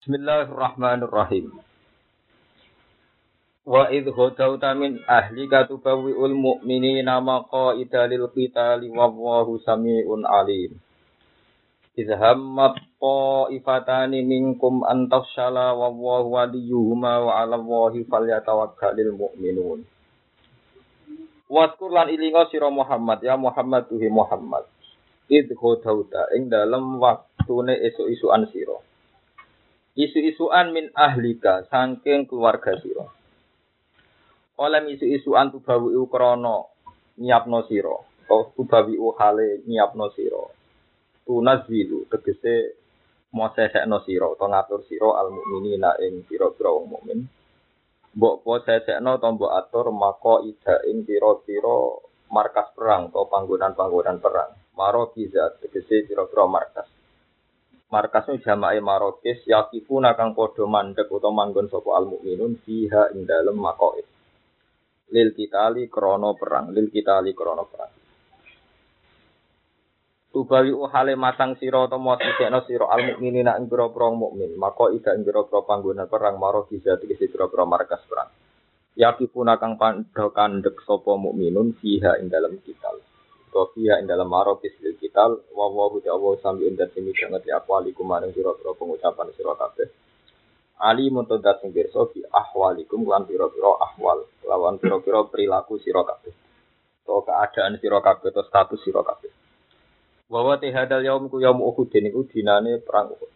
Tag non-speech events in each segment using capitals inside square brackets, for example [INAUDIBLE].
Bismillahirrahmanirrahim. Wa idh ghadawta min ahlika tubawwi'ul mu'minina maqa'ida lil qitali wallahu samii'un 'aliim. Idh hammat ta'ifatani minkum an tafshala wallahu waliyuhuma wa 'ala Allahi falyatawakkalul mu'minun. Waskur lan ilinga sira Muhammad ya Muhammad tuhi Muhammad. Idh ghadawta ing dalem waktune esuk-isukan sira. Isu-isuan min ahlika saking keluarga sira. Oleh isu-isuan tubawi krana nyiapno sira. Atau tubawi hale nyiapno sira. Tunazilu tegese mau sesekno sira atau ngatur sira al mukminina ing pira-pira wong mukmin. Mbok po sesekno to mbok atur mako ida ing pira-pira markas perang atau panggonan-panggonan perang. Maro kiza tegese pira-pira markas. Markasnya jamae marokis yakifun kang podo mandek utawa manggon sapa al mukminun fiha ing dalem makoid lil kitali krono perang lil kitali krono perang. Tubawi uhale matang sira utawa sisekno sira al mukminina ing pira-pira mukmin. Maka ida ing pira-pira panggonan perang maro bisa tegese pira-pira markas perang. Yakifun kang pandha kandek sapa mukminun fiha ing dalem kital Sofia ing dalam marokis lil kital wa wa huda wa sambi unda sini banget ya ahwalikum maring sira-sira pengucapan sira kabeh. Ali muntadat sing pirsa fi ahwalikum lan pira-pira ahwal lawan pira-pira perilaku sira kabeh. To keadaan sira kabeh to status sira kabeh. Wa wa hadal yaum ku yaum Uhud niku dinane perang Uhud.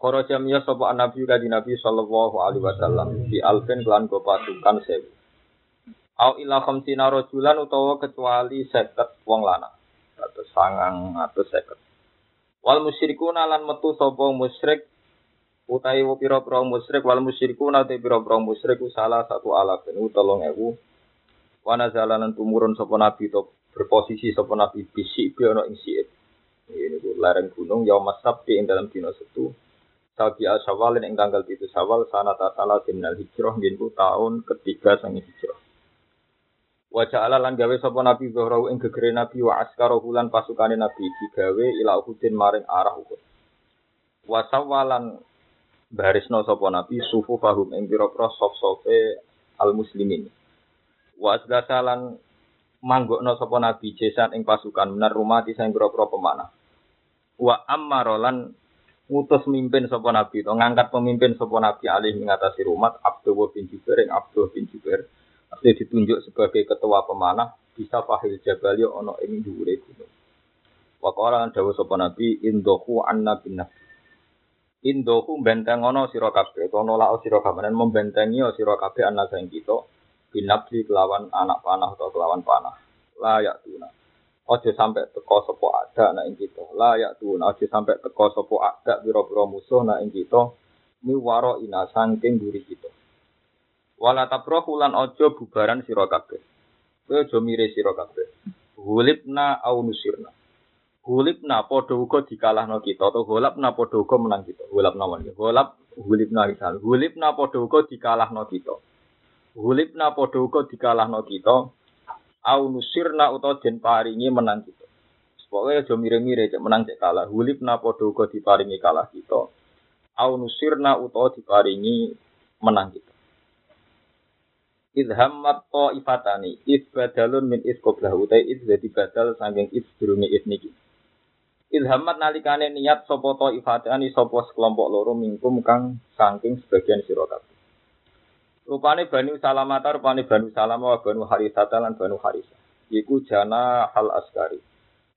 Kharaja miya sapa nabi kanjeng Nabi sallallahu alaihi wasallam di alfen kelan go pasukan sewu. Au ila khamsina rajulan utawa kecuali seket wong lanang. Atau sangang atau seket. Wal musyrikuna lan metu sapa musyrik utawi pira-pira musyrik wal musyrikuna te pira-pira musyrik salah satu alafin utolong ewu. Wana jalanan tumurun sapa nabi to berposisi sapa nabi bisik bi ana ing. Ini ku lereng gunung ya masabti ing dalam dina setu. Sabi asawal ing tanggal itu sawal sanata salah dinal hijrah nginku tahun ketiga sang hijrah. Wajah Allah lan gawe sapa Nabi Zuhrau ing gegere Nabi wa askarahu lan pasukane Nabi digawe ila Uhudin maring arah Uhud. Wa sawalan barisno sapa Nabi sufu fahum ing pira-pira sof-sofe al muslimin. Wa asgasalan manggokno sapa Nabi jesan ing pasukan benar rumah di sing pira-pira pemanah. Wa ammarolan ngutus mimpin sapa Nabi to ngangkat pemimpin sapa Nabi alih mengatasi rumah Abdul bin Jubair ing Abdul bin Jubair Artinya ditunjuk sebagai ketua pemanah bisa fahil jabali ono ing dhuwure gunung. Waqala lan dawuh sapa Nabi indohu anna bin Indohu benteng ono sira kabeh utawa nolak sira kabeh membentengi sira kabeh ana sing kita binabli kelawan anak panah atau kelawan panah. Layak tuna. Ojo sampai teko sopo ada nak ing kita. Layak tuna. Ojo sampai teko sopo ada biro-biro musuh nak ing kita. Miwaro ina sangking duri kita. Wala tabrohu lan ojo bubaran sira kabeh. Kowe aja mire sira kabeh. Hulibna au nusirna. Hulibna padha uga dikalahno kita atau hulabna padha uga menang kita. Hulabna wan. Hulab hulibna misal. Hulibna padha uga dikalahno kita. Hulibna padha uga dikalahno kita. Au nusirna utawa den paringi menang kita. Pokoknya aja mire-mire cek menang cek kalah. Hulibna padha uga diparingi kalah kita. Au nusirna utawa diparingi menang kita. Idhammat to ifatani, id badalun min id qoblah utai id jadi badal saking id durungi id niki. Idhammat nalikane niat sopo to ifatani sopo sekelompok loro mingkum kang saking sebagian sirokat. Rupane Bani Salamata, rupane Bani Salama wa Banu Harisata lan Banu Harisa. Iku jana hal askari.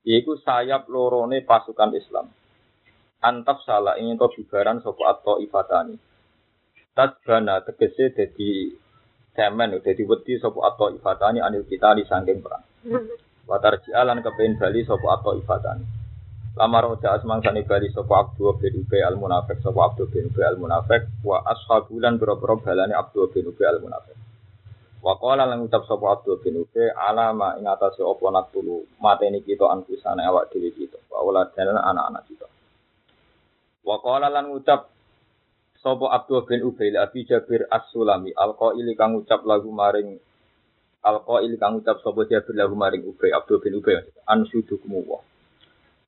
Iku sayap lorone pasukan Islam. Antaf salah ingin to bubaran sopo atau ifatani. Tadbana tegese jadi semen udah diwedi sopo atau ifatani anil kita di sangking perang. [LAUGHS] Watar jalan kepen bali sopo atau ifatani. Lama roja asmang sani bali sopo abdu bin ubay al munafik sopo abdu bin ubay al munafik wa ashabulan boro-boro balani abdu bin ubay al munafik. Wa qala lan ucap sopo abdu bin ubay alama ing atase opo natulu mateni kita anfusane awak dhewe kita. Wa dan anak-anak kita. Wa qala lan ucap Sopo Abdul bin Ubay Abi Jabir As-Sulami Al-Qaili kang ucap lagu maring Al-Qaili kang ucap sopo Jabir lagu maring Ubay Abdul bin Ubay Ansyudu kumuwa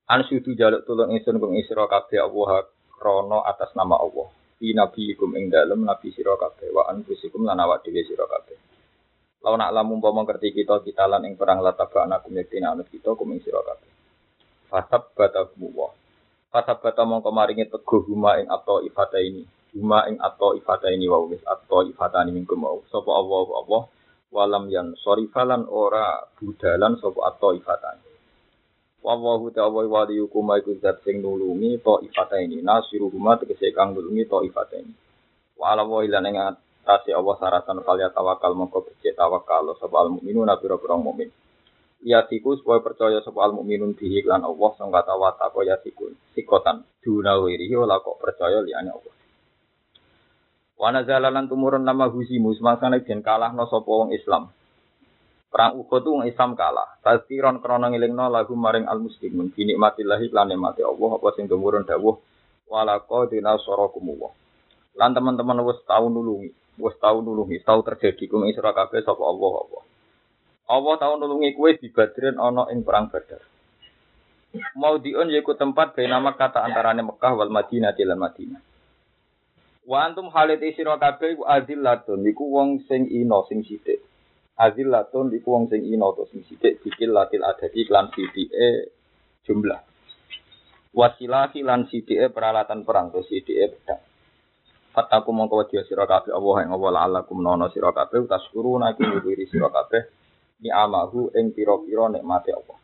Ansyudu jaluk tulung ingsun kung isra kabeh Allah krono atas nama Allah. Di nabi ikum ing dalem nabi sira kabeh wa anfusikum lan awak dhewe sira kabeh. Lawan nak lamun umpama ngerti kita kita lan ing perang lataba anak kumektina anut kita kuming sira kabeh. Fasab batahu wa. Fasab bata mongko maringi teguh huma ing atau ifata ini. Huma ing atau ifata ini wa wis atau ifata ini minggu mau. Sapa Allah Allah walam yan sorifalan ora budalan sapa atau ifata. Wallahu ta'ala waliyukum iku zat sing nulungi to ifata ini nasiruhuma tegese kang nulungi to ifata ini. Wa ala wa ilan ing atase Allah saratan kaliya tawakal mongko becik tawakal sapa al mukminun pira-pira mukmin. Ya tiku supaya percaya sapa al mukminun bihi lan Allah sing kata wa tako ya tiku sikotan duna wiri ora kok percaya liyane Allah. Wa nazalalan tumurun nama husimu semasane den kalahno sapa wong Islam. Perang Uhud wong Islam kalah. Tazkiron krana ngelingno lagu maring al muslimun bi nikmatillahi lan nikmati Allah apa sing tumurun dawuh wala qadina sarakum wa. Lan teman-teman wis tau nulungi, wis tau nulungi, tau terjadi kum isra kabeh sapa Allah apa. Allah tau nulungi kowe di Badrin ana ing perang Badar. Mau diun yaiku tempat nama kata antarane Mekah wal Madinah lan Madinah. Wa antum halit isira kabeh iku azillatun iku wong sing ino sing sithik. Azillatun iku wong sing ino to sing sithik dikil latil adadi lan sithike jumlah. Wasilahi lan sithike peralatan perang to sithike pedang. Fataku mongko wedi sira kabeh Allah ing Allah la'allakum nono sira kabeh taskuruna iku nyuwiri sira kabeh ni amahu ing pira-pira nikmate Allah.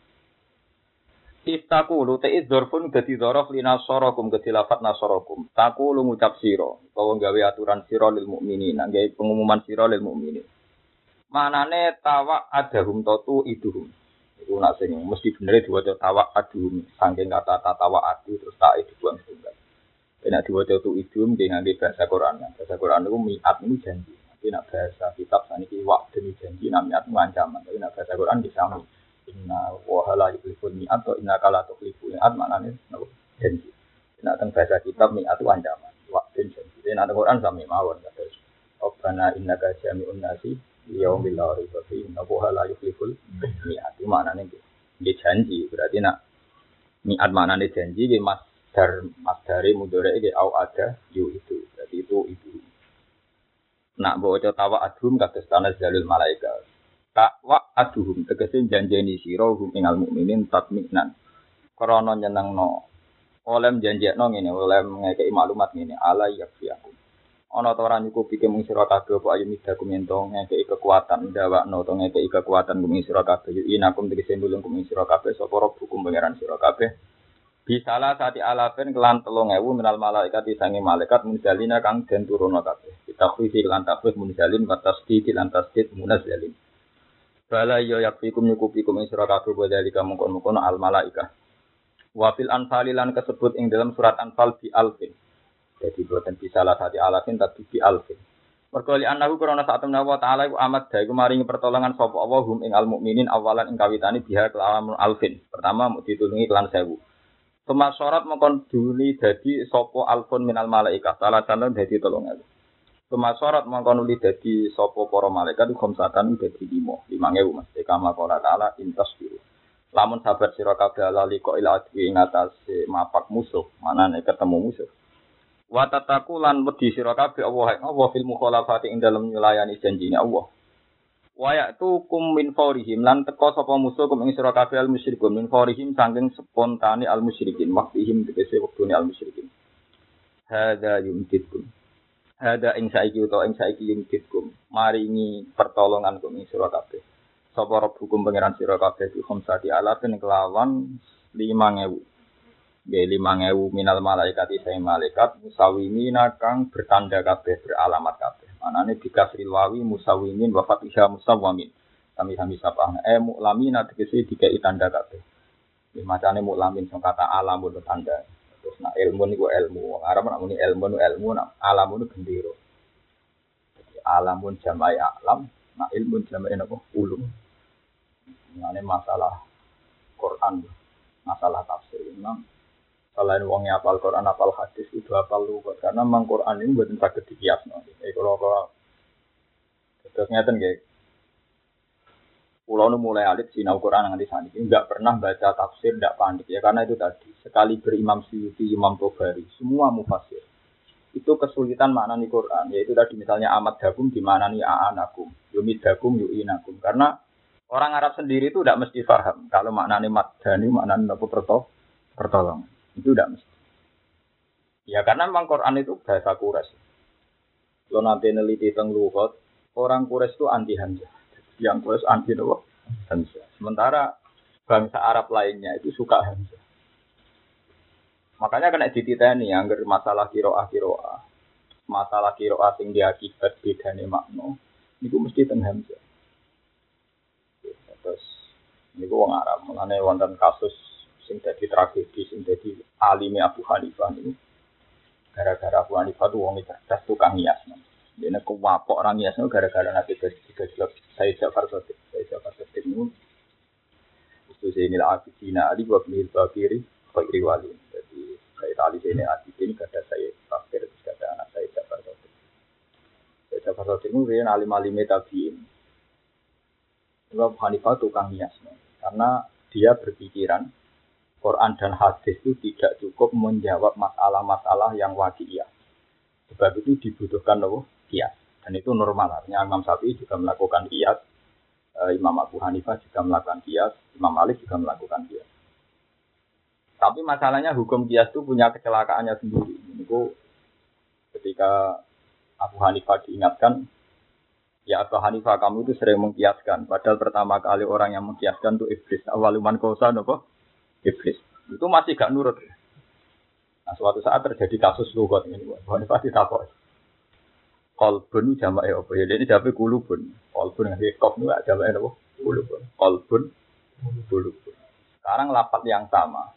Istaku lu te dzorfun dadi dzorof li nasarakum dadi lafat nasarakum. Taku lu ngucap sira utawa gawe aturan sira lil mukminin, gawe pengumuman sira lil mukminin. Manane tawa adahum totu iduhum. Iku nak sing mesti bener diwaca tawa aduhum saking kata tawa adu terus tak dibuang tunggal. Nek diwaca tu idum ki ngangge bahasa Quran. Bahasa Quran itu miat ini janji. Tapi nak bahasa kitab saniki wak demi janji nak miat itu ancaman. Tapi nak bahasa Quran bisa Inna wahala yuklifun mi'at atau inna kala tuklifu mi'at maknanya janji. Nak teng bahasa kitab mi'at itu ancaman. Wak dan janji. Dan ada Quran sami mawon. Rabbana innaka jami'un nasi yaumil la raiba fi inna wahala yukliful mi'at. Itu maknanya dia janji. Berarti nak mi'at maknanya janji dia mas dar masdare mudhari iki au ada yu itu. Jadi itu itu. Nak bawa tawa adhum kados tanah jalul malaikat. Takwa aduhum tegese janjeni sira hum ingal mukminin tatminan. Krana nyenengno. Oleh janjekno ngene, oleh ngekeki maklumat ngene, ala yakfiakum. Ana ta ora nyukupi ke mung sira kabeh apa ayu midakum ento ngekeki kekuatan dawakno to ngekeki kekuatan kuming sira kabeh. Inakum tegese nulung kuming sira kabeh sapa hukum pangeran sira kabeh. Bisalah saati alafin kelan telung ewu minal malaikat disangi malaikat munzalina kang den turuna kabeh. Kita khisi kelan takwih munzalin batas di lan tasdid munazalin. Bala yo yakfikum nyukupikum ing sira kabeh bodali kamu kon al malaika. Wa fil anfali lan kesebut ing dalam surat anfal bi alfin. Jadi boten bisalah saati alafin tapi bi alfin. Mergo li annahu krana sak temne Allah taala iku amat dae iku maringi pertolongan sapa Allah hum ing al mukminin awalan ing kawitane biha kelawan alfin. Pertama mau ditulungi kelan sewu. Suma syarat mengkon duli dadi sapa alfun minal malaikat. Salah satu dadi tolong ewu. Suma syarat mengkon nuli dadi sapa para malaikat khamsatan dadi limo. Limang ewu mas. Kama qala ta'ala intas biru. Lamun sabar sira kabeh ala liko ila adwi ing atase mapak musuh. Manane ketemu musuh. Wa tataku lan wedi sira kabeh Allah Allah fil mukhalafati ing dalem nyulayani janjine Allah. Wayak tu kum min faurihim lan teko sapa musuh kum ing sira kabeh al musyrikun min faurihim saking spontane al musyrikin waktihim tegese wektune al musyrikin. Hada yumkitkum. Hada ing saiki utawa ing saiki yumkitkum. Maringi pertolongan kum ing sira kabeh. Sapa hukum pangeran sira kabeh di khamsati alafin kelawan 5000. Ya lima ngewu minal malaikat isai malaikat musawimina kang bertanda kabeh beralamat kabeh. Manane dikasri wawi musawimin wa fatihah musawamin. Kami sami sapa eh muklamina tegese dikai tanda kabeh. Ya macane muklamin sing kata alam tanda. Terus nak ilmu niku ilmu. Arab nak muni ilmu nu ilmu nak alam nu gendero. Alamun jamai alam, nak ilmu jamai napa ulum. Mengenai masalah Quran, masalah tafsir memang selain wongnya apal Quran, apal hadis, itu apal lugat. Karena memang Quran ini buatan sakit dikias. No. Kalau kalau terus ngeten kayak Pulau nu mulai alit sinau Quran nanti saat ini. Nggak pernah baca tafsir, nggak panik. Ya karena itu tadi sekali berimam Syuuti, Imam Tobari, semua mufasir. Itu kesulitan makna nih Quran. Yaitu tadi misalnya amat dakum di mana nih aanakum, yumid dakum yuinakum karena orang Arab sendiri itu tidak mesti paham kalau maknanya madani maknanya apa pertol pertolong itu tidak mesti. Ya karena memang Quran itu bahasa Quraisy. Lo nanti neliti tentang lugat orang Quraisy itu anti Hamzah yang plus anti nopo Hamzah. Sementara bangsa Arab lainnya itu suka Hamzah. Makanya kena dititeni anggar masalah kiroah kiroah, masalah kiroah sing diakibat bedane makna, itu mesti teng Hamzah. Terus ini wong Arab, mengenai wonten kasus sing jadi tragedi, sing jadi alimi Abu Hanifah ini, gara-gara Abu Hanifah tuh wong cerdas tukang hias. Ini kewapok orang hias gara-gara nanti tiga jelas saya Jafar Sotik. Saya Jafar Sotik ini itu saya ini Abidina Ali buat mil bakiri bakiri wali. Jadi saya tali ini Abidin kata saya Fakir kata anak saya Jafar Sotik. Saya Jafar Sotik ini dia alim alim tabiin. Sebab Hanifah tukang hias karena dia berpikiran Quran dan hadis itu tidak cukup menjawab masalah-masalah yang wakiyah. Sebab itu dibutuhkan loh kias. Dan itu normal. Artinya Imam Syafi'i juga melakukan kias. Eh, Imam Abu Hanifah juga melakukan kias. Imam Malik juga melakukan kias. Tapi masalahnya hukum kias itu punya kecelakaannya sendiri. Itu ketika Abu Hanifah diingatkan, ya Abu Hanifah kamu itu sering mengkiaskan. Padahal pertama kali orang yang mengkiaskan itu iblis. Awaluman kosa nopo iblis. Itu masih gak nurut. Nah, suatu saat terjadi kasus lugot ini. Abu Hanifah ditakut kolbun jamak ya apa? Ya ini jamak kulubun. Kolbun yang kof itu jamak apa? Kulubun. Kolbun kulubun. Sekarang lapat yang sama.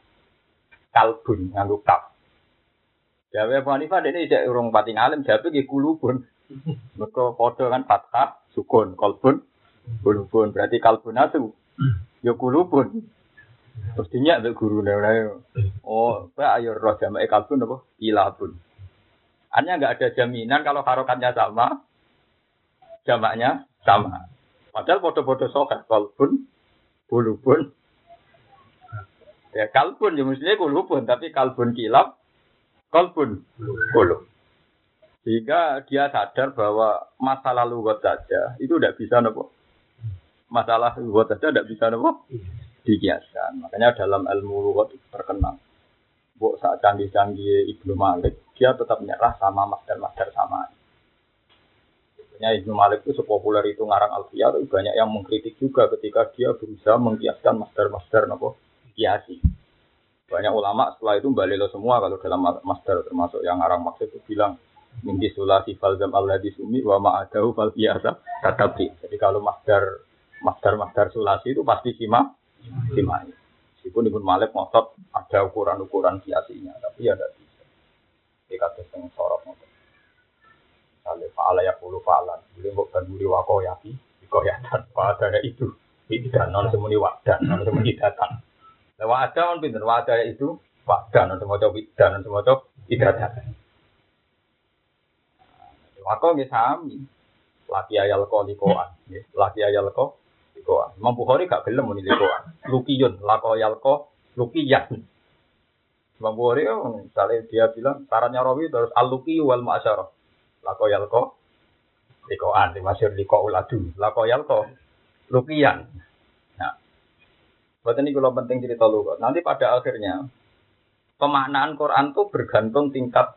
Kalbun nganggu kaf Jawa Abu Hanifah ini tidak urung pati ngalim jawa ki kulubun. [LAUGHS] Mereka foto kan fathah sukun kolbun kulubun. Berarti kalbun itu ya kulubun. Terus dinyak guru oh pak ayo roh jamak kalbun apa? Ilabun hanya nggak ada jaminan kalau harokatnya sama, jamaknya sama. Padahal foto-foto sokat kalbun, bulubun. Ya kalbun, ya mestinya kulubun, tapi kalbun kilap, kalbun, kulub. Sehingga dia sadar bahwa masalah lugat saja itu tidak bisa nopo. Masalah lugat saja tidak bisa nopo dikiaskan. Makanya dalam ilmu lugat terkenal. Bu saat canggih-canggih Ibnu Malik, dia tetap menyerah sama master-master sama. Sebenarnya Ibnu Malik itu sepopuler itu ngarang Alfiyah, itu banyak yang mengkritik juga ketika dia berusaha mengkiaskan master-master nopo kiasi. Banyak ulama setelah itu lo semua kalau dalam master termasuk yang ngarang maksud itu bilang Minggi sulasi falzam di sumi wa ma'adahu fal biasa tetapi. Jadi kalau master master master sulasi itu pasti simak simak. Meskipun Ibnu Malik ngotot ada ukuran-ukuran kiasinya, tapi ya tidak bisa. Di kata yang sorot ngotot. Misalnya fa'ala ya puluh fa'alan. Jadi mbok banduri wako yaki, dikoyatan. Pada itu. Ini tidak non semuni wadan, non semuni datang. Nah, wa'ada kan pinter, wa'ada itu wadan, non semua coba dan non semua coba tidak datang. Wako nggih sami. Laki ayal ko likoan, laki ayal ko likoan. Imam Bukhari gak gelem muni likoan. Lukiyun, lako yalko, lukiyan. Imam Bukhari oh, misalnya dia bilang sarannya Rawi terus aluki wal ma'asyarah. Lako yalko, likoan, dimasir liko uladu. Lako yalko, lukiyan. Nah, buat ini kalau penting cerita lu. Nanti pada akhirnya pemaknaan Quran tuh bergantung tingkat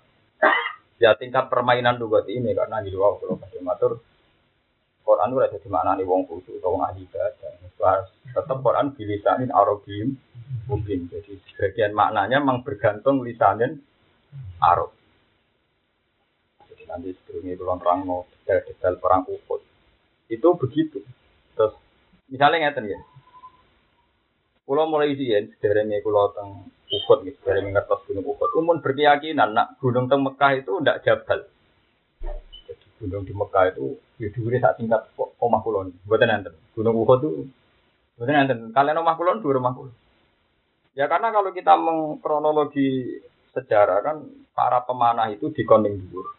ya tingkat permainan lugat ini karena di luar kalau matur Quran di mana nih wong khusus atau wong ahli ibadah. Tetap Quran bilisanin Arabim mungkin. Jadi sebagian maknanya memang bergantung lisanin Arab. Jadi nanti sebelumnya kalau terang mau detail-detail perang Uhud itu begitu. Terus misalnya ngeten ya. Kulo mulai izin, sederhana kulo teng Uhud, sederhana ngertos gunung Uhud. Umum berkeyakinan nak gunung teng Mekah itu tidak jabal gunung di Mekah itu ya dhuwure sak tingkat omah kulon. Mboten enten. Gunung Uhud itu mboten enten. Kalian omah kulon dua rumah kulon. Ya karena kalau kita mengkronologi sejarah kan para pemanah itu dikoning dhuwur.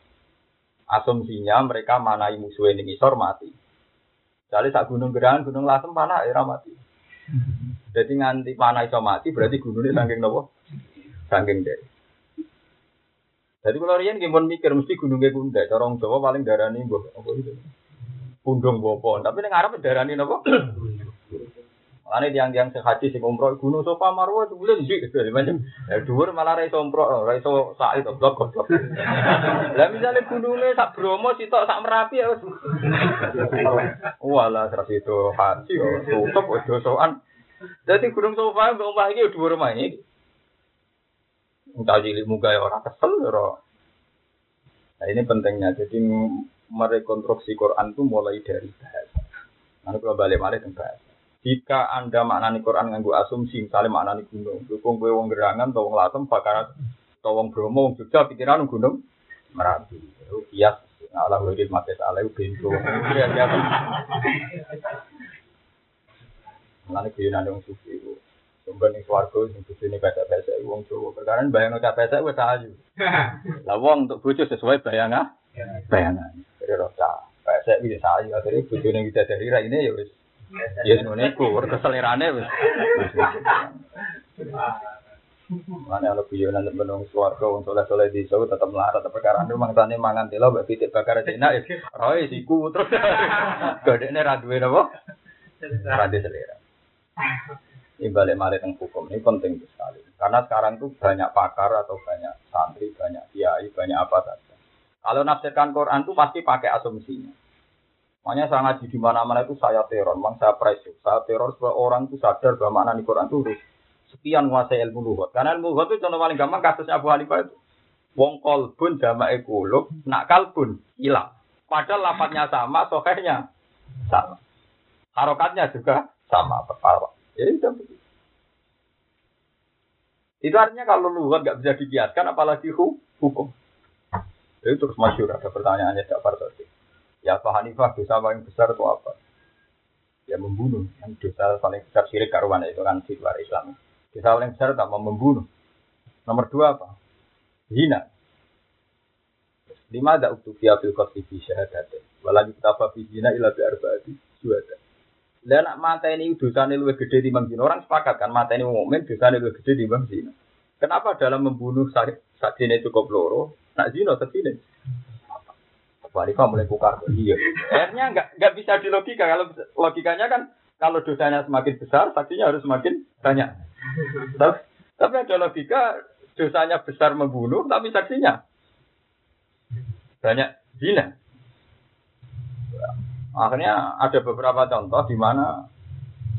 Asumsinya mereka manai musuh ini ngisor mati. Jadi sak gunung gerangan, gunung lasem panah ya mati. Jadi nganti panah iso mati berarti gunungnya saking nopo? Saking deh. Jadi kalau rian gimana mikir mesti gunungnya gunda. Corong Jawa paling darani mbok apa itu? Pundung bopo. Tapi ning Arab darani nopo? Ane tiang-tiang sehaji sing umroh gunung Sofa Marwah bulan di macam. Ya malah ra iso umroh, ra iso sak itu blok blok. Lah misale sak Bromo sitok sak Merapi ya wis. Walah terus itu haji tutup wis dosoan. Jadi gunung Sofa mbok omah iki dhuwur omah iki. Entah cilik muga ya orang kesel ya Nah ini pentingnya. Jadi merekonstruksi Quran itu mulai dari bahasa. Nanti kalau balik balik ke bahasa. Jika Anda maknani Quran nganggu asumsi, misalnya maknani gunung, dukung gue wong gerangan, atau wong latem, bakar, atau wong bromo, wong jogja, pikiran gunung, merapi. Kias, Allah wajib mati salah. Mengenai kuyunan yang sufi itu. Nih suarga, yang sufi ini pesek-pesek, wong Jawa. Karena bayang ngecap pesek, gue sahayu. [LAUGHS] Lah wong untuk bucu sesuai bayangan, bayangan. Jadi rosa, pesek bisa sahayu. Akhirnya bucu yang kita dari ini ya wis Ya ngono iku, keselerane wis. Mana kalau guyonan menung swarga wong soleh-soleh di Jawa tetep melarat tetep perkara itu mangsane mangan telo mbek pitik bakar cina ya. Roy siku terus [LAUGHS] godekne ra duwe napa? Ra selera. [LAUGHS] Ini balik malik tentang hukum ini penting sekali. Karena sekarang itu banyak pakar atau banyak santri, banyak kiai, banyak apa saja. Kalau nafsirkan Quran itu pasti pakai asumsinya. Makanya saya ngaji di mana-mana itu saya teror, memang saya pressure. Saya teror supaya orang itu sadar bahwa makna di Quran itu harus sekian menguasai ilmu luhut. Karena ilmu luhut itu contoh paling gampang kasusnya Abu Hanifah itu. Wong kolbun jama ekulub, nak kalbun hilang. Padahal lapatnya sama, sokehnya sama. Harokatnya juga sama. Perpara. Ya itu Itu artinya kalau luhut nggak bisa dikiaskan, apalagi hukum. Itu terus masyur ada pertanyaannya Ja'far tadi. Ya Pak Hanifah dosa paling besar itu apa? Ya membunuh. Yang dosa paling besar syirik karuan itu kan di luar Islam. Dosa paling besar tak mau membunuh. Nomor dua apa? Zina. Lima ada uktubiya fil qasdi fi syahadatin. Walagi kita fi zina ila bi arba'ati syuhada. Dan nak mata ini dosa ini lebih gede di zina. Orang sepakat kan mata ini mukmin dosa ini lebih gede di zina. Kenapa dalam membunuh zina cukup loro, nak zina sesini? Wanita mulai kukar. Iya. Akhirnya nggak nggak bisa di logika. Kalau logikanya kan kalau dosanya semakin besar, saksinya harus semakin banyak. Tapi, tapi ada logika dosanya besar membunuh, tapi saksinya banyak zina. Akhirnya ada beberapa contoh di mana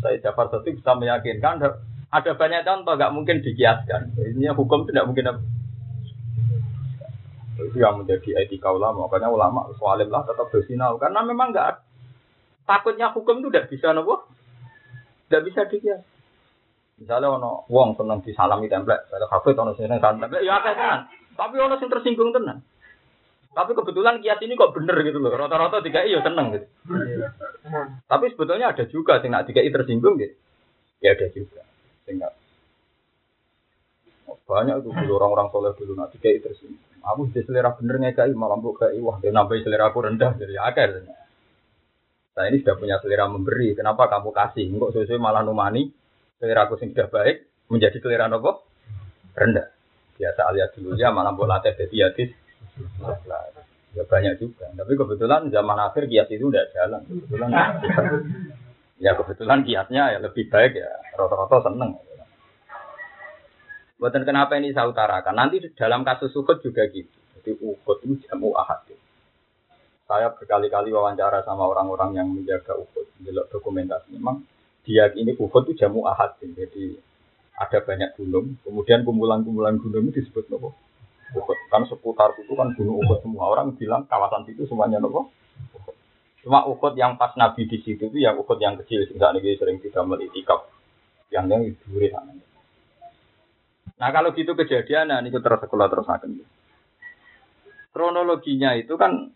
saya dapat satu bisa meyakinkan ada banyak contoh nggak mungkin dikiaskan. Ini hukum tidak mungkin itu yang menjadi etika ulama. Makanya ulama soalim lah tetap bersinau. Karena memang nggak takutnya hukum itu tidak bisa nopo, tidak bisa dikias. Misalnya ono wong seneng disalami template, ada kafe ono seneng template, ya tenan. Tapi ono sing tersinggung tenan. Tapi kebetulan kias ini kok bener gitu loh. Rata-rata tiga iya seneng gitu. Tapi sebetulnya ada juga sing nak tiga tersinggung gitu. Ya ada juga. Sehingga banyak itu dulu orang-orang soleh dulu nak tiga tersinggung. Aku sudah selera bener ngekai malah mbok kai wah dia nambah selera aku rendah jadi akar. Saya ini sudah punya selera memberi. Kenapa kamu kasih? Enggak sesuai malah numani selera aku sudah baik menjadi selera nopo rendah. Biasa alias dulu ya malah mbok latih jadi hadis. Ya banyak juga. Tapi kebetulan zaman akhir kias itu udah jalan. Kebetulan [LAUGHS] ya kebetulan kiasnya ya lebih baik ya. Rata-rata seneng. Buatan kenapa ini saya utarakan. Nanti dalam kasus Uhud juga gitu. Jadi Uhud itu jamu ahad. Saya berkali-kali wawancara sama orang-orang yang menjaga Uhud, menjelok dokumentasi. Memang dia ini Uhud itu jamu ahad. Jadi ada banyak gunung, kemudian kumpulan-kumpulan gunung itu disebut nopo. Uhud. Kan seputar itu kan gunung Uhud semua. Orang bilang kawasan itu semuanya nopo. Cuma Uhud yang pas Nabi di situ itu yang Uhud yang kecil. Sehingga ini sering tidak melitikap. Yang yang duri sana. Nah kalau gitu kejadian, nah ini terus sekolah terus akan. Kronologinya itu kan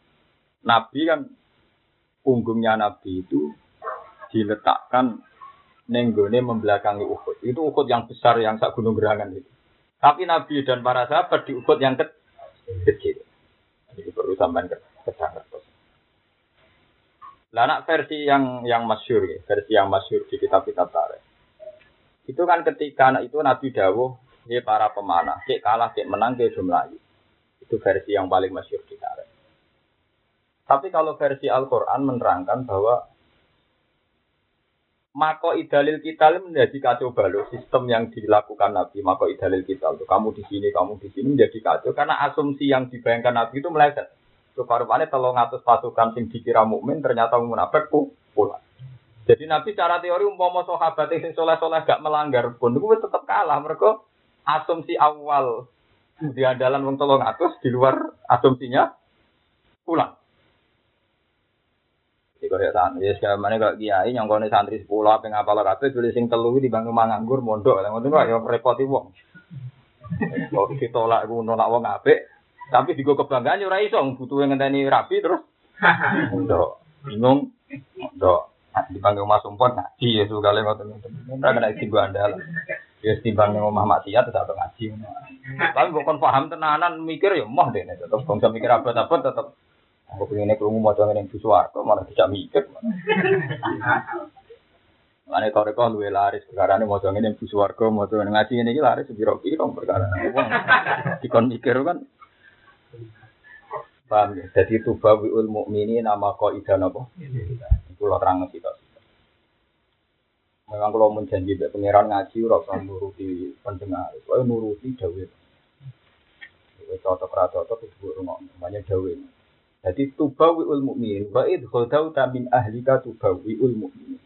Nabi kan punggungnya Nabi itu diletakkan nenggone membelakangi Uhud. Itu Uhud yang besar yang sak gunung gerangan itu. Tapi Nabi dan para sahabat di Uhud yang ke kecil. Jadi perlu sampai ke, ke Lah nak versi yang yang masyur ya, versi yang masyur di kitab-kitab tarikh. Itu kan ketika anak itu Nabi Dawuh, ya para pemanah, cek kalah, cek menang, cek jumlah. Itu versi yang paling masyur di tarikh. Tapi kalau versi Al-Quran menerangkan bahwa mako idalil kita menjadi kacau balau sistem yang dilakukan Nabi mako idalil kita itu kamu di sini kamu di sini menjadi kacau karena asumsi yang dibayangkan Nabi itu meleset Rupa-rupanya tolong ngatus pasukan sing dikira mukmin ternyata munafik pulang. Jadi Nabi cara teori umpama sahabat sing soleh-soleh gak melanggar pun itu tetap kalah mereka asumsi awal di andalan wong atus di luar asumsinya pulang. Kalau ya santri, ya sekarang mana kalau kiai yang kau santri sepuluh apa ngapal rapi, tulis sing telu di bangun manganggur mondok, yang itu ya repoti wong. [LAUGHS] Kalau ditolak, gue nolak wong apik, tapi digo kebanggaan yo ora iso butuh ngenteni rapi terus. [LAUGHS] Ndok, bingung. Ndok, dipanggil Mas Umpon ngaji ya kali ngoten ngoten. Ora kena timbang andal. Ya timbang omah maksiat tetep ngaji. Tapi bukan paham tenanan mikir ya moh deh tetep bangsa mikir apa-apa tetep Aku pengen krungu maca ngene ing suwarga malah tidak mikir. Mane toreko luwe laris perkara ini maca ngene ing suwarga maca ngaji ngene iki laris piro-piro perkara. Dikon mikir kan Paham ya? Jadi tubawiul mukmini nama kok ida nopo. Itu lo terang kita. Memang kalau menjanji be pangeran ngaji ora nuruti pendengar. Kowe nuruti dawuh. Kowe cocok ra cocok itu rumah namanya dawuh. Jadi tubawiul mukminin wa idkhudau min ahlika tubawiul mukminin.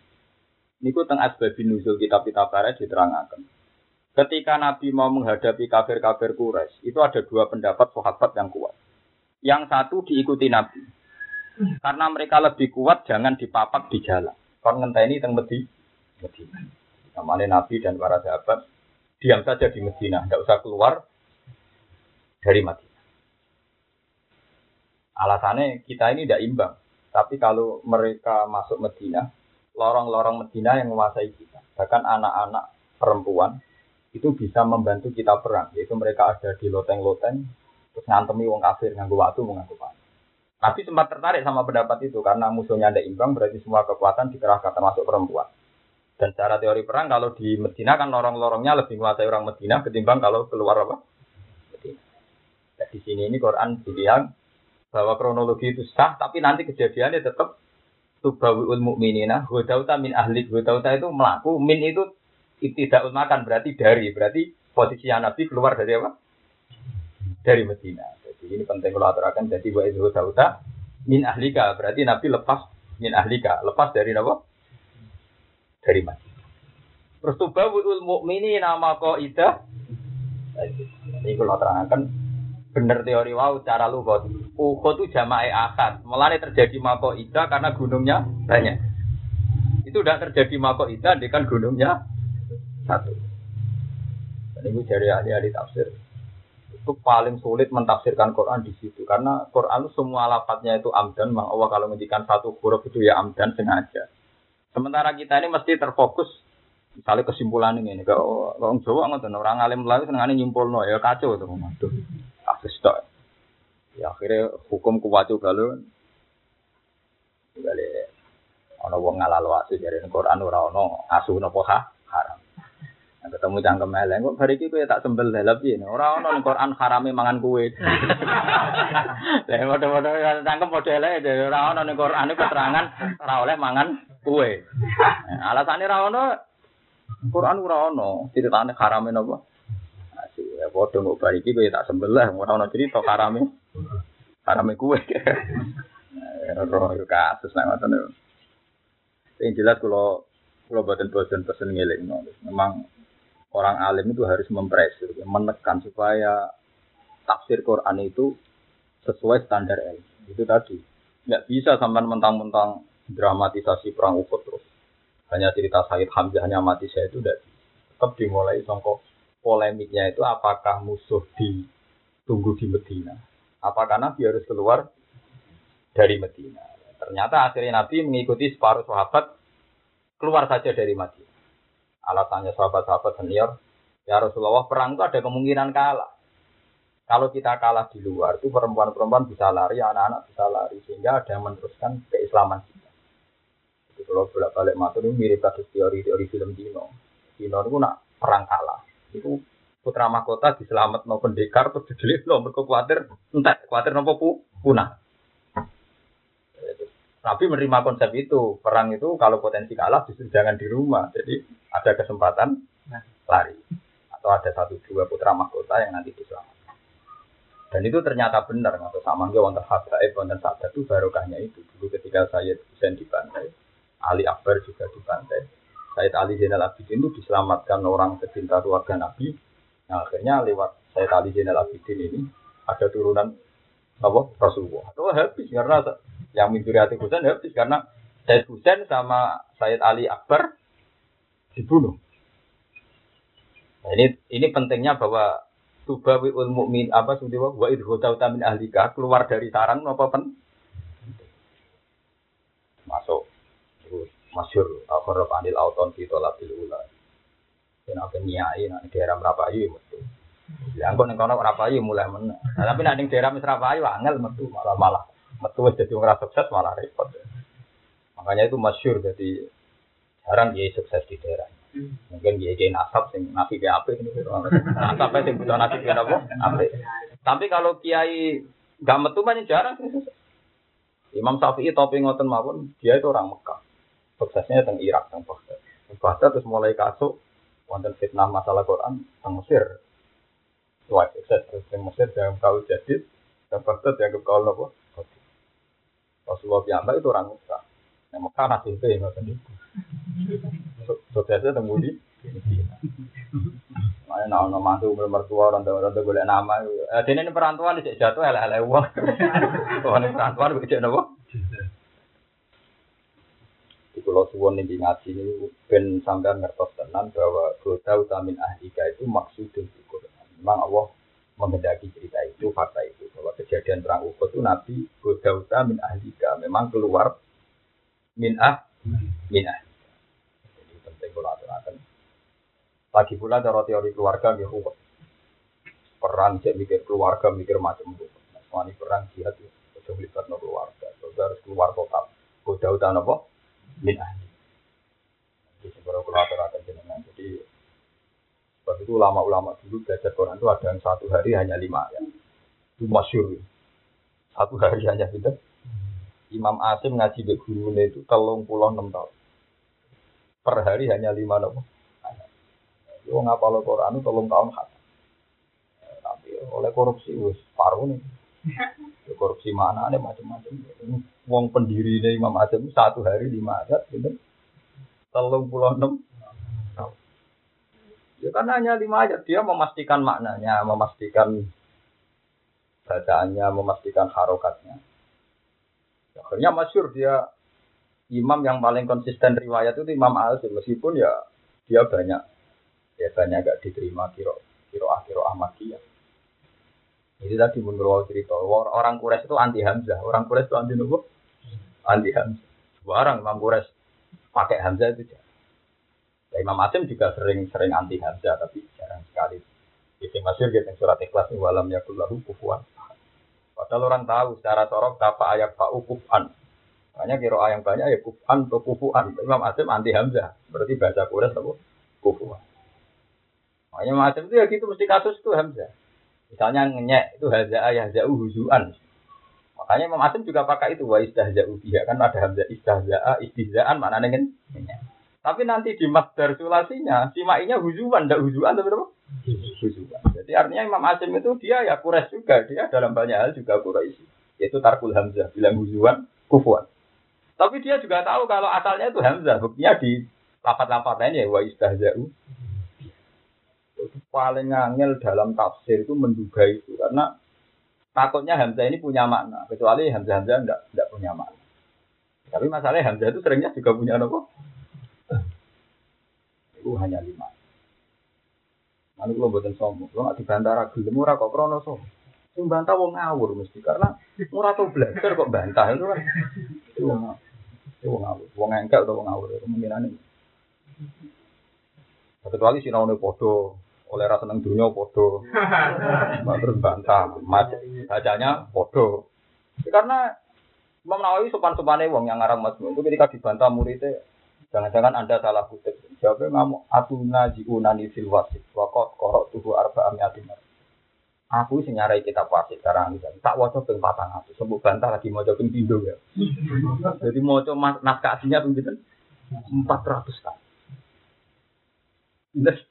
Niku teng asbabin nuzul kitab-kitab barat diterangkan. Ketika Nabi mau menghadapi kafir-kafir Quraisy, itu ada dua pendapat sahabat yang kuat. Yang satu diikuti Nabi. Karena mereka lebih kuat, jangan dipapak di jalan. Kon ngenteni teng Medi, Medina. Namanya Nabi dan para sahabat diam saja di Medina, tidak usah keluar dari Madinah. Alasannya kita ini tidak imbang. Tapi kalau mereka masuk Medina, lorong-lorong Medina yang menguasai kita. Bahkan anak-anak perempuan itu bisa membantu kita perang. Yaitu mereka ada di loteng-loteng terus ngantemi wong kafir nganggo waktu mau nganggo panah. Nabi sempat tertarik sama pendapat itu karena musuhnya ada imbang berarti semua kekuatan dikerahkan termasuk perempuan. Dan secara teori perang kalau di Medina kan lorong-lorongnya lebih menguasai orang Medina ketimbang kalau keluar apa? Medina. Di sini ini Quran bilang bahwa kronologi itu sah tapi nanti kejadiannya tetap tubawiul mukminina hudauta min ahli hudauta itu melaku min itu tidak makan berarti dari berarti posisi Nabi keluar dari apa? dari Medina. Jadi ini penting kalau aturakan. Jadi wa itu dauta min ahlika berarti Nabi lepas min ahlika lepas dari apa? Dari Medina. Terus tubawul mukmini nama ida. Ini kalau terangkan bener teori wow cara lu kok. Uhud itu jamae akad. Mulanya terjadi mako ida karena gunungnya banyak. Itu udah terjadi mako ida dengan gunungnya satu. Dan ini dari ahli-ahli tafsir itu paling sulit mentafsirkan Quran di situ karena Quran itu semua lapatnya itu amdan mang Allah kalau menjadikan satu huruf itu ya amdan sengaja sementara kita ini mesti terfokus misalnya kesimpulan ini kalau orang Jawa nggak orang alim lalu senengane nyimpul ya kacau tok ya akhirnya hukum kuwacu kalau balik. Ono wong ngalalo asu dari Quran ora ono asu nopo haram. Ketemu cangkem eleng kok hari iki kowe tak sembel lha piye? Ora ono ning Quran harame mangan kue lha [LAUGHS] padha-padha ya cangkem padha elek ora ono ning Quran keterangan ora oleh mangan kue alasane ora ono Quran ora ono. Ceritane harame napa ya padha kok bar iki kowe tak sembel lah ora ono cerita harame harame kue roh kasus nek ngoten Yang jelas kalau kalau buatan bosan-bosan ngiling, memang orang alim itu harus mempresir, menekan supaya tafsir Quran itu sesuai standar ilmu. Itu tadi. Nggak bisa sampai mentang-mentang dramatisasi perang Uhud terus. Hanya cerita Said Hamzah hanya mati saya itu tidak tetap dimulai songkok polemiknya itu apakah musuh ditunggu di Medina? Apakah Nabi harus keluar dari Medina? Ternyata akhirnya Nabi mengikuti separuh sahabat keluar saja dari Madinah alasannya sahabat-sahabat senior, ya Rasulullah perang itu ada kemungkinan kalah. Kalau kita kalah di luar itu perempuan-perempuan bisa lari, anak-anak bisa lari sehingga ada yang meneruskan keislaman kita. kalau bolak balik matur ini mirip kasus teori-teori film Dino. Dino itu nak perang kalah. Itu putra mahkota diselamat no pendekar terus didelik lo mereka khawatir entah khawatir nopo pu punah. Nabi menerima konsep itu perang itu kalau potensi kalah justru jangan di rumah. Jadi ada kesempatan lari atau ada satu dua putra mahkota yang nanti diselamat. Dan itu ternyata benar, atau sama nggak wonten habaib, wonten sabda itu barokahnya itu. Dulu ketika saya Husain dibantai, Ali Akbar juga dibantai. Said Ali Zainal Abidin itu diselamatkan orang pecinta keluarga Nabi. Nah, akhirnya lewat Said Ali Zainal Abidin ini ada turunan apa Rasulullah. Itu habis karena yang hati Husain habis karena Said Husain sama Said Ali Akbar dibunuh. Nah, ini ini pentingnya bahwa tubawi ul mukmin apa sudah wa idhota min ahlika keluar dari sarang apa pen masuk masyur akhir panil auton fi tolabil dan apa niai nak daerah Merapayu metu ya engko ning kono Merapayu mulai men nah, tapi nak ning daerah Merapayu angel metu malah malah metu wis dadi ora sukses malah repot makanya itu masyur jadi jarang dia sukses di daerah Mungkin dia jadi nasab sing nabi ke apa ini. Nasab sing butuh nabi ke apa? Apa? Tapi kalau kiai gak metu banyak jarang. Imam Syafi'i topi ngoten mawon, dia itu orang Mekah. Suksesnya teng Irak, teng Baghdad. Baghdad terus mulai kasuk wonten fitnah masalah Quran teng Mesir. Wah, terus teng Mesir dalam kau jadi Baghdad dianggap kau nopo. Rasulullah piyambak itu orang Mekah. Yang Mekah nasibnya ngoten itu. Suksesnya temu di Mana nak ono mantu mertua orang tua orang tua boleh nama. Eh ini perantuan di jatuh elek elek uang. [LAUGHS] Ini perantuan gue cek nopo. Di pulau suwon ini ngaji ini ben sampai ngertos tenan bahwa kota utamin ahlika itu maksud dan Memang Allah menghendaki cerita itu, fakta itu bahwa kejadian perang Uhud itu Nabi kota min ahlika memang keluar min ah min ah Lagi pula cara teori keluarga ya ruwet. Perang cek mikir keluarga, mikir macam-macam. Nah, perang jihad ya, sudah melibat no keluarga. Sudah harus keluar total. Kuda utama apa? Min ahli. Jadi sebenarnya akan jenengan. Jadi sebab itu ulama-ulama dulu belajar Quran itu ada yang satu hari hanya lima ya. Itu masyur. Satu hari hanya gitu. Imam Asim ngaji di itu telung pulau enam tahun. Per hari hanya lima nopo Yo ngapal Quran tolong tahun hat. Tapi oleh korupsi wis paruh nih. [LAUGHS] korupsi mana ada macam-macam. Wong pendiri dari Imam Azam satu hari lima adat, gitu. Tolong pulau enam. Ya karena hanya lima adat dia memastikan maknanya, memastikan bacaannya, memastikan harokatnya. Akhirnya masyur dia imam yang paling konsisten riwayat itu Imam Azim meskipun ya dia banyak biasanya agak diterima kiro kiro ah kiro Ahmadiyah. Jadi tadi menurut cerita orang Quraisy itu anti Hamzah, orang Quraisy itu anti Nubuh, anti Hamzah. Sekarang Imam Quraisy pakai Hamzah itu jarang. Ya, Imam Asim juga sering-sering anti Hamzah, tapi jarang sekali. Jadi masih gitu surat ikhlas ini walam yakullahu kufuan. Padahal orang tahu secara torok apa ayat pak kufan. Makanya kira yang banyak ya kufan atau kufuan. Imam Asim anti Hamzah, berarti bahasa Quraisy apa? Kufuan. Makanya macam itu ya gitu mesti kasus itu Hamzah. Misalnya ngenyek itu haza ayah jauh huzuan. Makanya Imam Asim juga pakai itu wa istahza'u biha kan ada hamzah istahza'a istihza'an mana ngenyek. Tapi nanti di masdar sulasinya simainya huzuan ndak huzuan tapi apa? Huzuan. Jadi artinya Imam Asim itu dia ya kures juga, dia dalam banyak hal juga Quraisy. Yaitu tarkul hamzah bilang huzuan kufuan. Tapi dia juga tahu kalau asalnya itu hamzah, buktinya di lapat-lapat lainnya wa itu paling angel dalam tafsir itu menduga itu. Karena takutnya Hamzah ini punya makna. Kecuali Hamzah Hamzah tidak tidak punya makna. Tapi masalahnya Hamzah itu seringnya juga punya apa? Itu hanya lima. Lalu kalau buatan sombong, kalau nggak dibantah ragu, murah kok krono sombong. Yang bantah wong ngawur mesti karena murah tuh belajar kok bantah itu kan. Itu wong itu wong ngawur, wong engkel atau wong ngawur kemungkinan ini. Kecuali si naune podo, oleh rasa seneng dunia podo [LAUGHS] terus bantah bacanya podo karena Imam Nawawi sopan-sopane wong yang ngarang Mazmun itu ketika dibantah muridnya jangan-jangan Anda salah kutip. Jawabnya ngamu atuna jiunani fil wasit wakot korok tubuh arba amiatin. Aku sing nyarai kitab wasit sekarang ini. Tak waca ping 400. Sembuh bantah lagi maca ping pindho ya. [LAUGHS] Jadi maca naskah aslinya ping pinten? 400 kan. Yes.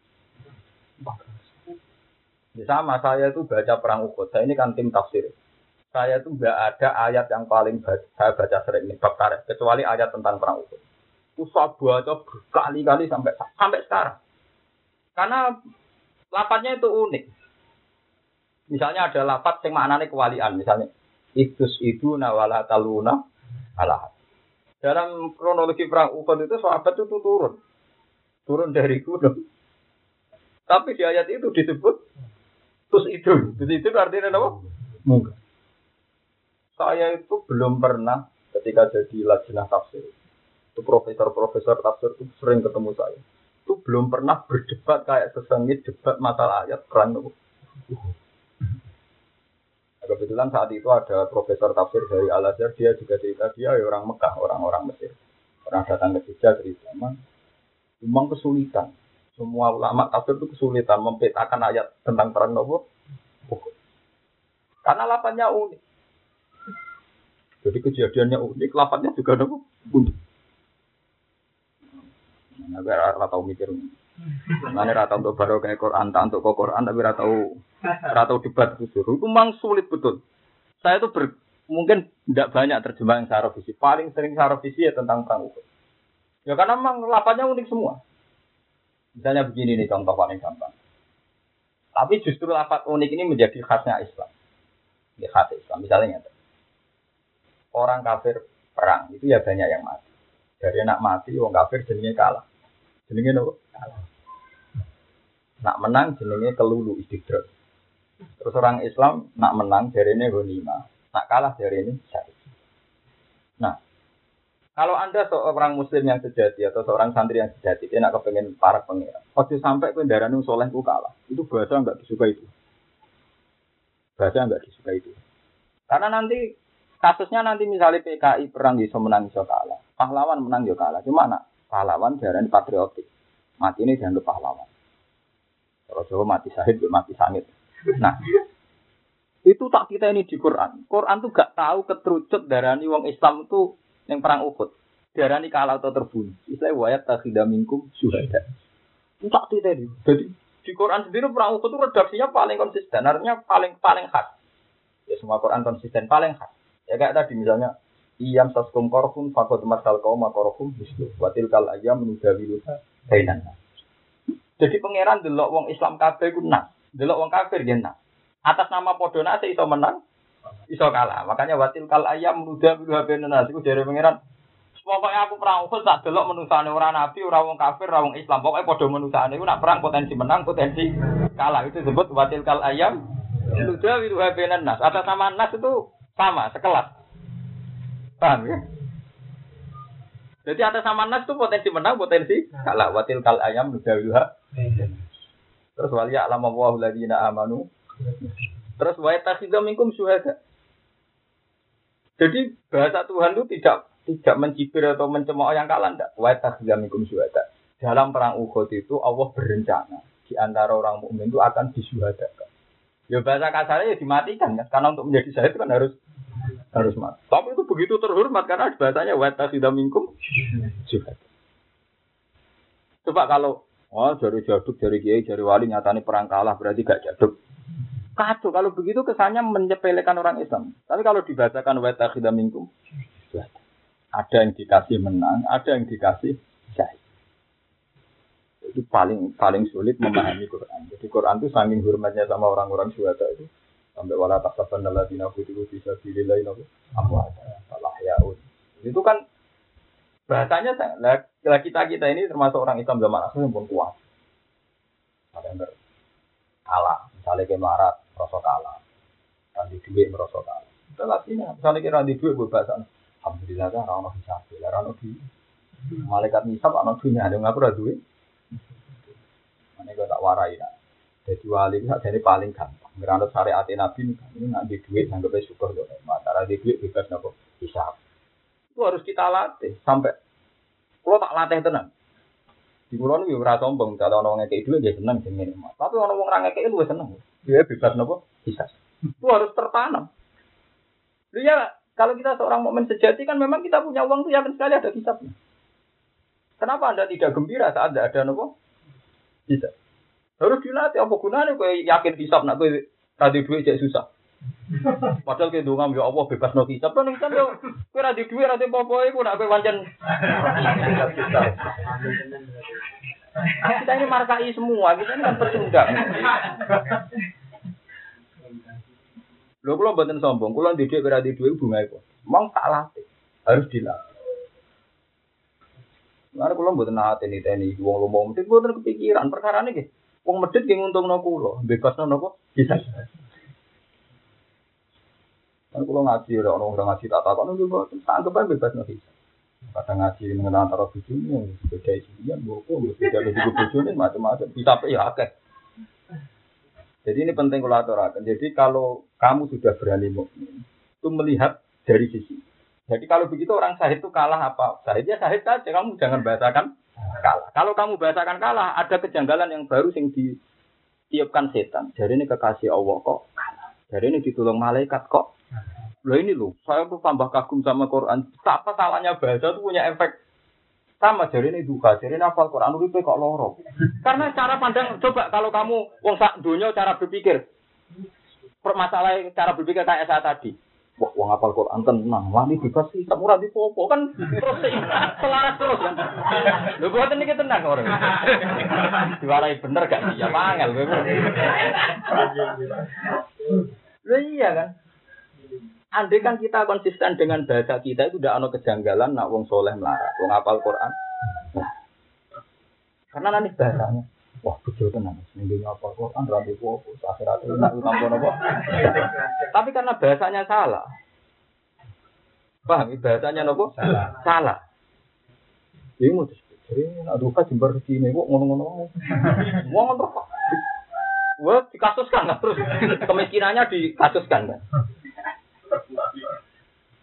Ya sama, saya itu baca perang Uhud. Saya ini kan tim tafsir. Saya itu nggak ada ayat yang paling baca, saya baca sering ini bab kecuali ayat tentang perang Uhud. Itu saya baca berkali-kali sampai sampai sekarang. Karena lapatnya itu unik. Misalnya ada lapat yang maknanya kewalian, misalnya itus itu nawala taluna Allah. Dalam kronologi perang Uhud itu sahabat itu turun, turun dari gunung. Tapi di ayat itu disebut Terus itu, terus itu artinya apa? Mungkin. Saya itu belum pernah ketika jadi lajnah tafsir. Itu profesor-profesor tafsir itu sering ketemu saya. Itu belum pernah berdebat kayak sesengit debat masalah ayat perang itu. Nah, kebetulan saat itu ada profesor tafsir dari Al Azhar, dia juga cerita dia ya orang Mekah, orang-orang Mesir. Orang datang ke Jogja cerita, memang kesulitan semua ulama tafsir itu kesulitan mempetakan ayat tentang perang Nabi. Karena lapatnya unik. Jadi kejadiannya unik, lapatnya juga Nabi unik. Nah, ora tahu mikir. Mana rata untuk baru kayak Quran, tak untuk Quran, tapi rata tahu rata debat itu Itu memang sulit betul. Saya itu ber, mungkin tidak banyak terjemahan secara visi. Paling sering secara visi ya tentang perang Uhud. Ya karena memang lapatnya unik semua. Misalnya begini nih contoh paling gampang. Tapi justru lapat unik ini menjadi khasnya Islam. Ini khas Islam. Misalnya orang kafir perang itu ya banyak yang mati. Dari nak mati, orang kafir jenenge kalah. Jenenge nopo? Kalah. Nak menang jenenge kelulu istidrak. Terus orang Islam nak menang dari ini. Nak kalah dari ini. Nah, kalau Anda seorang muslim yang sejati atau seorang santri yang sejati, dia nak kepengen para pengira. Waktu sampai kendaraan yang soleh ku kalah. Itu bahasa nggak disuka itu. Bahasa nggak disuka itu. Karena nanti kasusnya nanti misalnya PKI perang bisa menang bisa kalah. Pahlawan menang juga kalah. Cuma nak pahlawan jarang patriotik. Mati ini dianggap pahlawan. Kalau Jawa mati sahid, mati sangit. Nah, itu tak kita ini di Quran. Quran tuh gak tahu keterucut darani wong Islam itu yang perang Uhud. Darani kalah atau terbunuh. Istilah wayat takhida minkum syuhada. Tak tidak ini. Jadi di Quran sendiri perang Uhud itu redaksinya paling konsisten. Artinya paling paling khas. Ya semua Quran konsisten paling khas. Ya kayak tadi misalnya Iyam saskum korhum fakot masal kaum makorhum mislu watil kal ayam menudawiluha kainan. Jadi pangeran delok wong Islam kabeh ku nak, delok wong kafir ya nak. Atas nama podona iso menang, iso kalah. Makanya watil kal ayam muda bilu habene nasi ku dari pangeran. Pokoknya aku perang Uhud tak delok menusane ora nabi, ora wong kafir, ora wong Islam. Pokoknya padha menusane iku nak perang potensi menang, potensi kalah. Itu disebut watil kal ayam muda bilu habene nas. Atas nama nas itu sama, sekelas. Paham ya? Jadi atas sama nas itu potensi menang, potensi kalah. Watil kal ayam muda bilu Terus wali alam wa amanu. Terus wa takhidha minkum syuhada. Jadi bahasa Tuhan itu tidak tidak mencibir atau mencemooh yang kalah ndak. Wa tahzamikum syuhada. Dalam perang Uhud itu Allah berencana di antara orang mukmin itu akan disuhadakan. Ya bahasa kasarnya ya dimatikan kan karena untuk menjadi syahid kan harus harus mati. Tapi itu begitu terhormat karena bahasanya wa tahzamikum syuhada. Coba kalau oh jari jaduk, jari kiai, jari wali nyatani perang kalah berarti gak jaduk. Kacau kalau begitu kesannya menyepelekan orang Islam. Tapi kalau dibacakan wa takhidha minkum ada yang dikasih menang, ada yang dikasih syahid. Itu paling paling sulit memahami Quran. Jadi Quran itu saking hormatnya sama orang-orang syuhada itu sampai wala tasaban alladziina qutilu fi sabilillah amwat yaud. Itu kan bahasanya lah kita kita ini termasuk orang Islam zaman akhir yang pun kuat. Ada yang kalah, misalnya ke marat, merasa kalah. Randi duit merasa kalah. Itu misalnya kira randi duit gue bahasa, Alhamdulillah kan rano bisa, rano di malaikat nisab rano dunia, ada ngaku radu duit. Mana gue tak warai lah. Jadi wali itu jadi paling gampang. Ngeranut syariat Nabi ini nak di duit, anggapnya syukur dong. Mata di duit bebas nopo hisap. Itu harus kita latih sampai kalau tak latih tenang. Di pulau ini ora sombong, kalau orang ngekei duit dia seneng sih minimal. Tapi orang orang ngekei lu seneng. Dia bebas nopo bisa. Itu harus tertanam. Lu ya kalau kita seorang momen sejati kan memang kita punya uang tuh yakin sekali ada hisapnya. Kenapa anda tidak gembira saat ada ada nopo? Bisa. Harus dilatih apa gunanya kue yakin hisap nak kue tadi duit jadi susah. Padahal ke dongam ya Allah bebas no hisab kan kan yo kowe ra di dhuwit ra di apa iku nak kowe pancen kita ini markai semua, kita ini kan pecundang. Lho kula mboten sombong, kula ndidik ora di dhuwit bunga iku. Mong tak latih, harus dilatih. Lalu kula mboten nate niteni wong lomo mesti mboten kepikiran perkara niki. Wong medhit ki nguntungno kula, bebasno napa? Bisa. Kan kalau ngaji ada orang orang ngaji tak tahu kan juga anggap aja bebas nanti. Kadang ngaji mengenal antara bujuni yang beda isinya, buku, beda beda bujuni macam-macam. Bisa ya akeh. Jadi ini penting kalau aturakan. Jadi kalau kamu sudah berani mukmin, itu melihat dari sisi. Jadi kalau begitu orang sahid itu kalah apa? Sahidnya sahid saja, kamu jangan bahasakan kalah. Kalau kamu bahasakan kalah, ada kejanggalan yang baru yang ditiupkan setan. Jadi ini kekasih Allah kok kalah. Jadi ini ditolong malaikat kok Loh ini loh, saya tuh tambah kagum sama Quran. Apa salahnya bahasa tuh punya efek sama jadi ini duka, jadi apa Quran itu kok loro. Karena cara pandang, coba kalau kamu wong sak dunia cara berpikir, permasalahan cara berpikir kayak saya tadi. Wah, wong apal Quran tenang, wah ini bebas sih, tak murah di popo kan terus selaras terus kan. Lu buat ini kita tenang orang. Diwarai bener gak sih? Ya pangel, Lu iya kan? Andai kan kita konsisten dengan bahasa kita itu tidak ada kejanggalan nak wong soleh melarat, wong apal Quran. Nah, karena nanti bahasanya, wah betul tenan, seminggu apal Quran, rabi popo, akhirat itu nak utang apa. Tapi karena bahasanya salah, paham? Bahasanya nopo? Salah. Salah. Jadi mau jadi aduh kan jembar sini, kok ngono-ngono, wong ngono Wah, dikasuskan terus kemiskinannya dikasuskan kan.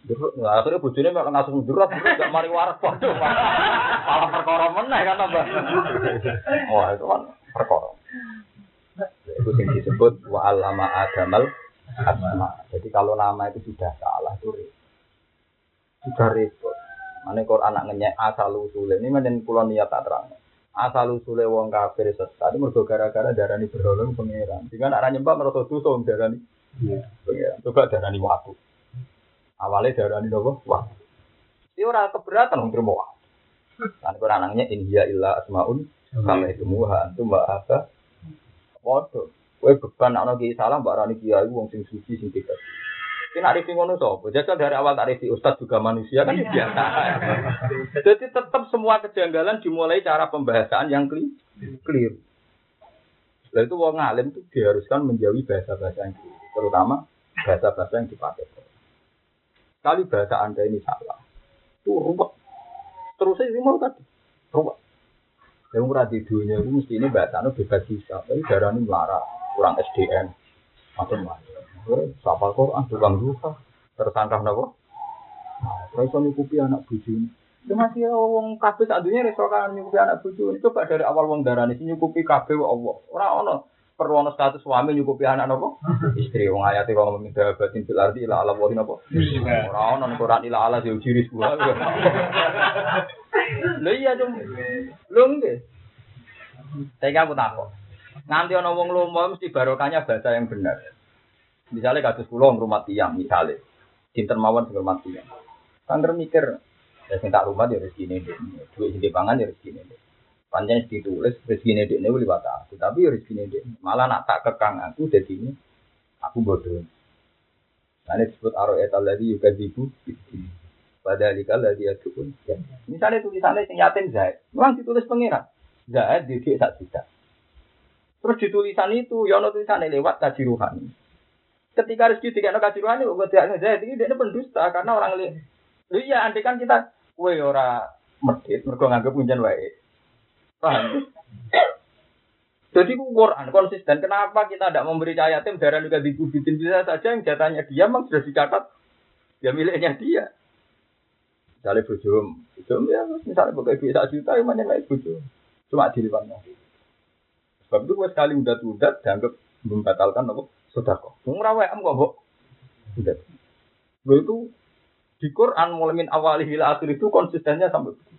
Durut, nah, akhirnya bujune mek ngasuh durut, gak mari waras waduh. Malah perkara meneh kan tambah. Wah, itu kan perkara. Itu yang disebut wa alama adamal asma. Jadi kalau nama itu sudah salah itu sudah repot. Mana Quran anak ngenyek asal usule ini menen pulau niat tak terang. Asal usule wong kafir sesat mergo gara-gara darani berhala pangeran. Dengan arah nyembah merasa dosa darani. Iya. Pangeran. Coba darani waktu. Awalnya darah ini nopo wah. Ini orang keberatan untuk terima wah. Kan Quran anaknya India illa asmaun sama itu muha itu mbak apa? Waduh, kue beban anak kiai salam mbak Rani kiai wong sing suci sing tidak. Kena arif ngono sopo. Jadi dari awal tarif ustadz juga manusia kan ya biasa. Jadi tetap semua kejanggalan dimulai cara pembahasan yang clear. Lalu itu wong alim itu diharuskan menjauhi bahasa-bahasa yang clear. Terutama bahasa-bahasa yang dipakai. Kali bahasa Anda ini salah. Itu ruwet. Terus saya mau tadi. Ruwet. Yang murah di dunia itu mesti ini bahasa Anda bebas bisa. Tapi darah ini melarang. Kurang SDM. Macam-macam. Sapal Quran, tukang duka. Tersangka apa? Nah, terus nyukupi anak buju ini. Itu masih wong kabeh sak dunia resokan nyukupi anak buju ini. Coba dari awal wong darah ini nyukupi kabeh Allah. Orang-orang perlu ono status suami nyukupi anak nopo? [LAUGHS] Istri. Wong ayat wong meminta batin fil ardi ila ala wa nopo? Ora ono Quran ila ala yo jiri gua lho iya dong lho nggih. Saya aku takut nanti ono wong lomo mesti barokahnya bahasa yang benar. Misalnya kasus pulau rumah tiang misalnya cinta mawon rumah tiang kan mikir ya sing tak rumah ya rezeki ini duit sing pangan ya rezeki ini Panjang ditulis rezeki ini ini liwat aku, tapi ya rezeki ini malah nak tak kekang aku jadi ini aku bodoh. Ini disebut aroet lagi juga dibu. Pada dikal lagi ya pun. Misalnya tulisannya sing yatim Zaid, memang ditulis pengiran. Zaid didik tak tidak. Terus di tulisan itu, ya tulisannya lewat kaji ruhani. Ketika rezeki tidak kaji ruhani, gue tidak Zaid ini dia pendusta karena orang lihat. Iya, andai kan kita, kue ora medit, mereka nganggep punjen wae. Paham? Jadi Quran konsisten. Kenapa kita tidak memberi yatim darah juga dibubitin bisa saja yang jatahnya dia memang sudah dicatat dia miliknya dia. Misalnya bojo, bojo ya misalnya pakai duit satu juta, yang mana naik bojo. Cuma di depan Sebab itu gue sekali udah udah dianggap membatalkan apa? Sudah kok. Ngerawe am kok, Udah. Gue itu di Quran mulai min awali hila akhir itu konsistennya sampai begitu.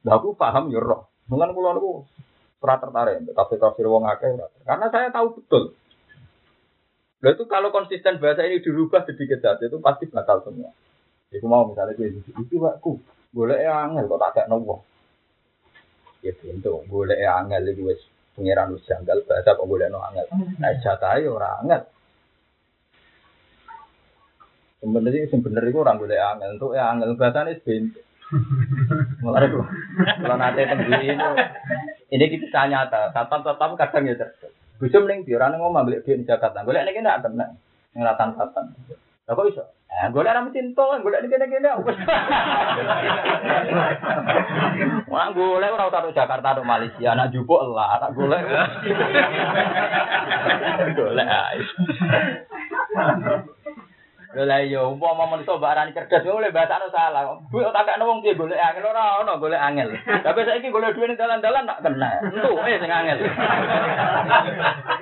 Nah, aku paham ya roh. Mungkin kalau aku pernah tertarik tapi tafsir wong akeh karena saya tahu betul. Lalu itu kalau konsisten bahasa ini dirubah sedikit saja itu pasti batal semua. Iku mau misalnya gue itu itu aku boleh angel kok tak nopo. Ya pintu boleh angel itu wes pengiran wis janggal bahasa kok boleh no angel. Nah jatah orang angel. Sebenarnya bener itu orang boleh angel untuk ya angel bahasa ini pintu. Mulai itu kalau nanti tembus ini ini kita nyata. Tatap tatap kadang ya cerdas. Bisa mending di orang ngomong beli di Jakarta. Boleh ini kena tenang. Ngeratan tatan. Lah kok iso? Eh, golek ra mesin tol, golek kene-kene. Wah, golek ora usah Jakarta atau Malaysia, anak jupuk lah, anak golek. Golek ae. Lah iya umpama manusa barani cerdas yo oleh bahasane salah. Kuwi tak kakno wong piye golek angel ora ono golek angel. Tapi saiki golek duwe ning dalan-dalan tak kena. Entu eh sing angel.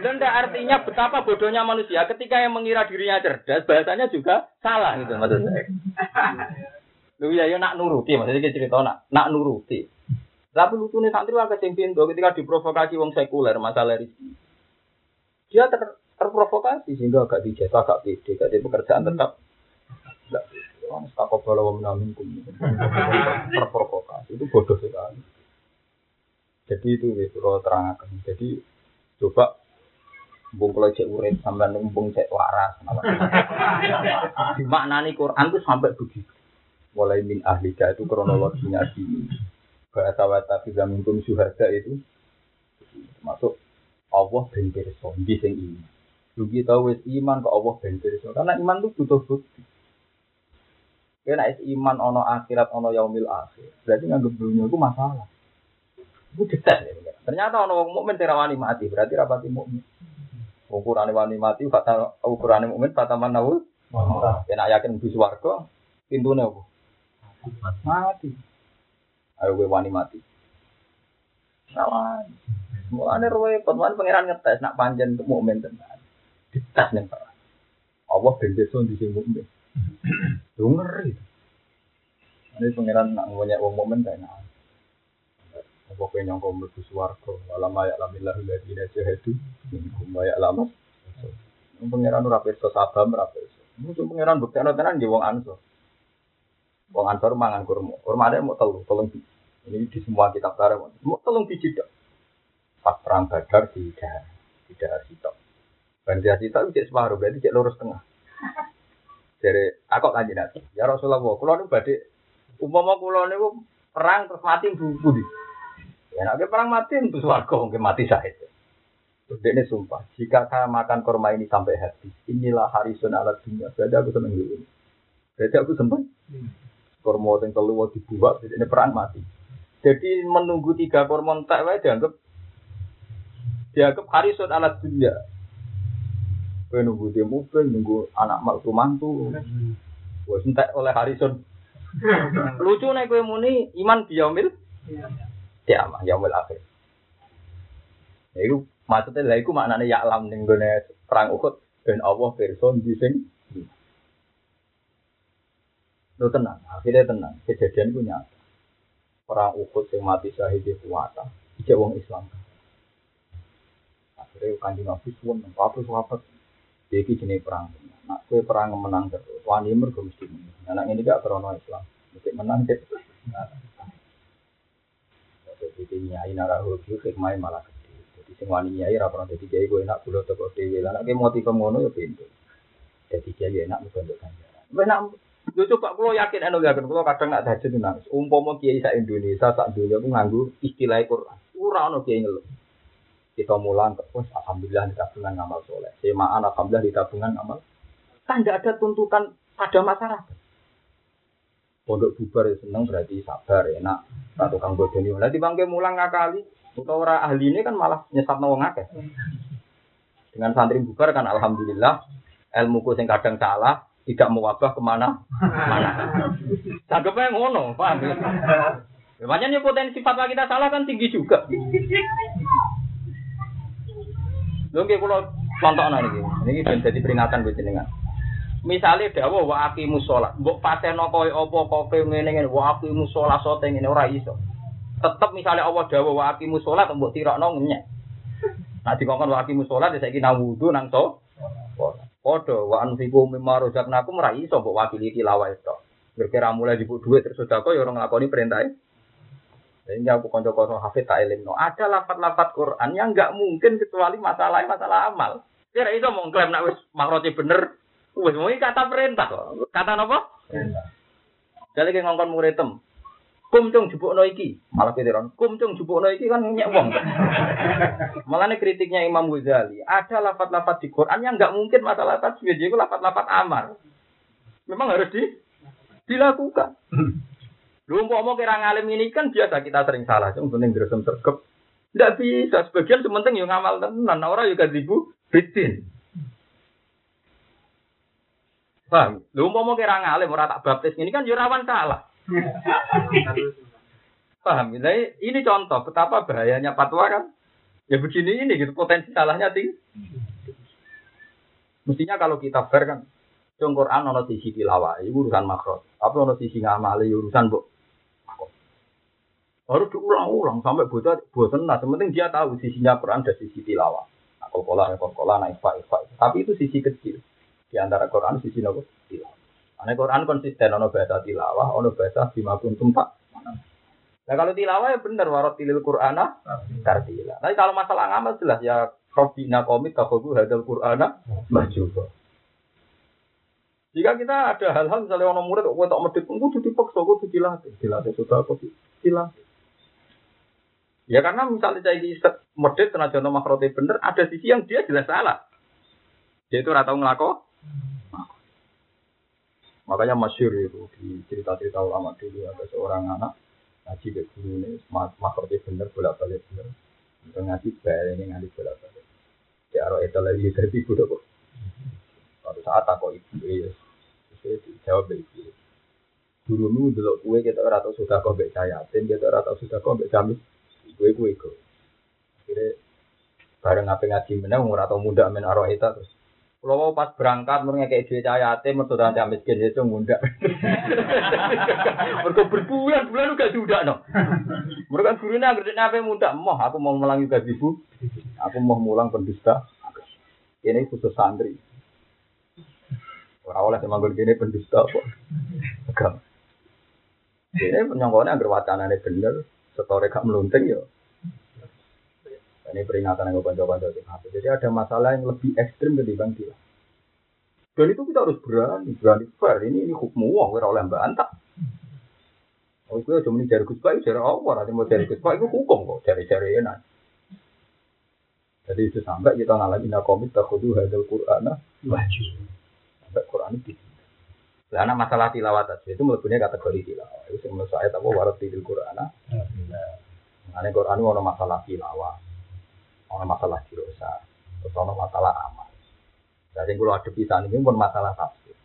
Dan artinya betapa bodohnya manusia ketika yang mengira dirinya cerdas bahasanya juga salah gitu maksud saya. Lu ya yo nak nuruti maksudnya cerita nak nak nuruti. Tapi lucunya santri sing pintu ketika diprovokasi wong sekuler masalah rezeki. Dia ter terprovokasi sehingga agak dijasa, agak pede, agak di pekerjaan tetap enggak Orang takut kalau menamin terprovokasi itu bodoh sekali. Jadi itu itu kalau terangkan. Jadi coba bung kalau cek urip sampai bung cek waras. Dimaknani Quran itu sampai begitu. Mulai min ahlika itu kronologinya di bahasa wata bisa minkum syuhada itu masuk Allah ben pirsa sing ini Dugi tahu wis iman ke Allah ben pirsa. Karena iman itu butuh bukti. Kena is iman ono akhirat ono yaumil akhir. Berarti nganggep dunia itu masalah. Itu detail ya. Ternyata ono wong mukmin terawani mati, berarti rapati mukmin. Ukuran wani mati, kata ukuran mukmin kata mana wul? Kena yakin di swarga, pintune apa? Mati. Ayo gue wani mati. Sawan. Mulane ruwe, pengen pangeran ngetes nak panjen mukmin tenan ditas nih Pak. Allah ben desa di sing mukmin. Lu ngeri. Ini pangeran nak ngonya wong mukmin kayak. Apa kowe nyangka mlebu swarga, alam ayak lamillah ladina jahadu minkum wa ya'lamu. Pangeran ora pirsa sabam ora pirsa. Mungkin pangeran buktekno tenan nggih wong ansor. Wong ansor mangan kurma. Kurma ada mau telu, tolong ini di semua kitab tarikh. Mau tolong biji dok. Pas perang Badar di di daerah sitok. Bandia cita itu separuh, berarti cek lurus tengah. [LAUGHS] Jadi aku kanji nanti. Ya Rasulullah, kulo nu badhe umpama kulo niku perang terus mati buku di. Ya nek perang mati untuk swarga mungkin mati saya. Terus dia sumpah, jika saya makan kurma ini sampai habis, inilah hari ala dunia. Berarti aku seneng ini. Berarti aku sempat. Kurma yang telu dibuat, ini perang mati. Jadi menunggu tiga kurma tak wae dianggap dianggap hari ala dunia. Kowe nunggu dia mobil, nunggu anak mantu mantu. Wes entek oleh Harrison. [LAUGHS] Lucu nih kowe muni iman biyaumil. Ya, yaumil akhir. Ya iku maksudnya lha iku maknane ya alam ning perang Uhud ben Allah person di sing Lu tenang, akhirnya tenang. Kejadian itu nyata. Perang Uhud yang mati syahid di kuwata. Ijek wong Islam. Akhirnya kanjeng Nabi suwun, apa sahabat jadi jenis perang. Nak kue perang menang terus. Wani mergo mesti menang. Anak ini gak krono Islam. Mesti menang deh. Jadi nyai narahu hikmah malah gede. Jadi sing wani nyai rapor jadi kiai gue enak bulat toko dewi. Lah nek motif ngono ya pintu. Jadi kiai enak bukan untuk ganjaran. Enak Yo coba kalau yakin anu yakin kalau kadang nggak tahajud nangis. Umpama kiai sa Indonesia sak dunia aku nganggu istilah Quran. Ora ono kiai ngeluh kita mulang terus alhamdulillah di tabungan ngamal soleh semaan alhamdulillah di tabungan ngamal kan tidak ada tuntutan pada masyarakat pondok bubar ya seneng berarti sabar enak tak tukang bodoni nanti bangke mulang ngakali atau orang ahli ini kan malah nyesat nawang dengan santri bubar kan alhamdulillah ilmu ku sing kadang salah tidak mewabah ke mana mana. Tanggapnya ngono, paham ya? Makanya potensi fatwa kita salah kan tinggi juga. Lho nggih kula contohna niki. Niki ben dadi peringatan buat jenengan. Misale dawuh wa aqimus shalah, mbok pateno koyo apa kope ngene ngene wa aqimus shalah sote ngene ora iso. Tetep misale Allah dawuh wa aqimus shalah mbok tirokno ngenyek. Nah dikongkon wa aqimus shalah saiki nang wudu nang so. Padha wa anfiqu mimma razaqnakum ora iso mbok wakili tilawah itu. Berkira mulai dibuk duit terus sedekah ya ora nglakoni perintah sehingga aku konco-konco hafid tak no. Ada lafat-lafat Quran yang nggak mungkin kecuali masalah masalah amal. Kira itu mau klaim nak wis makroti bener, wis mau kata perintah Kata apa? Perintah. Jadi kayak ngongkon muridem. Kum cung no iki, malah ketiron. Kum cung no iki kan nyek wong. [LAUGHS] Malah kritiknya Imam Ghazali, ada lafat-lafat di Quran yang nggak mungkin masalah tasbih, jadi lafat-lafat amal. Memang harus di dilakukan. [LAUGHS] Lu mau kira ngalim ini kan biasa kita sering salah, cuma penting gersem sergap. Tidak bisa, sebagian sementing yang ngamal tenan, orang juga dibu bitin. Paham? Lu mau kira ngalim orang tak baptis ini kan jurawan salah. Paham? Jadi ini contoh betapa bahayanya fatwa kan. Ya begini ini gitu potensi salahnya tinggi. Mestinya kalau kita fair kan, Cung Quran ono sisi tilawah, urusan makro. Apa ono sisi ngamali urusan bu harus diulang-ulang sampai buta bosan. Nah, sementing dia tahu sisinya Quran dan sisi tilawah. Nah, kola, kola, nah, ifa, ifa. Tapi itu sisi kecil di antara Quran sisi nopo tilawah. Nah, Quran konsisten ono bahasa tilawah, ono bahasa bima kuntum. Nah kalau tilawah ya benar warot tilil Qur'ana tartila. Tapi kalau masalah ngamal jelas ya Robbina komit kafagu hadal Qur'ana majuba. Jika kita ada hal-hal misalnya orang murid kok tak medit, kudu dipaksa, kudu dilatih, dilatih sudah, kudu dilatih. Ya karena misalnya saya di medit tenaga nama makrote bener, ada sisi yang dia jelas salah. Dia itu ratau ngelako. Makanya masyur itu di cerita-cerita ulama dulu ada seorang anak ngaji ke guru ini makrote bener bolak balik bener. Untuk ngaji bayar ini ngaji bolak balik. Ya arah itu lagi dari ibu dong. Pada saat aku ibu ya, saya dijawab ibu. Dulu nu dulu kue kita rata sudah kau baca yatim, kita rata sudah kau baca jamis gue gue gue akhirnya bareng apa ngaji menang umur atau muda men arwah itu terus kalau pas berangkat murnya kayak duit cahaya ate mertu nanti miskin itu muda [LAUGHS] mereka berbulan-bulan juga sudah no mereka gurunya ngerti apa muda mau aku mau melangi ibu. Aku mau mulang pendusta. Ini khusus santri. Orang oleh semanggul gini pendusta kok. Agama ini penyongkone agar wacananya bener setore gak melunting ya. Ini peringatan yang bantu-bantu Jadi ada masalah yang lebih ekstrim ketimbang dia. Dan itu kita harus berani, berani fair. Ini, ini hukum wong, kira oleh bantah. Oh, itu cuma dari Gus Pak, dari Allah. Nanti mau dari Gus Pak, itu hukum kok, dari-dari enak. Jadi itu sampai kita ngalamin komit takudu hadal Qur'an wajib. Sampai Qur'an itu. Karena masalah tilawat itu melepuhnya kategori tilawat. Itu menurut saya tahu warat tilil Qur'an. Karena Quran itu masalah tilawah, ada masalah jirosa, terus ada masalah amal. Jadi kalau ada pisah ini pun masalah tafsir.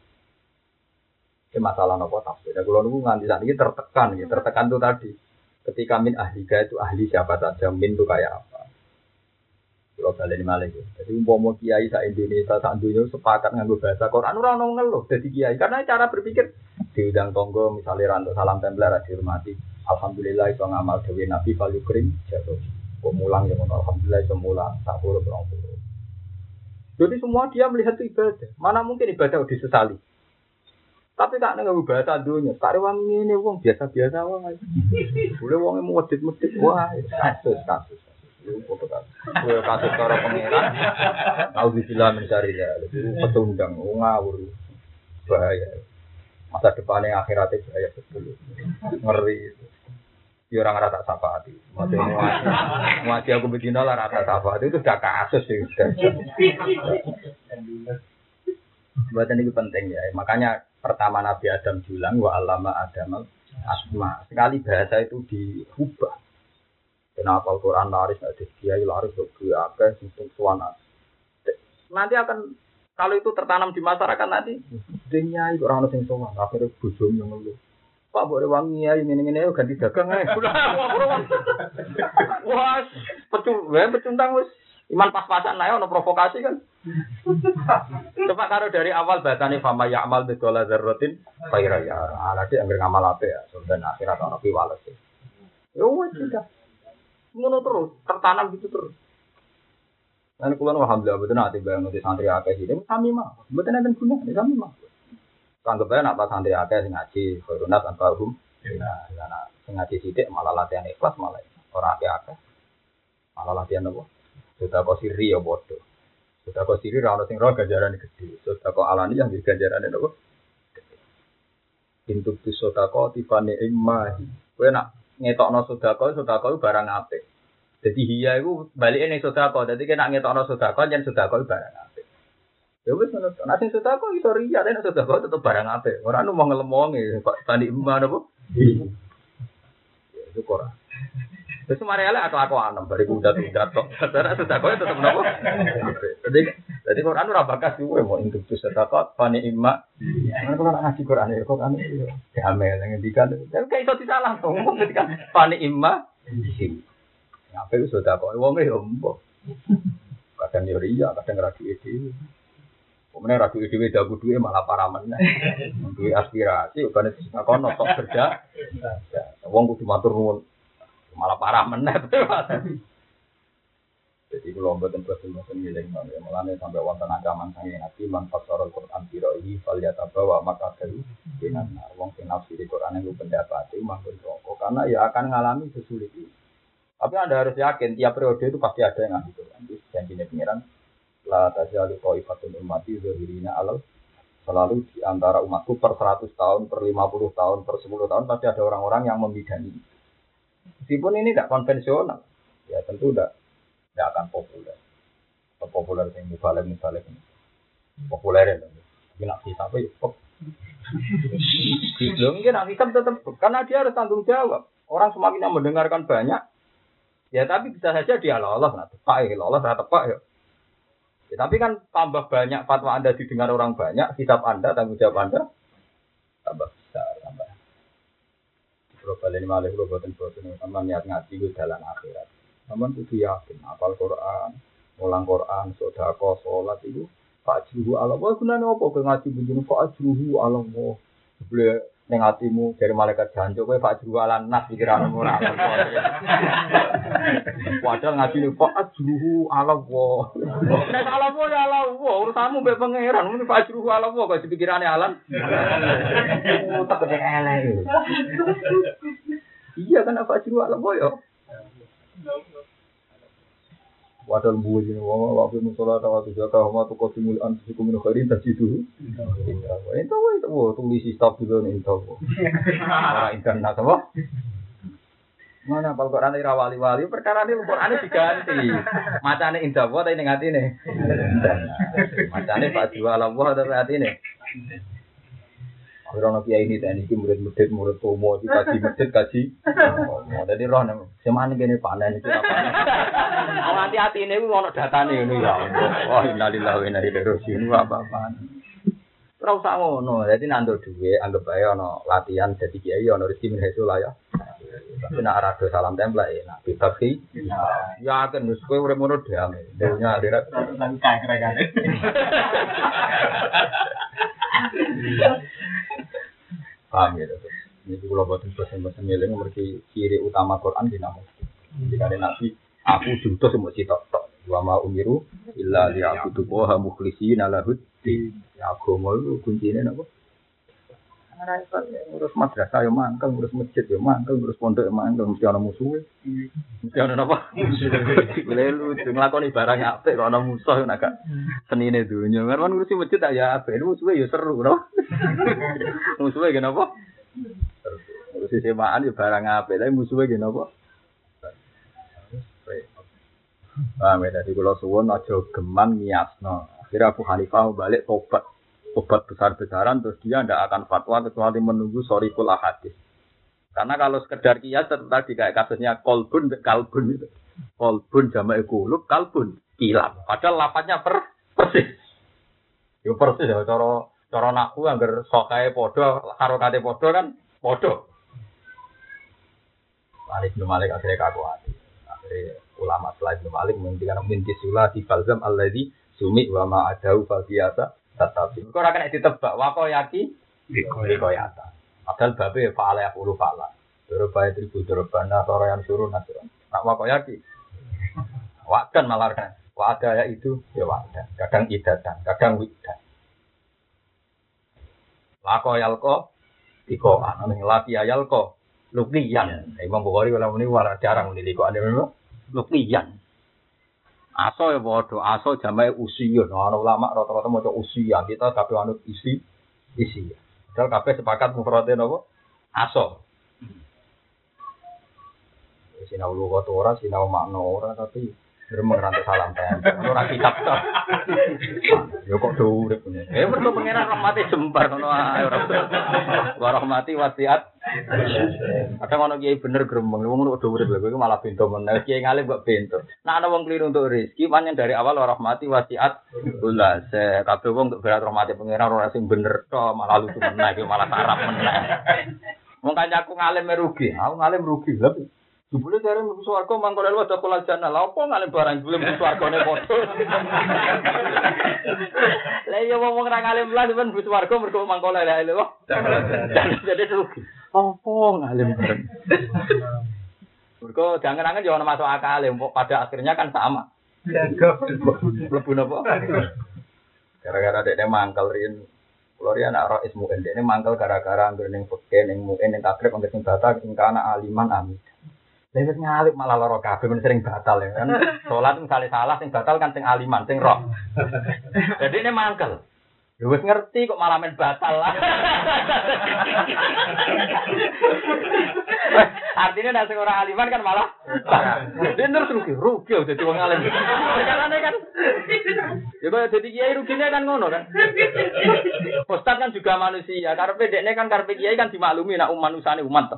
Ini masalah nopo tafsir. Dan kalau nunggu nganti saat ini tertekan, ya. tertekan itu tadi. Ketika min ahlika itu ahli siapa saja, min itu kayak apa. Kalau balik Malaysia. Jadi umpama kiai sa Indonesia sa dunia sepakat nganggo bahasa Quran orang orang ngeluh jadi kiai karena cara berpikir diundang tonggo misalnya rantuk salam tempel dihormati Alhamdulillah itu ngamal dewi Nabi Falu Krim jatuh. Pemulang yang Alhamdulillah itu mulang tak puluh puluh. Jadi semua dia melihat itu ibadah. Mana mungkin ibadah disesali. Tapi tak nggak bahasa dunia. Ini wong biasa wong aja. Boleh wong mau medit medit. Wah kasus kasus. Foto kasus. Kasus cara pangeran. Tahu dibilang mencari ya. Petundang. Ngawur. Bahaya. Masa depannya akhiratnya bahaya betul. Ngeri. Ya orang rata sapati. Maksudnya ngaji aku begini lah rata sapati itu sudah kasus sih. Buat ini penting ya. Makanya pertama Nabi Adam bilang wa alama Adam asma. Sekali bahasa itu diubah. Kenapa Al-Quran laris, ada kiai laris, ada apa, untuk suana. Nanti akan kalau itu tertanam di masyarakat nanti, dunia itu orang yang sowan, akhirnya bujum yang ngeluh. Pak boleh wangi ya ini ini ganti dagang ya. Wah, pecung, pecundang wis iman pas-pasan lah ono provokasi kan. Coba karo dari awal bahasane fama ya'mal bi dola dzarratin khaira ya. Ala sih anggere ngamal ape ya, dan akhirat ono piwales. Ya wis sudah. Ngono terus, tertanam gitu terus. Dan kulon alhamdulillah betul nanti bayang nanti santri akeh ini kami mah, betul nanti guna, kami mah. Anggap aja nak santri akeh sing ngaji, korunat hukum. Nah, karena sing ngaji sidik malah latihan ikhlas malah orang akeh akeh. Malah latihan apa? Sudah kau siri ya bodoh. Sudah kau siri rano sing roh ganjaran gede. Sudah kau alani yang di ganjaran itu? Intuk kau tifane imahi. Kue nak ngetokno sedekah sedekah barang apik. Dadi hiya iku balike ning sedekah. Dadi nek ngetokno sedekah yen sedekah barang apik. Ya wis ngono. Nek sing sedekah iso riya nek sedekah tetep barang apik. Ora anu mau ngelemong e, kok tani iman apa? Iya. Ya. Terus mari ala aku aku anem bari kuda tuh jatuh. Karena sudah kau tetep nopo. Jadi jadi Quran ora bakas kuwe mau untuk tuh sedekah pani imma. Mana kalau ngaji Quran ya kok anu ya amel ngendikan. Kan kayak iso disalah ngomong ketika pani imma. Apa itu kok wong e ombo. Kadang yo iya, kadang ragu ide. Kemudian ragu ide weda kudu malah para meneh. Duwe aspirasi bukan kono tok kerja. Wong kudu matur nuwun. Malah parah meneh. Jadi kalau mboten bosen bosen ngiling ya mulane sampai wonten ancaman sange nabi man fasarul Quran biro ini fal yatabawa maka kalu dengan wong sing di Quran yang pendapat itu mangkon rokok karena ya akan mengalami sesulit ini. Tapi Anda harus yakin tiap periode itu pasti ada yang ngasih Quran. Itu janjinya pengiran. La tajalu ta'ifatun ummati zahirina alal selalu di antara umatku per 100 tahun, per 50 tahun, per 10 tahun pasti ada orang-orang yang membidani. Meskipun ini tidak konvensional, ya tentu tidak tidak akan populer. Populer yang mubalek mubalek ini. Populer ya, tapi nak kita apa ya? Belum mungkin nak kita tetap karena dia harus tanggung jawab. Orang semakin yang mendengarkan banyak, Ya tapi bisa saja dia lolos, nah tepak ya lolos, nah tepak ya. ya. Tapi kan tambah banyak fatwa Anda didengar orang banyak, kitab Anda, tanggung jawab Anda, tambah. Kalau kalian malah kalau buatin buatin, sama niat ngaji itu jalan akhirat. Namun itu yakin, apal Quran, ulang Quran, sodako, sholat itu, Pak Juhu Allah, wah gunanya apa ngaji begini, Pak Juhu Allah, boleh ning atimu dari malaikat jancuk kowe Pak jualan nas pikiranmu ora Padahal ngaji nih Pak ajruhu ala wa. Nek ala wa ya ala wa urusanmu mbek pangeran muni Pak ajruhu ala wa kok dipikirane alam. Oh tak elek. Iya kan apa ajruhu ala wa ya. Wadal buah jadi wong waktu musola tawa tuh jaka hama tuh kosi mul an tuh kumin khairin tak situ. Itu wah itu wah tulis stop dulu nih itu. Orang internet apa? Mana pal Quran ira wali-wali perkara ini Quran ini diganti. Macane indah buat ini ngati nih. Macane Pak Jual Allah ada hati nih. Orang kiai ini tadi ini murid murid murid tomo di kaji masjid kaji. Jadi roh nih, semana gini panen itu apa? Oh hati hati ini gue mau data nih ini ya. Oh innalillahi wa inna ilaihi rajiun apa apa. Terus usah ngono, jadi nandur duwe, anggap aja ono latihan jadi kiai ono rezeki min lah ya. Tapi nak rado salam tempel ya, nak bebas sih. Ya kan, wis kowe urip ngono damai. Dunya akhirat. [LAUGHS] Paham ya, terus. Ini kalau buat bosan-bosan ngiling, mereka ciri utama Quran di nama. Jika ada nabi, aku juntuh semua si tok tok. Wa ma umiru illa liya'budu wa mukhlisina lahu Ya agama itu kuncinya apa? Ngurus madrasah ya mangkel, ngurus masjid ya mangkel, ngurus pondok ya mangkel, mesti ana musuhe. Mesti ana apa? [LAUGHS] Boleh lucu nglakoni barang apik kok ana musuh nek gak senine dunya. Kan ngurusi masjid tak ya apik, musuhe ya seru, no. [LAUGHS] Musuhe gen apa? Ngurusi semaan ya barang apik, tapi musuhe gen apa? Paham ya, dari kalau suwon aja geman niasno. Akhirnya Abu Hanifah balik tobat obat besar-besaran terus dia tidak akan fatwa kecuali menunggu sorikul ahadis. Karena kalau sekedar kias tadi kayak kasusnya kolbun kalbun itu. Kolbun jama'i kulub kalbun kilap. Padahal lapatnya per persis. Yo persis ya cara cara naku anggar sokae padha karo kate padha kan padha. Malik bin Malik akhirnya kaku hati. Akhirnya ulama selain bin Malik menghentikan min kisula di balzam alladhi sumi wa ma adau fal biasa tetapi kok ora kena ditebak wa kok yaki iko yata. Padahal babe fa'ala ya puluh fa'ala. Doroba tribu doroba nasara yang suruh nasara. Nak wa kok yaki. Wakan malah kan. Wa ada ya itu ya wadah. Kadang idatan, kadang widan. Lako yalko iko anu laki yalko lukniyan. Imam Bukhari kalau ini wala jarang ini kok ada memang lukniyan. Aso ya bodoh, aso jamai usia. Nah, ulama rata-rata mau usia kita tapi anut isi isi. Padahal kabeh sepakat mufradin apa? Aso. Sinau lu kok ora, sinau makna ora tapi Gremeng rantai salam tempel. Ora kitab to. Ya kok do urip punya. Eh mergo pangeran rahmate jembar ngono ae ora. Wa rahmati wasiat. Kadang ono kiai bener gremeng, wong ngono do urip lho kowe malah bento meneh. Kiai ngalim kok bento. Nah ana wong keliru untuk rezeki, pancen dari awal wa rahmati wasiat. Ulah se kabeh wong untuk berat rahmati pangeran ora sing bener to, malah lucu meneh, malah sarap meneh. Wong kancaku ngalim rugi, aku ngalim rugi. Lha Jebule jare mlebu swarga mangkon lewat dakul jannah. Lah opo ngale barang jebule mlebu swargane padha. [LAUGHS] Lah iya wong ora ngalim lah ben mlebu swarga mergo mangkon lewat lho. Jadi rugi. Opo ngalim bareng. Mergo jangan-jangan yo ono masuk akal pada akhirnya kan sama. Mlebu napa? Gara-gara dekne mangkel rin Kulo riyen anak roh ismu ini mangkel gara-gara anggere ning peke ning muin ning takrib anggere sing bata sing kana aliman amin. Lewat ngalip malah loro kabeh men sering batal ya kan. Salat misalnya salah sing batal kan sing aliman, sing roh. Jadi ini mangkel. Ya wis ngerti kok malah men batal lah. Artinya nek sing ora aliman kan malah Dia terus rugi, rugi dadi wong alim. Perkarane kan. Ya kok dadi kiai rugine kan ngono kan. Ustaz kan juga manusia, karepe dekne kan karepe kiai kan dimaklumi nek umat manusane umat.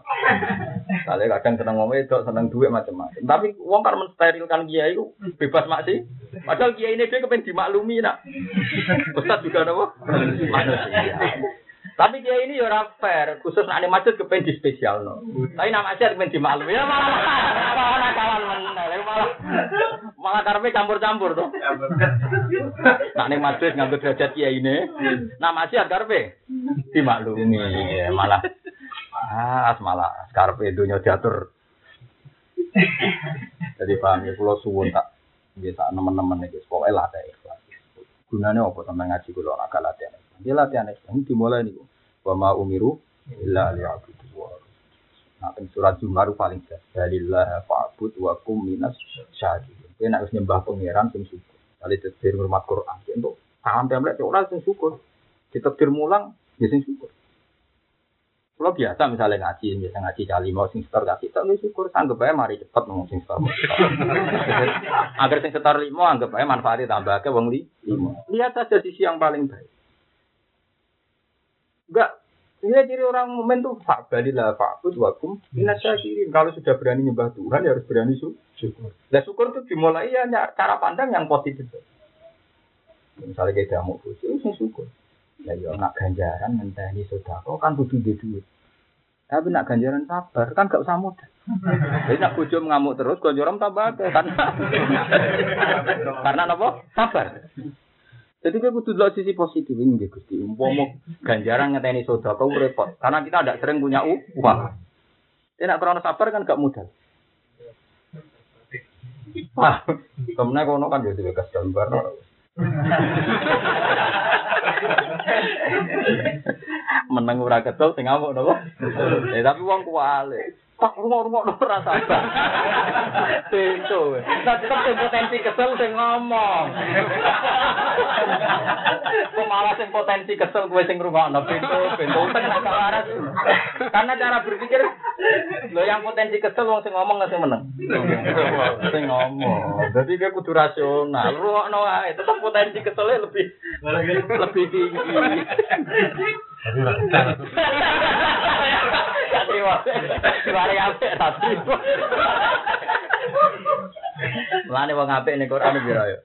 Kali kadang seneng ngomong itu, seneng duit macam-macam. Tapi wong kan mensterilkan kiai itu bebas maksi. Padahal kiai ini dia kepengen dimaklumi nak. Ustaz juga nopo manusia. Tapi dia ini ya fair, khusus nak masjid kepen di spesial no. Tapi nama masjid kepen di malu ya malah malah nakalan mana, malah malah karpe campur-campur tuh. Nak nih masjid ngambil derajat dia ini, nama masjid karpe di malu ini malah ah malah karpe dunia diatur. Jadi paham ya, kalau suwun tak bisa teman-teman itu pokoknya lah ada ikhlas. Gunanya apa sama ngaji kalau agak latihan. Dia latihan Islam dimulai nih. Wa ma umiru illa liya'budu wa Nah, surat Zumar paling jelas. Dalillah fa'bud wa kum minas syakirin. Kowe nek nyembah pangeran sing syukur. Kali tafsir hormat Quran. Untuk paham template ora sing syukur. Ditafsir mulang ya sing syukur. Kalau biasa misalnya ngaji, biasa ngaji kali mau sing setor kasih, tapi syukur sanggup aja mari cepet ngomong sing setor. [LAUGHS] Agar sing setor limo anggap aja manfaatnya tambah ke wong li limo. Lihat saja sisi yang paling baik. Enggak. Ini ciri orang momen tuh pak balilah fakut wakum minasyakirin. Kalau sudah berani nyembah Tuhan ya harus berani syukur. Nah syukur itu dimulai ya cara pandang yang positif. Misalnya kita mau bujuk, ya syukur. Ya ya nak ganjaran ngenteni sodako kan kudu di duit. Tapi nak ganjaran sabar kan gak usah mudah. [LAUGHS] Jadi nak bojo ngamuk terus ganjaran tambah kan. [LAUGHS] Karena apa? Sabar. Jadi kita kudu lihat sisi positif ini Gusti. Umpama ganjaran ngeteni sedekah repot. Karena kita tidak sering punya uang. Tidak nak krono sabar kan gak mudah. Wah, kemudian kono kan jadi bekas gambar. Menang ora kesel sing ngamuk napa? Eh tapi wong kuale. Tak rumah-rumah ora sabar. Tentu. Nah, tetep potensi kesel sing ngomong. Kok malah sing potensi kesel gue sing ngrungokno pintu, pintu waras. Karena cara berpikir lo yang potensi kesel wong sing ngomong sing meneng. Sing ngomong. Jadi dia kudu rasional. Rungokno wae, tetep potensi keselnya lebih lebih tinggi. Terima. Mari apik tak terima. Mulane wong apik ning Quran piro yo.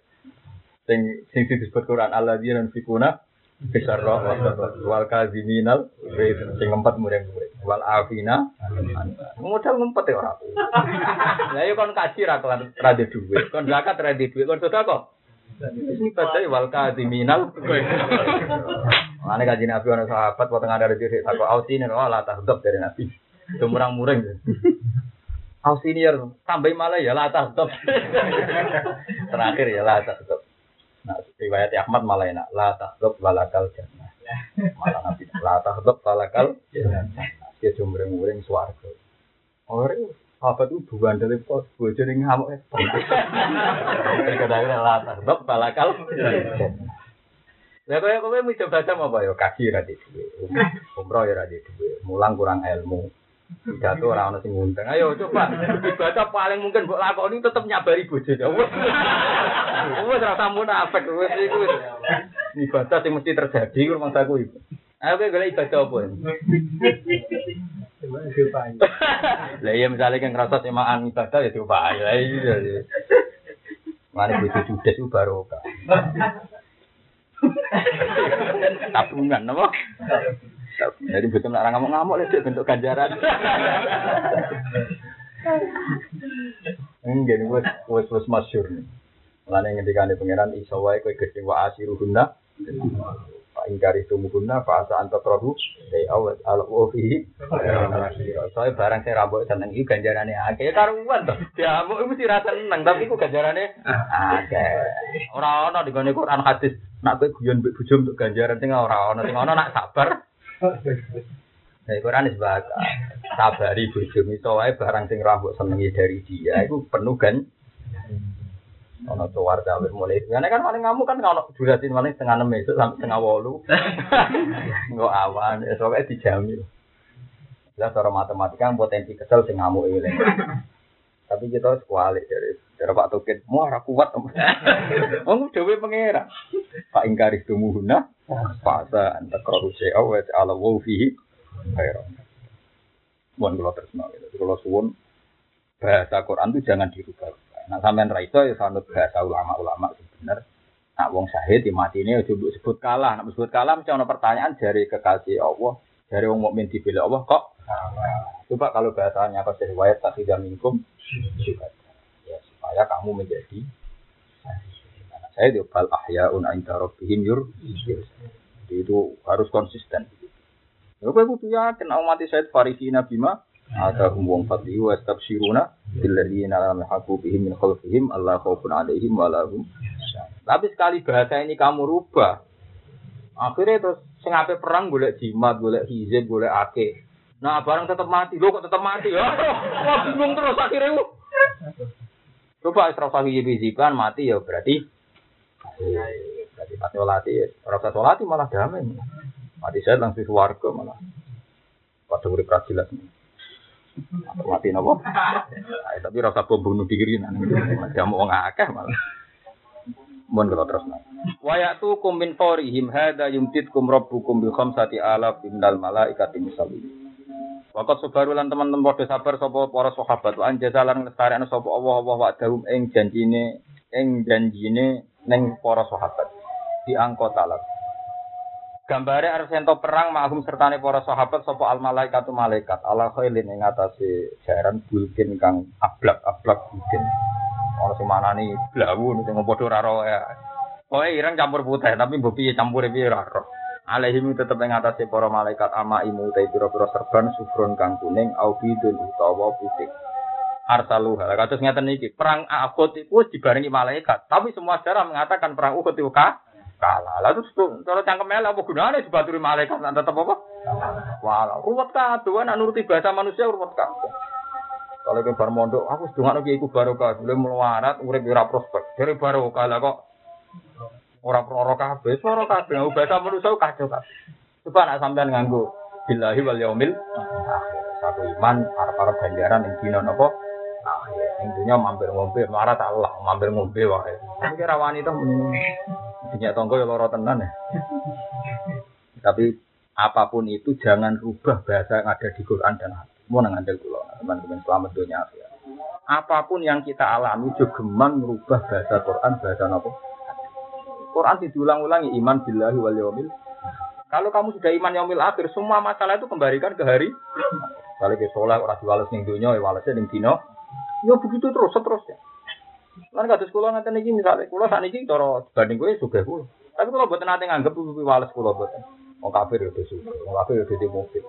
Sing sing disebut Quran alladzina fikuna besar roh wal kaziminal sing ngempet mureng mureng wal afina modal ngempet ya ora lah yo kon kaji ra kelan ra dhuwit kon zakat ra dhuwit kon sedekah badai wal kaziminal Mana kaji Nabi orang sahabat, waktu ada sini, aku ausini, oh lah tahdab dari Nabi. Itu murang-murang. Ausini ya, sampai malah ya lah tahdab. Terakhir ya lah tahdab. Nah, riwayat Ahmad malah enak. La tahdab walakal jannah. Malah Nabi. La tahdab walakal jannah. Dia jumring-muring suarga. Orang sahabat itu bukan dari pos. Bojor yang ngamuk. [LAUGHS] Kadang-kadang la tahdab walakal jannah. Lah kaya kowe coba sama apa ya kaji ra di duwe. Umroh ya ra di duwe. Mulang kurang ilmu. Pidato ora ono sing. Ayo coba ibadah paling mungkin mbok lakoni tetep nyabari bojone. Wes. Ora tamu munafik wes iku. Ibadah sing mesti terjadi rumah saku iku. Ayo kowe ibadah apa? [LAUGHS] Lah iya misalnya kan ngerasa semaan ibadah ya coba ya iya. Mane bojo judes itu barokah. [LAUGHS] Tabungan apa? Jadi betul nak ngamuk-ngamuk lek bentuk ganjaran. Enggak nih, wes wes wes masyur nih. Mulane ngendikane pangeran iso wae kowe gedhe wa asiruhunna. Ingkari itu mukuna fa asa anta trahu dai awat ala ofi. Soale barang saya rambut seneng iki ganjarane akeh ya karuan to. Diamuk mesti rasa seneng tapi ku ganjarane akeh. Ora ana di gone Quran hadis nak kowe guyon mbek bojo untuk ganjaran sing ora ana sing ana nak sabar. Nah, Quran is baca sabari bojo wae barang sing rambut senengi dari dia iku penuh kan ono tuwar cawe mulai. Ya kan paling kamu kan ono durasi paling setengah enam esok sampai setengah wolu. [LAUGHS] Enggak awan, ya soalnya dijamin. Jelas cara matematika potensi kesel sing ngamuk ini. Tapi kita harus kualik dari dari Pak Tukin. Mau arah kuat teman. Mau [LAUGHS] dewe pengera. Pak ingkari tumuhuna. Fasa anta koruse awet ala wofi. Khairan. Mohon kalau terus Kalau suwun bahasa Quran itu jangan dirubah. Nah sampean ra iso ya sanut bahasa ulama-ulama sebenar. Nak wong syahid di mati ini aja sebut kalah. Nak sebut kalah mesti ada pertanyaan dari kekasih Allah, dari wong mukmin dibela Allah kok Coba kalau bahasanya kau riwayat tak tidak minkum ya supaya kamu menjadi saya itu bal ahyaun inda rabbihim yur. Jadi itu harus konsisten. Ya kowe kudu yakin mati saya farisina bima ada wong fadli wa stabshiruna billadzina lam yahqu bihim min khalfihim Allah khaufun alaihim wa lahum tapi sekali bahasa ini kamu rubah akhirnya terus sing ape perang golek jimat golek hizib golek ake nah barang tetap mati. Lo kok tetap mati? Ya wah bingung terus akhirnya coba isra hijiban mati ya berarti berarti mati solati rasa solati malah damai. Mati saya langsung warga malah. Pada urip jelas mati nopo tapi rasa bom bunuh diri jamu wong akeh malah Mohon kalau terus nang. Wayatu kum min him hada yumtit kum rabbukum bi khamsati alaf minal malaikati musawwim. Wakat sebaru lan teman-teman padha sabar sapa para sahabat wa anjazalan lestarekno sapa Allah Allah wa dahum ing janjine ing janjine ning para sahabat. Di angkot talak. Gambare arep ento perang mahum sertane para sahabat sapa al malaikatu malaikat ala khailin ing atase jaran bulkin kang ablak-ablak bulkin. Ana sing manani blawu sing padha ora ro ya. Pokoke ireng campur putih tapi mbok piye campure piye ora ro. Alaihim tetep ing atase para malaikat ama imu te pira-pira serban sufron kang kuning au bidun utawa putih. Arsalu hal kados ngeten iki perang Uhud itu dibarengi malaikat tapi semua sejarah mengatakan perang Uhud itu kah kalah. Lalu terus kalau cangkem elek apa gunane dibaturi malaikat lan tetep apa? Walau ruwet kabeh nek nuruti bahasa manusia ruwet kabeh. Kalau ke bar mondok, aku sedungakno kiai ku barokah, boleh melarat urip ora prospek. Dari barokah lah kok ora proro kabeh, swara kabeh bahasa manusia kacau kabeh. Coba nak sampean nganggo billahi wal yaumil satu iman arep-arep ganjaran ing dina napa akhir. Ing dunya mampir ngombe, melarat Allah, mampir ngombe wae. Mungkin rawani to Punya tonggo ya loro tenan ya. Tapi apa pun itu jangan rubah bahasa yang ada di Quran dan hadis. Mau nang andel teman-teman selamat dunia akhirat. Apa pun yang kita alami juga gemang merubah bahasa Quran, bahasa apa? Quran diulang-ulangi iman billahi wal yaumil Kalau kamu sudah iman yaumil akhir, semua masalah itu kembalikan ke hari. Kalau ke sholat orang diwales ning dunia, ya walesnya ning dino. Ya begitu terus, seterusnya. Lan kados kula ngaten iki misale kula sakniki cara dibanding kowe sugih kula. Tapi kula mboten nate nganggep pipi wales kula mboten. Wong kafir ya sugih, wong kafir ya di mobil.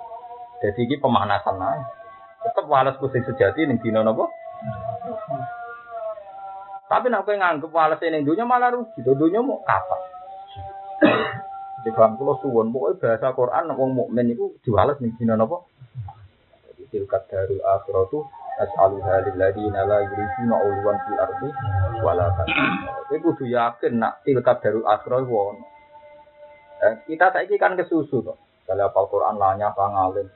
Jadi iki pemanasan ae. Tetep wales ku sing sejati ning dina napa? Tapi nek kowe nganggep wales ning dunya malah rugi. Dunya mau kapan? Di paham kula suwun, pokoke bahasa Quran wong mukmin iku diwales ning dina napa? Jadi tilkat darul akhiratu as'aluha lil ladina la yuriduna ulwan fil ardi wala Kowe kudu yakin nak tilkat darul akhirah iku ono. Eh, kita saiki kan kesusu to. Kalau apal Quran lanya apa ngalim.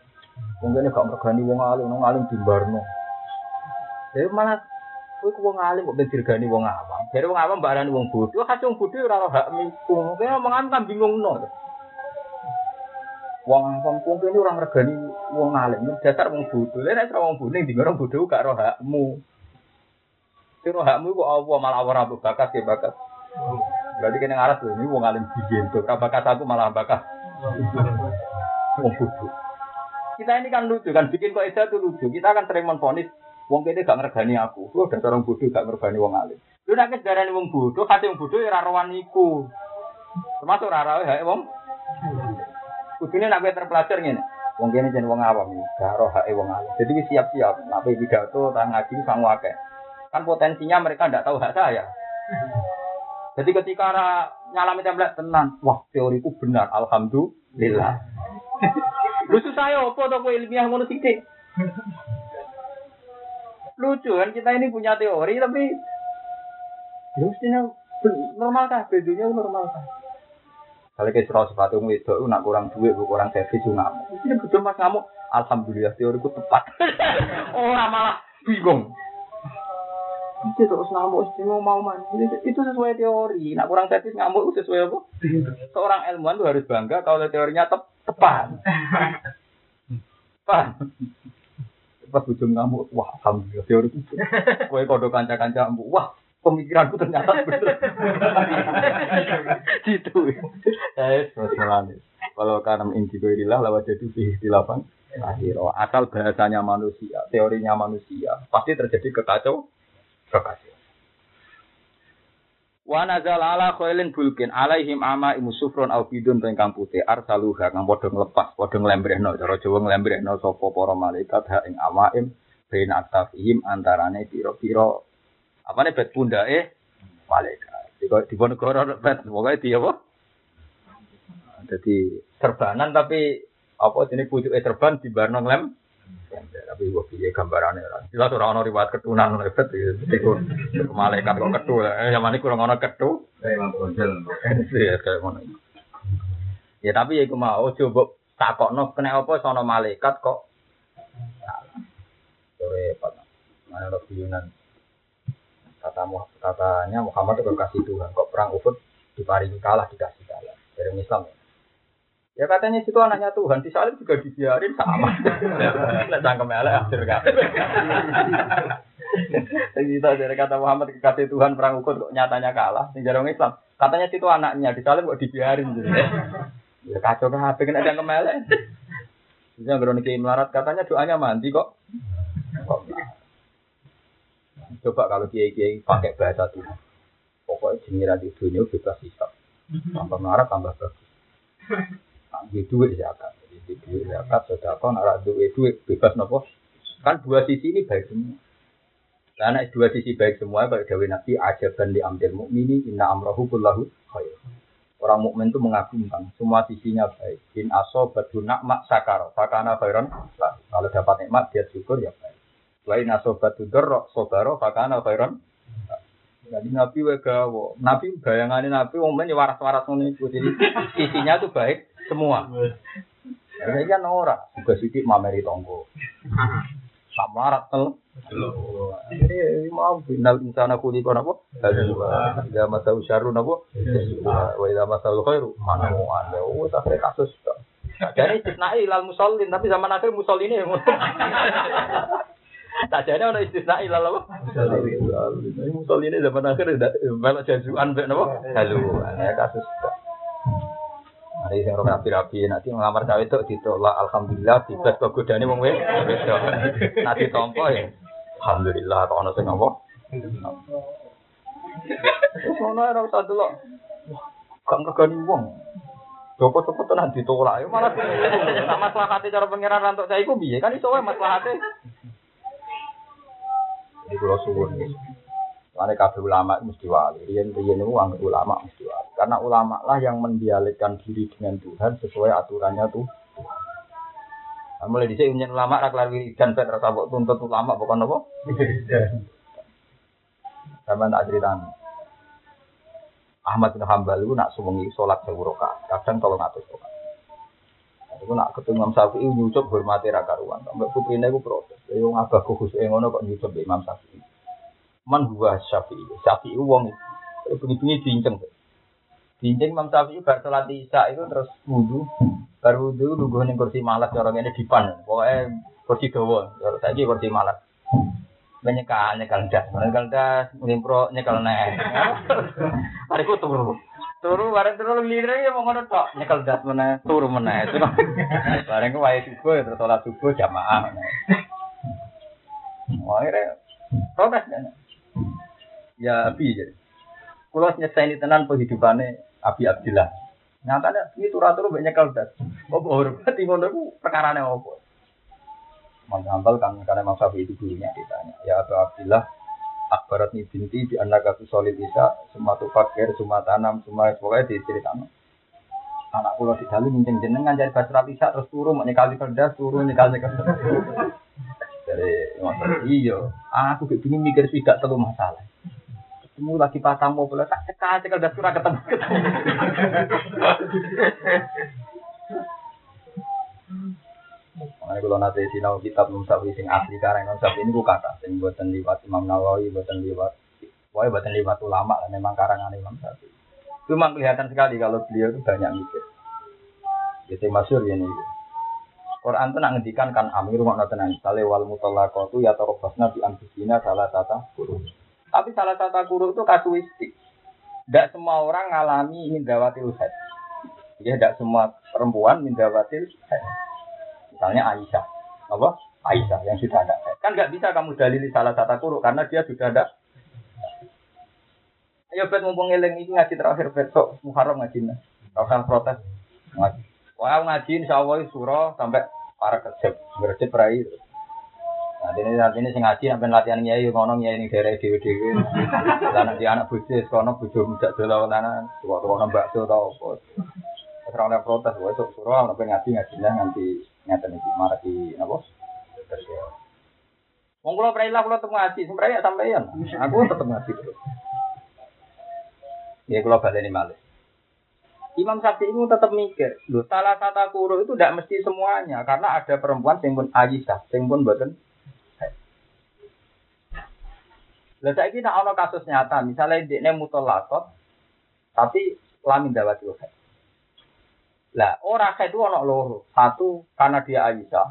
Mungkin gak mergani wong alim, wong alim dimbarno. Jadi malah kowe ku wong alim kok dirgani wong awam. Dari wong awam barani wong bodoh, kasih wong bodoh ora hak miku. Kowe omongan kan bingung Wong awam ku kene ora ngregani wong alim, dasar wong bodoh. Lha nek wong bodoh ning orang bodoh gak ro hakmu. Sing hakmu kok Allah malah ora bakat ya bakat. Berarti kene ngaras lho ini wong alim biyen to. bakat aku malah bakat. Wong bodoh. Kita ini kan lucu kan bikin kok itu lucu. Kita akan sering menfonis Wong kene gak ngergani aku. Lu dasar orang bodoh gak ngergani wong alim. Lu nek darani wong bodoh, kate wong bodoh ya ora iku. Termasuk ora rawe hae wong. Kudune nek terpelajar ngene. Wong kene jeneng wong awam, gak roh hae wong alim. Jadi siap-siap nek pidato tang ngaji sang wake. Kan potensinya mereka ndak tahu hak saya. Jadi ketika nyalami template tenan, wah teoriku benar, alhamdulillah. [LAUGHS] Lu susah ya apa to kowe ilmiah ngono sithik. Lucu kan kita ini punya teori tapi ya mestinya normal kan bedunya normal kan. Kalau kita serau sepatu itu, nak kurang duit, kurang servis, ngamuk. Ini betul mas ngamuk. Alhamdulillah teoriku tepat. [LAUGHS] Orang malah bingung. Itu terus ngamuk, mau mau mana? Itu sesuai teori. Nak kurang servis ngamuk itu sesuai apa? Seorang ilmuwan itu harus bangga kalau teorinya tep tepat. Pak pas ujung ngamuk, wah alhamdulillah teori itu. [LAUGHS] Kue kode kanca-kanca wah pemikiranku ternyata [LAUGHS] benar. [LAUGHS] Gitu. Eh, terus melani. Kalau karena inti irilah lewat jadi di dilapan. Akhirnya asal bahasanya manusia, teorinya manusia, pasti terjadi kekacau, kekacau. Wa nazal ala khailin bulkin alaihim ama imu sufron au bidun to ingkang putih arsaluha kang padha nglepas padha nglembrehno cara Jawa nglembrehno sapa para malaikat ha ing amaim bain aktafihim antarane pira-pira apane bet pundake malaikat. Dikok di negara bet pokoke di apa? Jadi serbanan tapi apa jenis pucuke serban di barno nglem tapi gua pilih gambarannya lah. Jelas orang orang riwayat ketunan lebet itu malaikat kok ketu. Eh zaman ini kurang orang ketu. Iya kayak mana. Ya tapi ya mau coba takok no kena apa sono malaikat kok. Repot. Mana lebih Yunan. Kata katanya Muhammad itu kasih Tuhan kok perang Uhud diparingi kalah dikasih kalah dari Islam ya. Ya katanya situ anaknya Tuhan, di salim juga dibiarin sama. [LAUGHS] Nah, cangkem elek akhir kan. [LAUGHS] Jadi kita dari kata Muhammad kekasih Tuhan perang ukut kok nyatanya kalah, sing jarang Islam. Katanya situ anaknya, di salim kok dibiarin gitu. [LAUGHS] Ya kacau pengen ada cangkem elek. Yang niki melarat katanya doanya mandi kok. Kok Coba kalau kiai-kiai pakai bahasa Tuhan. Pokoknya jengiran di dunia bebas hisap. Tambah melarat tambah bagus di duit zakat. Jadi di duit zakat sudah kau nara duit duit bebas nopo. Kan dua sisi ini baik semua. Karena dua sisi baik semua, baik Dewi Nabi ajaban di ambil mukmini inna amrohu kullahu khair. Orang mukmin itu mengagumkan semua sisinya baik. In aso batu mak sakar, fakana khairan. Kalau dapat nikmat dia syukur ya baik. Lain aso batu dorok sobaro, fakana khairan. Jadi Nabi wegawo, Nabi bayangannya Nabi wong ya waras-waras ngono Jadi sisinya tuh baik semua. Ya kan ora, juga sidik mameri tonggo. Sama rat tel. Jadi mau final insana kuli kono apa? Ya masa usyaru napa? Wa idza masal khairu manu anda. Oh, sampai kasus. Jadi istisnai ilal musallin tapi zaman akhir musallin ini Tak jadi ono istisna ilal apa? Musallin ini zaman akhir melok jazuan mbek napa? Halu. Ya kasus. Hari sing ora rapi-rapi nanti ngelamar cawe itu ditolak alhamdulillah bebas kok godane wong wedok. Nanti ditampa ya alhamdulillah kok ana sing apa. Terus ngono ora usah delok. Gak wong. Joko-joko tenan ditolak. Ya malah nak maslahate cara pangeran rantuk saya iku piye? Kan iso wae maslahate. Ini kalau suwun. Karena kabeh ulama mesti wali. Rian rian itu anggap ulama mesti wali. Karena ulama lah yang mendialekkan diri dengan Tuhan sesuai aturannya tuh. Nah, mulai di sini ulama lah kelar wiridan pet rasa buat tuntut ulama bukan apa? Sama tak cerita. Ahmad bin Hambal itu nak suwengi sholat sewu rakaat. Kadang ngatus rakaat. Itu nak ketemu Imam Syafi'i nyucup hormati raka ruan. Sampai putrine itu protes. Ya ngabah khusus ngono kok nyucup Imam Syafi'i man huwa syafi'i. Syafi'i wong bengi-bengi diinceng. Diinceng Imam Syafi'i bar salat Isya itu terus wudu. Bar wudu lungguh ning kursi malas cara ngene dipan. Pokoke kursi dawa. Cara saiki kursi malas. Menyekal nyekal das, nyekal das, ngimpro nyekal nek. Hariku turu. Turu bareng turu lire ya mau ngono tok, nyekel das meneh, turu meneh. [LAUGHS] Bareng ku wae subuh terus salat subuh jamaah. [LAUGHS] Wah, protes kan. Ya Abi jadi. Kulo nyeseni tenan penghidupannya Abi Abdillah. Nyatanya ini turatur banyak kaldas. Oh hormat ngono ku perkarane apa? Mas Hambal kan karena Mas itu gurunya ditanya. Ya Abu Abdillah akbarat nih binti di anak aku solid bisa semua tuh fakir semua tanam semua pokoknya diceritakan. Anak pulau di dalam minjem jenengan jadi basra bisa terus turun menyekali kerdas turun menyekali kerdas. Dari iya aku kayak gini mikir tidak terlalu masalah. Ketemu lagi patah mau boleh tak cekal cekal ketemu ketemu. Makanya kalau nanti sinau kitab Musawi sing asli karang Musawi ini bukan kata sing buatan liwat Imam Nawawi buatan liwat Wah, buatan liwat ulama lah memang karangan Imam Syafi'i. Cuma kelihatan sekali kalau beliau itu banyak mikir. Jadi masyur ini. Quran itu nak ngendikan kan amir makna tenan. Sale wal mutallaqatu ya tarabasna bi anfusina salah tata kurus. Tapi salah satu guru itu kasuistik. Tidak semua orang ngalami mindawatil head. Ya, tidak semua perempuan mindawatil head. Misalnya Aisyah. Apa? Aisyah yang sudah ada. Kan nggak bisa kamu dalili salah satu guru karena dia sudah ada. Ayo bet mumpung eling ini ngaji terakhir besok Muharram ngaji. Kalau protes ngaji. Wah ngaji insya surah sampai para kecep, bercep rai. Nah, ini saat ini sing ngaji sampai latihan nyai ngono nyai ini daerah dewi dewi. Anak di anak bujuk kono bujuk muda dulu lana, tua tua nambah bakso tau. Sekarang ada protes, gue sok surah sampai ngaji ngaji lah nanti ngeten iki marah di nabo. Wong kula preilah kula tetep ngaji, sebenarnya sampeyan. Aku tetep ngaji terus. Ya kula baleni malih. Imam Syafi'i itu tetap mikir, loh salah satu kuru itu tidak mesti semuanya, karena ada perempuan yang pun Aisyah, yang pun buatan Lah saiki nek ana kasus nyata, misalnya dekne mutolakot tapi lamin dawati haid. Lah, ora haid itu ana loro. Satu karena dia Aisyah.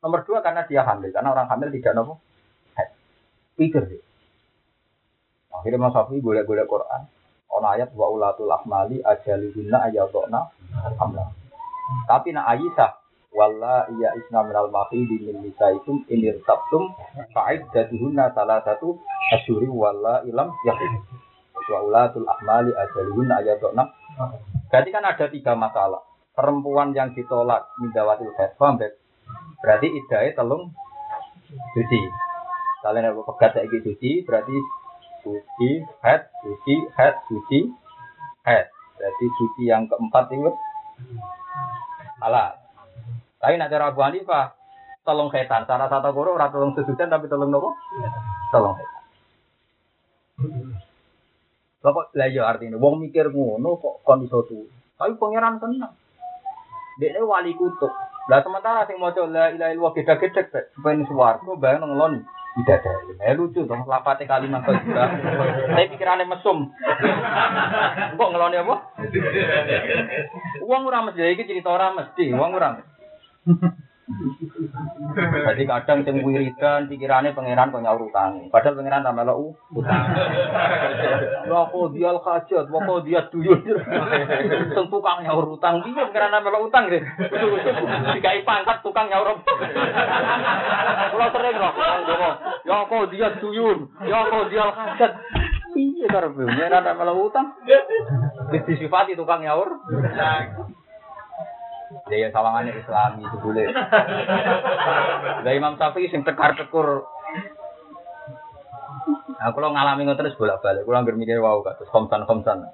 Nomor dua karena dia hamil, karena orang hamil tidak nopo haid. Pikir deh. Akhirnya Mas Safi boleh-boleh Quran. Ana ayat wa ulatul ahmali ajalihunna ayatuna hamla. Tapi nak Aisyah walla iya isna minal mahidi min nisaikum inir sabtum fa'id jatuhunna salah satu asyuri walla ilam yahid wa ulatul ahmali ajalihunna ayatokna berarti kan ada tiga masalah perempuan yang ditolak midawatil haid berarti idai telung suci kalian ada pegat saya suci berarti suci head suci head suci head berarti suci yang keempat itu halal tapi nak cara Abu Hanifah, tolong setan. Cara satu guru ora tolong sesucian tapi tolong nopo? Tolong setan. Bapak lah ya artinya, wong mikir ngono kok kon iso tuh. Tapi pangeran tenang. Dia wali kutub. Lah sementara sing maca la ilaha illallah gede-gede supaya swarga bayang ngeloni. Tidak ada. Eh lucu dong lapate kalimat kok juga. Saya pikirannya mesum. Kok ngeloni apa? Uang orang mesti iki cerita orang mesti, uang orang. Jadi kadang sing wiridan pikirannya pangeran kok nyaur utang. Padahal pangeran tambah lo utang. [LAUGHS] Wa dia hajat, wa dia duyun. [LAUGHS] Sing tukang nyaur utang piye pangeran tambah lo utang gitu. [LAUGHS] Dikai pangkat tukang nyaur. Kula sering kok Ya kok dia duyun, ya dia hajat. Iya karepe pangeran tambah lo utang. Wis disifati tukang nyaur. Ya ya sawangannya Islami itu boleh. Lah Imam Syafi'i sing tekar-tekur Nah, kalau ngalami ngoten terus bolak-balik, kalau nggak mikir wow kados komsan komsan.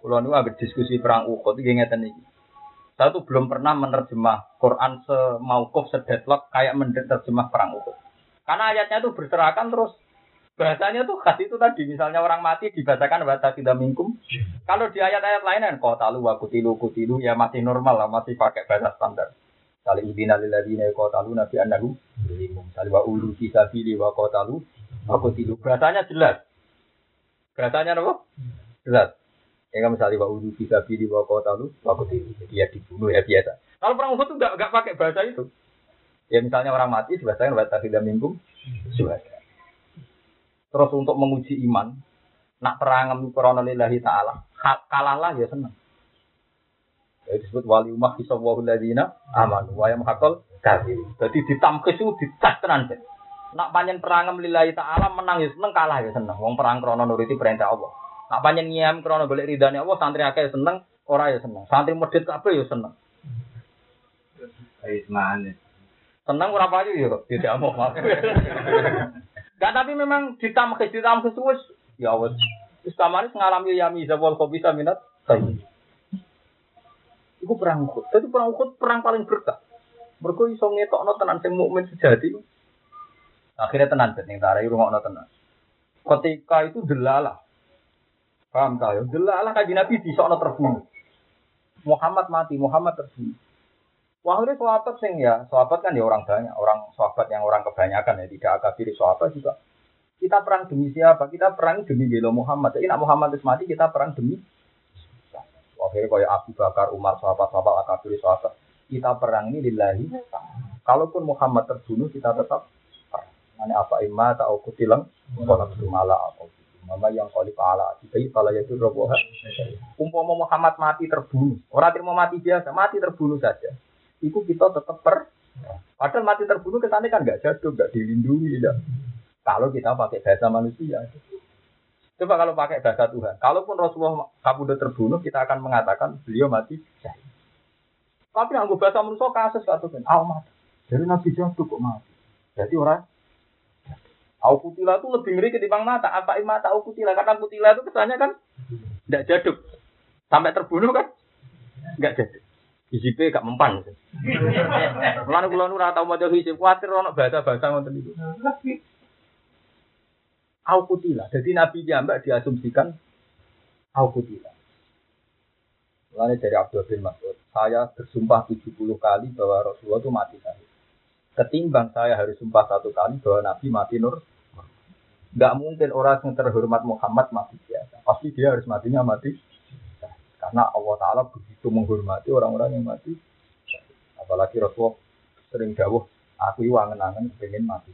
Kalau nu agak diskusi perang Uhud iki ngeten iki. Saya tuh belum pernah menerjemah Quran semaukuf sedeadlock kayak menerjemah perang Uhud. Karena ayatnya itu berserakan terus bahasanya tuh khas itu tadi misalnya orang mati dibacakan bahasa tidak mingkum kalau di ayat-ayat lain kan kota lu aku tilu kutilu ya masih normal lah masih pakai bahasa standar. Kali udina liladina kota lu nabi anahu Kali wa ulu kisabili wa kota lu aku tilu bahasanya jelas. Bahasanya apa? Jelas. Ya kan misalnya wa ulu kisabili wa kota lu aku tilu jadi ya dibunuh ya biasa. Kalau perang Uhud tuh nggak nggak pakai bahasa itu. Ya misalnya orang mati dibacakan bahasa tidak mingkum sudah Terus untuk menguji iman, nak perang krono lillahi ta'ala, kalahlah ya senang. Ya disebut wali umah kisawwahu ladina aman wa yamhaqal kafir. Jadi ditamkes itu dicas tenan. Nak panjen perang lillahi ta'ala menang ya seneng, kalah ya seneng. Wong perang krono nuruti perintah Allah. Nak panjen ngiyam krono golek ridane Allah, santri akeh seneng, ora ya seneng. Santri medhit kabeh ya seneng. Ayo. Seneng ora payu ya kok, tidak mau. [LAUGHS] Gak tapi memang ditamkes ditamkes wis ya wis. Wis ngalami yami zawal kok bisa minat saya. Iku perang Uhud. Jadi perang Uhud perang paling berkah. Mergo iso ngetokno tenan sing mukmin sejati. Akhirnya tenan ning tarai rungokno tenan. Ketika itu delalah. Paham ta ya? Delalah kanjeng Nabi disokno terbunuh. Muhammad mati, Muhammad terbunuh. Wahai sahabat sing ya, sahabat kan ya orang banyak, orang sahabat yang orang kebanyakan ya, tidak akabir sahabat juga. Kita perang demi siapa? Kita perang demi bela Muhammad. Nak Muhammad itu mati, kita perang demi Akhirnya kayak Abu Bakar, Umar, sahabat-sahabat akabir sahabat. Kita perang ini lillahi. Kalaupun Muhammad terbunuh, kita tetap perang. Ini apa imma ta'au kutilang, kalau malah atau Mama yang kali pahala, jadi kalau itu roboh. Umpama Muhammad mati terbunuh, orang terima mati biasa, mati terbunuh saja itu kita tetap per. Padahal mati terbunuh kesannya kan nggak jatuh, nggak dilindungi, ya. Kalau kita pakai bahasa manusia. Coba kalau pakai bahasa Tuhan. Kalaupun Rasulullah kabudut terbunuh, kita akan mengatakan beliau mati syahid. Tapi anggo bahasa manusia kasus satu kan, aw mati. Jadi Nabi jatuh kok mati. Jadi orang Au kutila itu lebih ngeri ketimbang mata. Apa mata au kutila? Karena kutila itu kesannya kan tidak jaduk. Sampai terbunuh kan? Enggak jaduk. Hizibnya gak mempan. Mulane kula nu ora tau maca hizib, kuwatir ana bahasa-bahasa ngoten niku. Au kutila. Jadi Nabi Jambak diasumsikan au kutila. Mulane dari Abdul bin Mas'ud, saya bersumpah 70 kali bahwa Rasulullah itu mati syahid. Ketimbang saya harus sumpah satu kali bahwa Nabi mati nur. Gak mungkin orang yang terhormat Muhammad mati biasa. Pasti dia harus matinya mati karena Allah Ta'ala begitu menghormati orang-orang yang mati. Apalagi Rasulullah sering jauh, aku angen-angen pengen mati.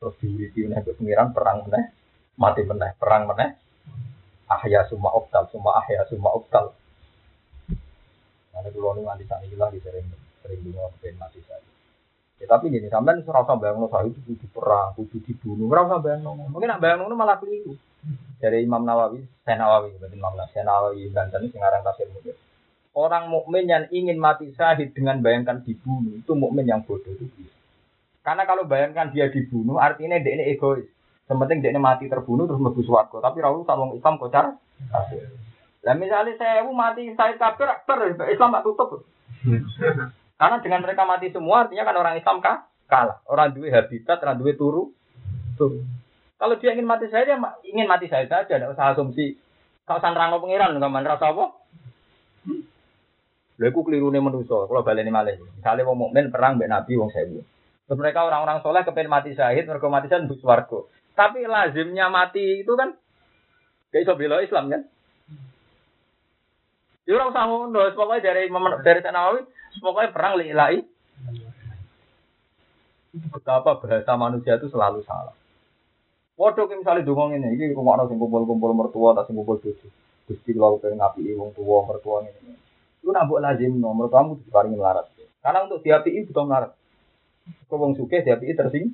Terus diwiri ke pengiran perang meneh, mati meneh, perang meneh. Ahya summa optal, summa ahya summa optal. Nanti dulu nih mati sana hilang, sering sering dulu pengen mati saja. Ya, tapi gini, surah usah bayang itu kudu perang, kudu dibunuh, usah bayang Mungkin nak bayang malah keliru dari Imam Nawawi, saya Nawawi, berarti Imam Nawawi, saya Nawawi Banten sekarang kasih mungkin. Orang mukmin yang ingin mati syahid dengan bayangkan dibunuh itu mukmin yang bodoh itu. Karena kalau bayangkan dia dibunuh, artinya dia ini egois. Sementing dia ini mati terbunuh terus lebih suwargo. Tapi Rasul salong Islam kocar. Nah misalnya saya mati saya kafir, Islam tak tutup. Karena dengan mereka mati semua artinya kan orang Islam kah? kalah. Orang dua habitat, orang dua turu, turu. Kalau dia ingin mati saya, dia ingin mati saya saja. Tidak usah asumsi. Kalau sanrang pengiran, nggak mana rasa apa? Lha iku klirune kalau baleni malih. Misale wong mukmin perang mbek nabi wong sewu. Terus mereka orang-orang soleh kepen mati syahid, mereka mati syahid bus warga. Tapi lazimnya mati itu kan gak iso bela Islam kan? Ya ora usah ngono, pokoknya dari dari Nawawi, pokoknya perang lillahi Betapa bahasa manusia itu selalu salah. Waduh, misalnya dongeng ini, ini rumah nasi kumpul-kumpul mertua, tak kumpul bojo. Gusti kalau pengen ngapi wong tua, mertua ini. Lu nabuk lazim nomor kamu paling melarat. Karena untuk diapi butuh melarat. Kau wong suke diapi tersing.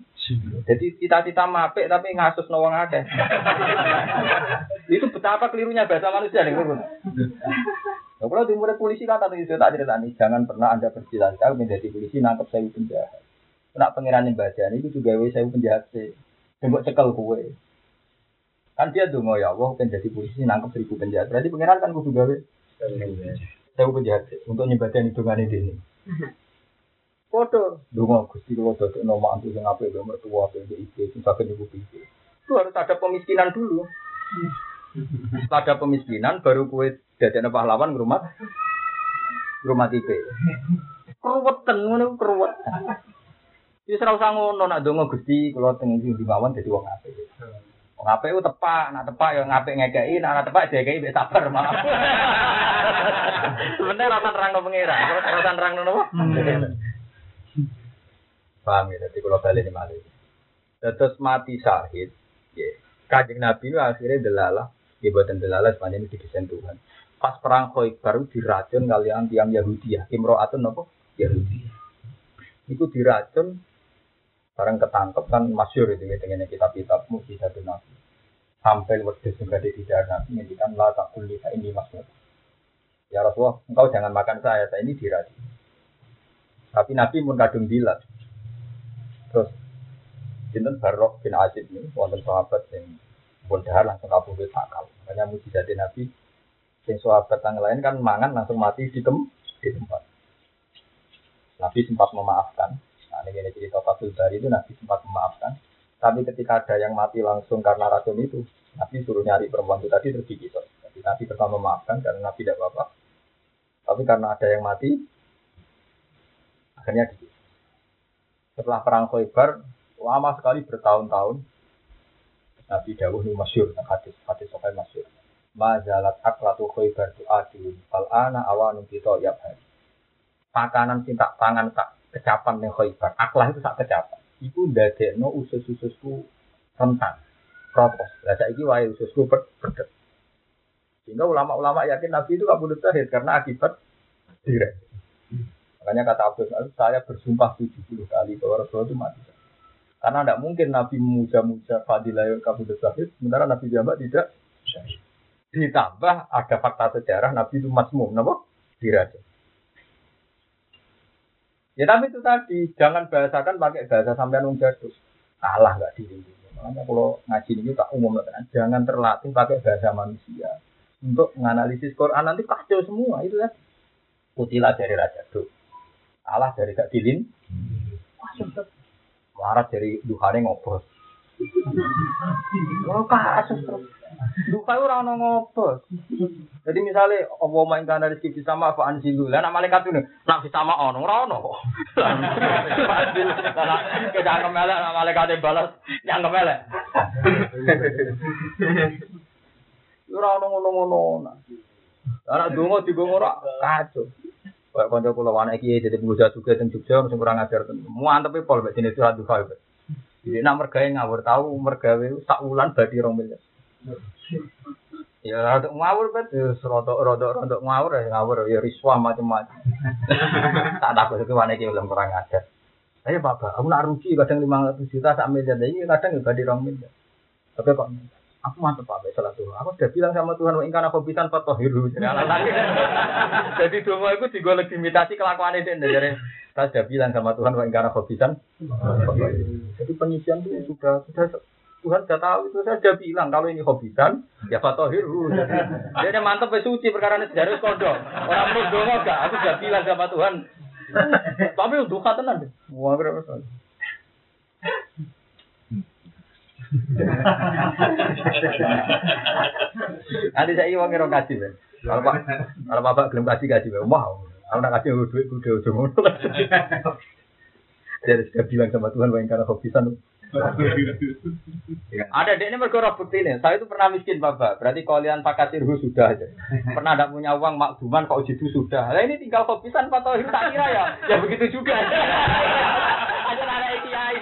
Jadi cita-cita mapek tapi ngasus nawang ada. [LAUGHS] itu betapa kelirunya bahasa manusia nih. Nah, kalau di polisi kan tadi saya tak cerita nih, jangan pernah anda bercita-cita menjadi polisi nangkep saya penjahat. Kena pengiran badan itu juga saya penjahat sih. Tembok cekel kue. Kan dia tuh ya Allah kan jadi polisi nangkep seribu penjahat. Berarti pengiran kan kudu gawe saya penjahat untuk nyebatin hitungan ini. Foto, dulu gusti kalau dodok nomor antu yang apa itu mertua apa itu itu itu sakit ibu itu. Itu harus ada pemiskinan dulu. Ada pemiskinan baru kue jadi pahlawan rumah rumah tipe. Keruwetan ngono keruwetan. Wis ora usah ngono nak donga Gusti kula teng ndi mawon dadi wong apik. Wong apik ku tepak, nak tepak ya ngapik ngekeki, nak tepak dikeki wis sabar malah. [LAUGHS] Sebenarnya rasa terang no pengira, rasa terang no apa? Paham ya, jadi kalau balik malah. Terus mati syahid, ya. Nabi itu akhirnya delalah, ya buatan delalah sepanjang ini didesain Tuhan. Pas perang baru diracun kalian tiang Yahudi ya, Imro'atun apa? Yahudi. Itu diracun Barang ketangkep kan masyur itu dengan kitab-kitab mujizat nabi. Sampai waktu juga di tidak nabi kan lah tak kulit ini maksud. Ya Rasulullah, engkau jangan makan saya, saya ini diradi. Tapi Nabi pun kadung bilat. Terus Sinten Barok bin Azib ini, wonten sahabat yang pun langsung kabur sakal. Makanya mujizat Nabi, yang sahabat yang lain kan mangan langsung mati di, di tempat. Nabi sempat memaafkan, Ini cerita Fatul Bari itu Nabi sempat memaafkan. Tapi ketika ada yang mati langsung karena racun itu, Nabi suruh nyari perempuan itu tadi terus digigit. Jadi Nabi pertama memaafkan karena Nabi tidak apa-apa. Tapi karena ada yang mati, akhirnya digigit. Setelah perang Khaybar, lama sekali bertahun-tahun, Nabi Dawuh ini masyur, hadis, hadis sokai masyur. Mazalat aklatu Khaybar tu adil, fal'ana awanun kita yabhari. Makanan cinta tangan tak kecapan yang khoibar. Aklah itu sak kecapan. Iku no usus-ususku rentan. Protos. Lah saiki wae ususku pedet. Sehingga ulama-ulama yakin Nabi itu kabudut syahid karena akibat direk. Makanya kata Abdul saya bersumpah 70 kali bahwa Rasulullah itu mati. Karena tidak mungkin Nabi memuja-muja fadilah kabudut syahid, sementara Nabi Jamak tidak. Ditambah ada fakta sejarah Nabi itu masmum, kenapa? Dirajam. Ya tapi itu tadi, jangan bahasakan pakai bahasa sampean wong jadul. Kalah nggak diri. Makanya kalau ngaji ini tak umum kan, jangan terlatih pakai bahasa manusia untuk menganalisis Quran nanti kacau semua itu kan. Kutilah dari raja tuh, kalah dari gak dilin, marah dari duhane ngobrol. Oh kasus terus. Duka ora ono ngopo. Jadi misalnya apa main kana rezeki sama apa anjilu. Lah nak malaikat itu nak sama ono ora ono. Kita anggap melek nak malaikat balas yang melek. Ora ono ngono-ngono. Anak dongo digongo ora kacau. Kayak kanca kula wana iki dadi pengusaha juga teng Jogja sing kurang ajar. Muantep pol mek jenis surat duha. Jadi nak mergawe ngawur tahu mergawe sak wulan badi rong miliar. [LAUGHS] Ya rodok ngawur bet, ya rodok rodok rodok ngawur ya ngawur ya riswa macam-macam. [LAUGHS] tak takut itu mana iki belum kurang ajar. Ayo bapak, aku nak rugi kadang lima ratus juta sak miliar, ini kadang ya badi rong miliar. Tapi kok aku mantep pak salah tuh. Aku sudah bilang sama Tuhan, ingkar aku bisa hiru. Jadi [LAUGHS] doa itu juga legitimasi kelakuan itu dari saya sudah bilang sama Tuhan, wa ingkana khobisan. Jadi penyisian itu sudah sudah Tuhan sudah tahu itu saya sudah bilang kalau ini khobisan ya fatohiru. Dia mantep ya suci perkara ini sejarah kondo. Orang menurut enggak, aku sudah bilang sama Tuhan. Tapi untuk kata nanti. Wah berapa tahun? Nanti saya iwang ngerong kasih, kalau pak, kalau bapak belum kasih kasih, wow. Aku nak kasih duit kudu ujung ngono. Dia sudah bilang sama Tuhan bahwa karena hobisan. Ada dek ini mereka bukti ini. Saya itu pernah miskin bapak. Berarti kalian pakai tirhu sudah aja. Pernah tidak punya uang makduman kok itu sudah. Nah ini tinggal hobisan atau tak kira ya. Ya begitu juga. Ada ada kiai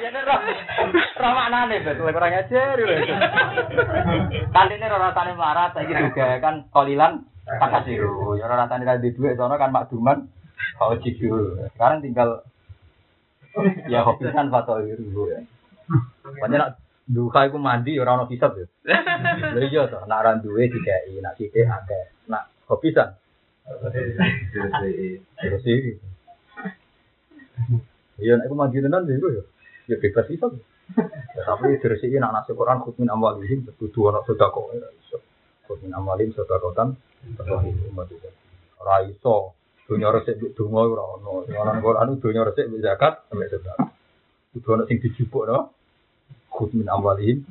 Ora maknane betul kurang ajar lho. Kantine ora rasane melarat saiki juga kan kolilan takasiru. Ya ora rasane ra duwe sono kan makduman kau cidu. Sekarang tinggal ya kan foto itu ya. Banyak nak duka iku mandi ora ono hisab ya. Lha iya to, nak ora duwe dikai, nak sithik akeh. Nak hobi kan. Terus iki. Iya nek aku mandi tenan iku ya. Ya bebas hisab. Ya, tapi diresiki nak nasi Quran khutmin amwalihim kudu ana sedekah ora iso. Khutmin amwalihim sedekatan terus umat itu. Ora iso. Dunia resik donga ora ono. Ana Quran dunia resik zakat sampe sedekah. Kudu ana sing dijupukno. Khud min amwalihim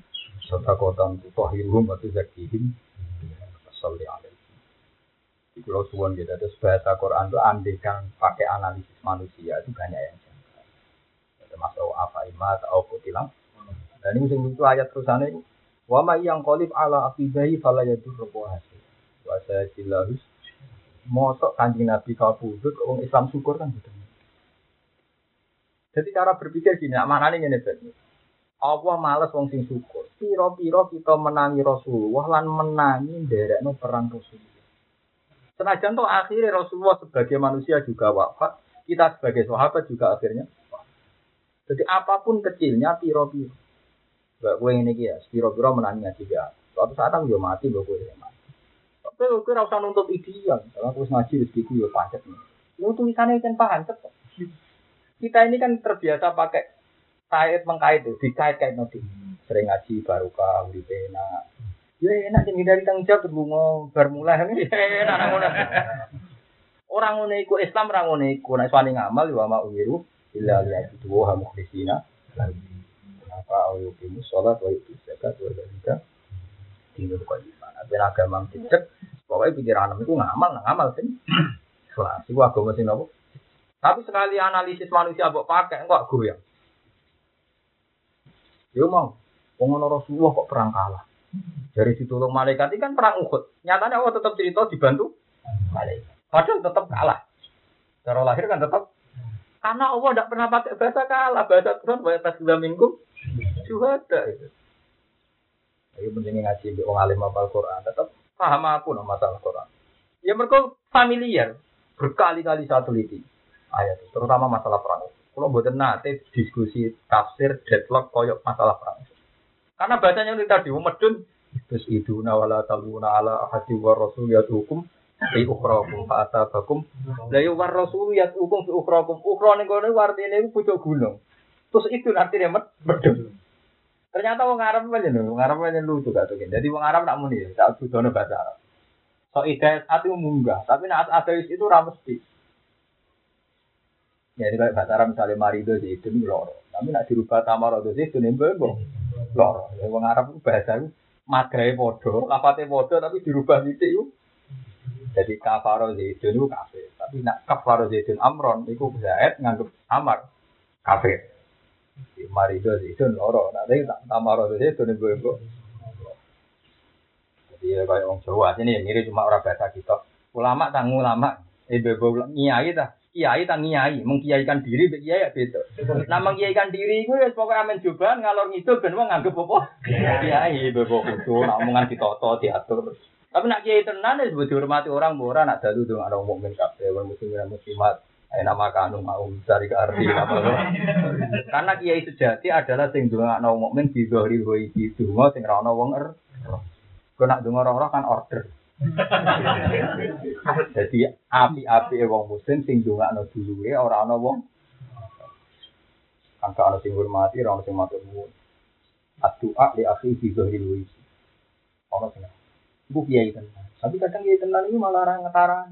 sedekatan tutahhiruhum wa tuzakkihim. Salli alaihi. Di Pulau Suwon gitu, terus bahasa Quran itu andekan pakai analisis manusia itu banyak yang janggal. Termasuk apa imat atau kutilang. Dan ini itu ayat terusannya itu. Wa ma yang kolib ala akibahi fala yadur hasil. Wa saya silahus. Mosok kanjeng Nabi kau pudut, orang Islam syukur kan gitu. Jadi cara berpikir gini, mana nih ini Allah males wong sing syukur. Piro-piro kita menangi Rasulullah lan menangi nderekno perang Rasulullah. Senajan toh akhirnya Rasulullah sebagai manusia juga wafat, kita sebagai sahabat juga akhirnya wafat. Jadi apa pun kecilnya piro-piro. Gak gue ini ya, piro-piro menangi ngaji ya. Suatu saat aku mati, gue gue mati. Tapi gue rasa nuntut ideal. Kalau aku ngaji rezeki gue ya pancet nih. Lu tulisannya kan pancet. Kita ini kan terbiasa pakai kait mengkait itu, dikait-kait nanti. Sering ngaji barokah, uripe enak, Ya enak jadi dari tanggung jawab berbunga bermula ini [LAUGHS] enak ngono. Orang ngono iku Islam orang ngono iku nek suami ngamal ya ma uwiru illa lillahi wa ha mukhlisina apa ayo kimu salat wa itu zakat wa tinggal kok iman. Ben agama cecek pokoknya pikiran itu ngamal ngamal sih. [CLEARS THROAT] Kelas iku agama sing nopo? Tapi sekali analisis manusia mbok pakai kok goyang. Yo mau, wong Rasulullah kok perang kalah. Dari ditolong malaikat ini kan perang Uhud. Nyatanya Allah tetap cerita dibantu malaikat. Padahal tetap kalah. Cara lahir kan tetap karena Allah tidak pernah pakai bahasa kalah, bahasa Quran bahasa tasbih minggu ada itu. Ayo penting ngaji di orang alim al Quran, tetap paham aku no masalah Quran. Ya mereka familiar, berkali-kali saya teliti ayat itu, terutama masalah perang. Kalau buatan nanti diskusi tafsir deadlock koyok masalah perang. Karena bahasanya itu tadi, medun terus itu nawala taluna ala ahadi war rasul hukum fi ukhrakum fa atabakum. La yu war rasul hukum fi ukhrakum. Ukhra ning kono iku pucuk gunung. Terus itu artinya med medun. Ternyata wong Arab aja nih wong Arab aja lucu gak tuh jadi wong Arab nak muni tak butuh bahasa Arab. So ide hati munggah tapi nak ada itu ramesti ya ini kayak bahasa Arab misalnya marido itu nih loro tapi nak dirubah tamar itu nih bebo loro. Ya wong Arab itu bahasa itu madrai podo, lafate podo tapi dirubah titik itu. Jadi kafaro zaidun itu kafir. Tapi nak kafaro zaidun amron itu zaid nganggep amar kafir. Marido zaidun loro. Nanti tak tamaro zaidun itu ibu. Jadi ya kayak orang Jawa ini mirip cuma orang bahasa kita. Ulama tanggung ulama. Ibu ibu nyai dah kiai tak kiai, mengkiaikan diri mbek kiai ya beda. Nah mengkiaikan diri iku ya pokoke amen cobaan ngalor ngidul ben wong nganggep apa? Kiai bebo kudu nak omongan ditoto diatur. Tapi nak kiai tenan ya sebut dihormati orang ora nak dalu dong ana mukmin kabeh wong muslim dan muslimat. Ayo nama kanu mau cari ke arti apa Karena kiai sejati adalah sing dongakno mukmin di zahiri wa iki donga sing ra ono wong er. Kau nak donga kan order. [LAUGHS] Jadi api-api wong muslim sing ndongakno duluwe ora ana wong angka ana sing hormati ora ana sing matur nuwun. Addu'a li akhi fi dhahril wajh. Ana sing Bu kiai tenan. Tapi kadang kiai tenan itu malah orang ngetaran.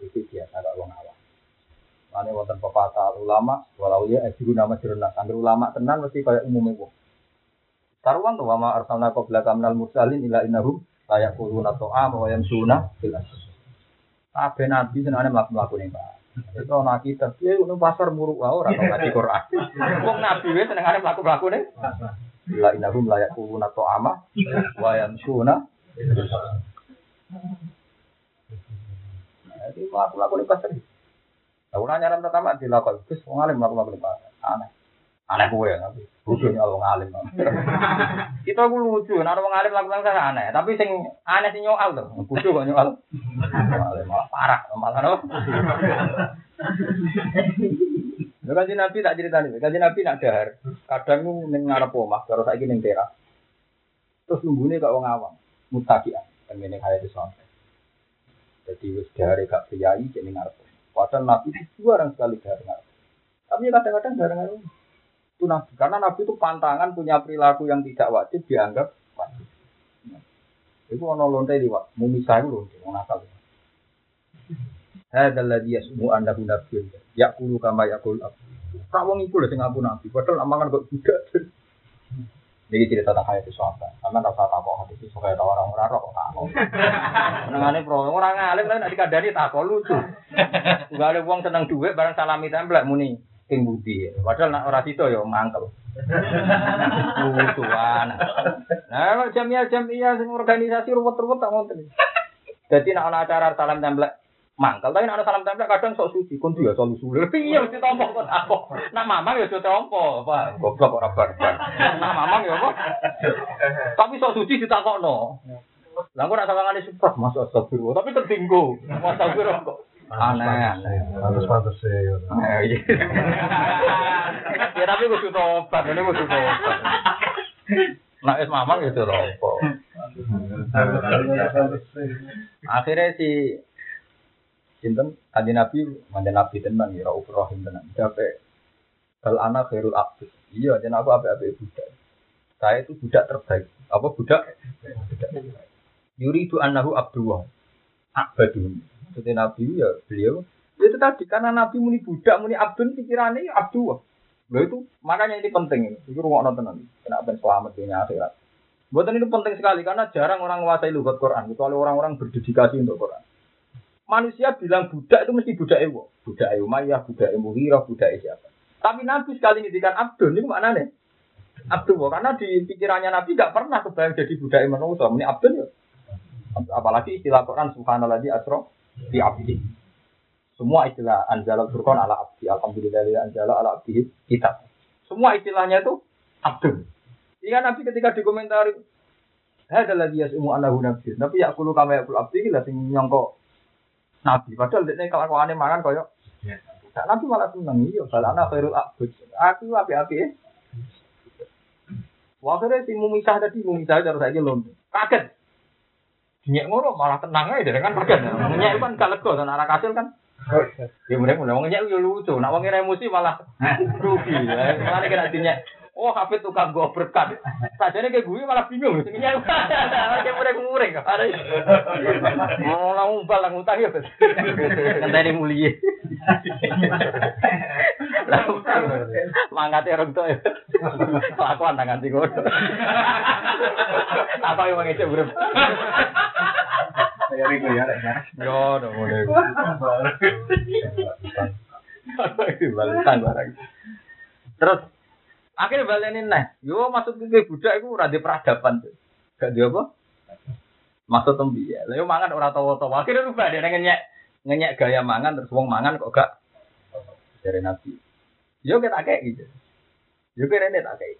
Itu biasa kok wong awam. Mane wonten pepatah ulama walau ya ajru nama jurnal. Angger ulama tenan mesti kaya umumnya wong. Karuan tuh wama arsalna qabla kamnal mursalin ila innahum layak kuluna to'a bahwa yang sunnah jelas. Kabeh nabi senane mlaku-mlaku ning Pak. Itu ana kita, piye ngono pasar muruk wae ora ngaji Quran. [LAUGHS] Wong nabi wis senengane mlaku-mlaku ning La innahum la yakuluna ta'ama wa yamshuna Jadi mlaku-mlaku ning pasar. Ora nyaran pertama dilakoni, terus wong alim mlaku-mlaku ning pasar. Aneh. Aneh kowe ya, tapi bodoh nyal wong alim. [LAUGHS] Kita ku lucu, nek wong alim lakukan kan aneh, tapi sing aneh sing nyoal to. Bodoh kok nyoal. Alim malah parah, malah no. Lha kanjeng Nabi tak ceritani, kanjeng Nabi nak dahar. Kadang ning ngarep omah, karo saiki ning teras. Terus nunggune kok wong awam, mutakian, ngene kaya itu sampai. Jadi wis dahar gak priyayi jadi ngarep. Padahal Nabi itu jarang sekali dahar ngarep. Tapi kadang-kadang jarang ngarep itu nabi. Karena nabi itu pantangan punya perilaku yang tidak wajib dianggap wajib. Itu ono lonte di wak mumisah itu lonte mau nakal. Yasmu anda nabi ya kulu kama ya kulu tak wong iku lho sing nabi padahal amangan kok tidak jadi cerita tentang hayat sahabat. Sama rasa takut hati itu suka tahu orang orang kok takut nengane pro orang ngalim lah nanti kadani takut lucu. Gak ada uang seneng duit barang salami template muni sing budi. Padahal nak ora sito ya mangkel. Lucuan. Nah, jamiah jamiah sing organisasi ruwet-ruwet tak ngoten. Jadi nak ana acara salam templek mangkel, tapi nak salam templek kadang sok suci, kun dia selalu sulit. Piye mesti tompo kok aku. Nak mamang ya tompo, Pak. Goblok ora barbar. Nak mamang ya apa? Tapi sok suci ditakokno. Lah kok nak sawangane support, masuk astagfirullah, tapi tertinggu. Astagfirullah kok. Aneh. Harus pantas sih. [LAUGHS] Ya tapi kudu tobat, ini kudu tobat. Nah, es mamang gitu lopo. Akhirnya si Sinten kanji Nabi, mantan Nabi tenan ya, Rauf Rahim tenan. Sampai kalau anak khairul abdus. Iya, jadi aku apa-apa budak. Saya itu budak terbaik. Apa budak? Budak. Yuri itu anahu abdullah. Abadun. Maksudnya Nabi ya beliau. Ya itu tadi karena Nabi muni budak, muni abdun pikirannya ya abdullah. Loh itu makanya ini penting. Itu rumah nonton nanti. Kenapa selamat dunia akhirat. Buatan itu penting sekali karena jarang orang menguasai lugat Quran kecuali orang-orang berdedikasi untuk Quran. Manusia bilang budak itu mesti budak ewo, budak Umayyah, budak Muhirah, budak siapa. Tapi Nabi sekali ngedikan abdun ini mana nih? Abdul karena di pikirannya Nabi gak pernah kebayang jadi budak manusia. Ini abdun ya. Apalagi istilah Quran Subhanallah di asro di abdi. Semua istilah anjala furqan ala abdi. Alhamdulillah anjala ala abdi kita. Semua istilahnya itu abdul. Jika Nabi ketika dikomentari ada lagi ya semua anahu nabi. Tapi ya kulu kama ya kulu abdi lah sing nyongko nabi. Padahal dia kalau aneh mangan koyo. Nah, Nabi malah seneng iya. Anak khairul abud. Aku api-api ya. Waktu si mumisah tadi mumisah cara saya lomba. Kaget. Nyek ngono malah tenang aja kan kaget. Nyek kan gak lega dan arah kasil kan. Ya mulai mulai wong nyek yo lucu. Nak wong emosi malah [LAUGHS] rugi. Malah kena dinyek. Oh, hafid tukang gue berkat. Sajane kayak gue malah bingung. Sing nyek. Kayak mureng-mureng. Ada. Mau langsung bal langsung utang ya. Ngenteni mulia. Mangkate orang tuh. Kelakuan tangan sih gue. Apa yang mengecek. Ya ya. Yo, udah mulai. Balikan barang. Terus akhirnya balenin nah, yo maksud ke budak itu rada peradaban tuh. Gak dia apa? Maksud tembi ya. Lalu mangan orang tawa-tawa. Akhirnya rubah dia ngenyek ngenyek gaya mangan terus wong mangan kok gak dari nabi. Yo kita kayak gitu. Yo kira ini tak kayak.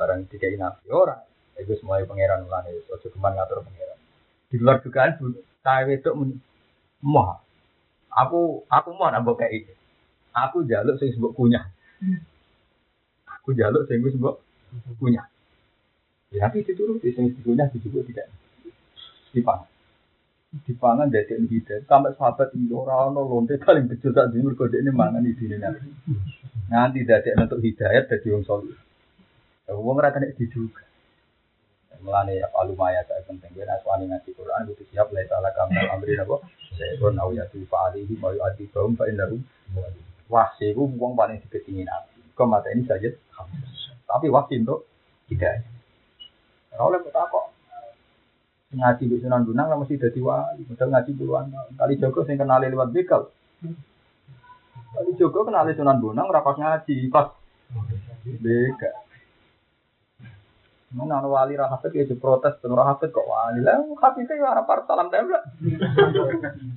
Barang dikai nabi ora. Itu semuanya pangeran ulane. Ojo keman ngatur pangeran. Di luar dugaan saya itu moh. Aku aku mau nambah kayak itu. Aku jaluk sing sebut kunyah. Aku jaluk sing sebut kunyah. Ya tapi dituruti sing kunyah disebut tidak dipangan. Dipangan jadi hidayah. Sampai sahabat ini orang orang lonte paling kecil saat ini berkode ini mangan di sini nanti. Nanti jadi untuk hidayat jadi orang soleh. Wong ora kena diduga. Mulane ya alumaya saya penting yen aswani ngaji Quran butuh siap la salah kamal amri napa. Saya pun au ya tu fa'alihi mau adi kaum fa innahu. Wah, iku wong paling diketingin nabi. Kok mata ini saja. Tapi wahsi untuk hidayah. Ora oleh kok kok ngaji di Sunan Gunung lah mesti dadi wali. Padahal ngaji puluhan. Kali Joko sing kenali lewat bekal. Kali Joko kenali Sunan Gunung rapas ngaji pas bekal. Mana ana wali ra hafid ya diprotes ben ora hafid kok wali. Lah hafid itu ora par salam tempel.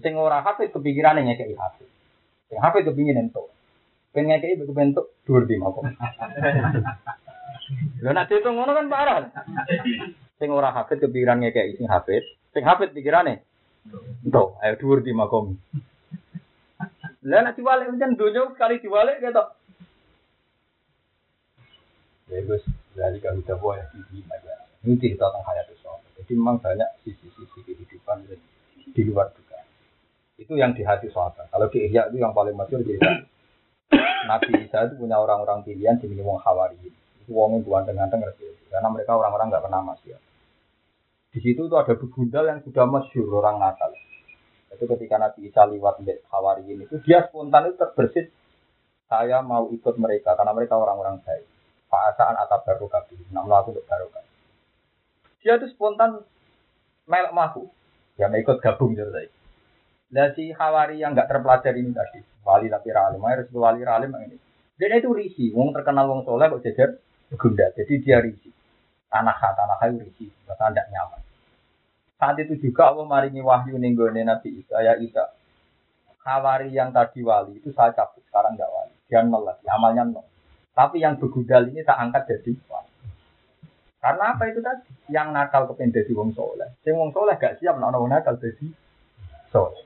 Sing ora hafid kepikirane nyekeki hafid. Sing hafid kepingin entuk. Pengen ngekei bentuk dhuwur di makom. Lho nek diitung ngono kan parah. Sing ora hafid kepikiran ngekei sing hafid, sing hafid pikirane Entuk, ayo dhuwur di makom. Lah nek diwalik pancen donya sekali diwalik ketok. Ya Gus, dari kalau kita buat ini aja. Ini cerita tentang hayat Rasul. Jadi memang banyak sisi-sisi kehidupan di luar juga. Itu yang di hati sahabat. Kalau di Ihya itu yang paling masyhur cerita. Nabi Isa itu punya orang-orang pilihan di wong Hawari. Itu wongnya ganteng-ganteng karena mereka orang-orang nggak pernah masih. Di situ tuh ada begundal yang sudah masyhur orang Natal. Itu ketika Nabi Isa lewat di Hawariin itu dia spontan itu terbersit saya mau ikut mereka karena mereka orang-orang baik. Fa'asaan atap baru kabi. Nak melaku untuk baru Dia itu spontan melek mahu. Ya mau ikut gabung jadi saya. Dan si Hawari yang nggak terpelajar ini tadi, wali tapi ralim, harus wali ralim ini. Dan itu risi, wong terkenal wong soleh kok jajar gunda. Jadi dia risi. Tanah tanah kayu risi, bahkan tidak nyaman. Saat itu juga Allah maringi wahyu ninggone Nabi Isa, ya Isa. Hawari yang tadi wali itu saya cabut, sekarang nggak wali. Dia nol amalnya nol. Tapi yang begudal ini tak angkat jadi wali. Karena apa itu tadi? Yang nakal kepengen jadi wong soleh. Yang wong soleh gak siap nak nakal jadi soleh.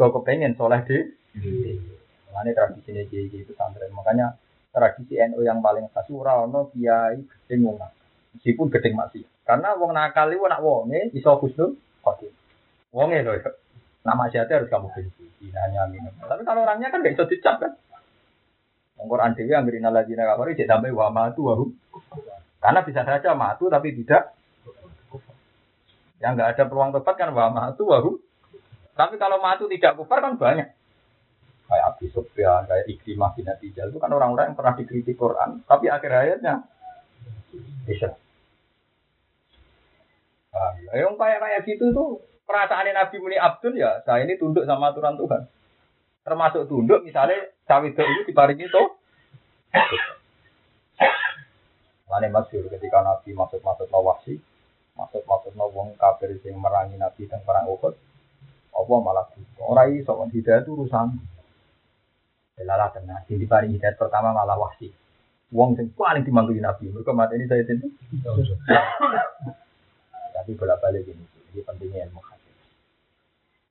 Kau kepengen soleh di Makanya tradisi ini jadi santri. Makanya tradisi NU yang paling khas no kiai gedeng wong. Meskipun gedeng masih. Karena wong nakal itu nak wonge iso khusnul khotim. Wonge loh. Nama siapa harus kamu benci. Hanya minum. Tapi kalau orangnya kan gak bisa dicap kan. Quran dewi yang berina lagi nak kafir jadi sampai wa matu wahu. Karena bisa saja matu tapi tidak yang nggak ada peluang tobat kan wa matu wahu. Tapi kalau matu tidak kufar kan banyak. Kayak Abi Sufyan, kayak Ikrimah bin Atijal itu kan orang-orang yang pernah dikritik Quran, tapi akhir hayatnya bisa. Ah, ya, yang kayak kayak gitu tuh perasaan Nabi Muni Abdul ya, saya ini tunduk sama aturan Tuhan. Termasuk tunduk misalnya cawe itu diparingi tuh. Mana masyur ketika Nabi masuk-masuk nawasi, masuk-masuk nawang kafir yang merangi Nabi dan perang Uhud, Allah malah orang iso hidayah itu urusan. Lala tenang, di paling hidayah pertama malah wasi. Wong sing paling dimanggil Nabi, mereka mati ini saya itu. Tapi bolak balik ini, ini pentingnya ilmu hadis.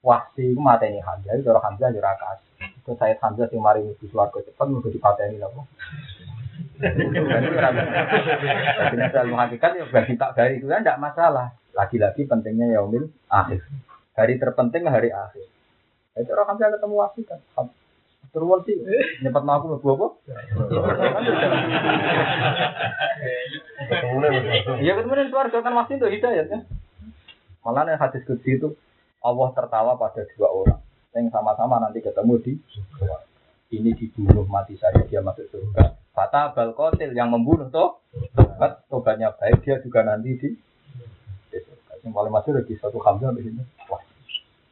Wasi itu mati ini Hamzah, itu orang Hamzah jurah kasih. Itu saya Hamzah sing mari mesti suarga cepat, dipateni lah. Jadi ilmu hakikat ya bagi tak dari itu kan tidak masalah. Lagi-lagi pentingnya yaumil akhir. Hari terpenting hari akhir. Itu orang Hamzah ketemu wasi kan. Turun sih, nyepat aku mau apa? Iya kemudian keluarga kan masih itu hidayat ya. Malah yang hadis kudsi itu Allah tertawa pada dua orang yang sama-sama nanti ketemu di ini dibunuh mati saja dia masuk surga. Fata balkotil yang membunuh toh tobat tobatnya baik dia juga nanti di surga. Yang paling masuk di satu hamzah di sini. Wah. Nah, ini itu yang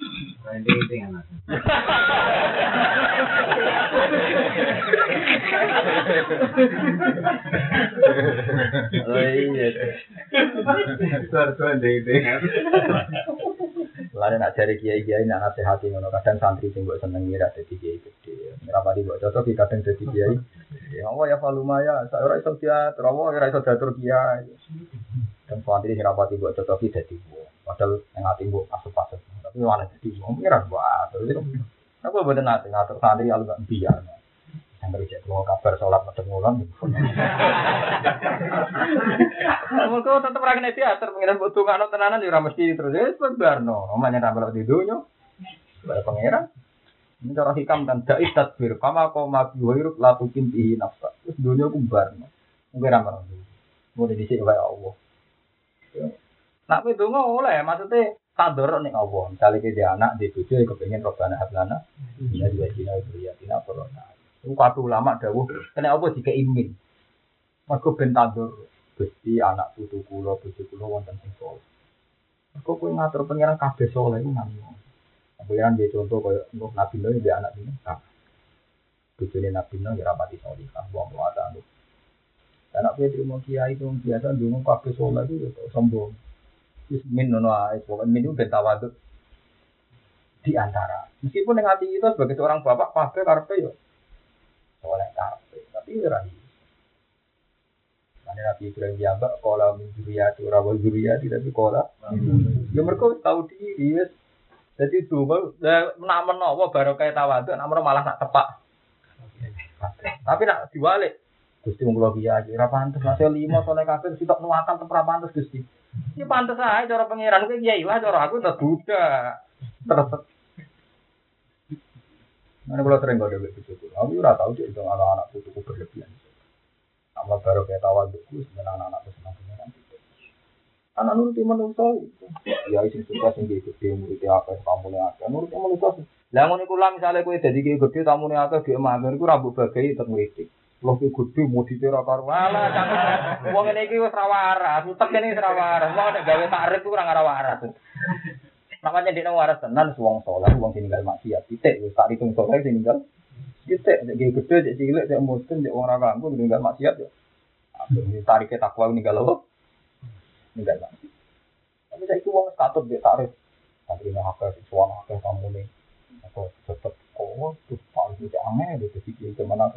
Oh iya. Nak cari kiai kiai nak nasihati kadang santri sing seneng ngira dadi kiai gede. Ngrapati mbok cocok ki kadang dadi kiai. Ya ya faluma ya, iso dia, ora iso diatur kiai. Dan santri sing rapati mbok cocok ki dadi. Padahal yang ati asup-asup. Tapi malah dadi wong ngira mbok terus. Aku boten nate ngatur santri alu gak biar. Yang kerja kalau kabar sholat macam ngulang. [LAUGHS] Mereka tetap rakyat nanti atur pengiran butuh nggak tenanan ya mesti terus ya sebarno. Omanya ramal di dunia. Pada pengiran. Ini cara hikam kan dai tadbir. Kama kau mabi wairuk latu kintihi nafsa. Terus dunia pun barno. Mungkin ramal. Mulai di sini kayak Allah. Nak itu nggak oleh. Maksudnya kador nih Allah. Misalnya dia anak di tujuh, kepengen robbana hablana. Ini juga cina itu ya. Tina corona. Itu kata ulama dawuh, kena apa jika imin. Mergo ben tandur Gusti anak putu kula, bojo kula wonten sing saleh. Mergo kowe ngatur pangeran kabeh saleh iku nang. Pangeran dia contoh untuk Nabi Nuh dia anak ini. Bojone Nabi Nuh ya rapati saleh kan wong ada anu. Anak kowe terima kiai itu biasa ndonga kabeh saleh itu ya sombong. Min ngono ae, pokoke min itu di antara. Meskipun dengan hati kita sebagai seorang bapak kabeh karepe yo Soleh kabeh, tapi iso. Mane Nabi Ibrahim diambak kola min zuriyati ora wa zuriyati tapi kola. Ya mereka tahu diri wis. Jadi dua, nak menawa baru kayak tawaduk, nak menawa malah nak tepak. Tapi nak diwalik, Gusti mung kula kiai, ora pantes masih lima soleh kabeh sitok nuwakal tempat pantes Gusti. Ini pantes aja cara pangeran kuwi kiai lah cara aku tetep budak. Terus Mana kalau sering gak ada begitu aku ora tahu sih itu anak-anak putuku berlebihan. Amal baru kayak tawadukku, sebenarnya anak-anak senang pangeran. Anak nuruti manusia itu, ya isi sukses yang gede, nuruti apa, kamu nih apa, nuruti manusia. Lah ngono iku lah misale kowe dadi gede tamune akeh dhek mamer iku rambut bagai tetep ngritik. Ki gede mau ditera karo wala cangkem. Wong ngene iki wis ra waras, utek kene wis ra waras. Wong nek gawe takrif ora ora waras. Namanya dia waras tenan wong saleh, wong sing ninggal maksiat. Titik wis tak hitung saleh sing ninggal. Titik nek kiai gede nek cilik nek mboten nek wong ora kanggo ninggal maksiat ya. Tarike takwa ninggal apa? Ninggal maksiat. Tapi saiki wong katut mbek takrif. Nek akeh suwana akeh kamune atau tetap oh tuh paling aneh gitu sih kita mana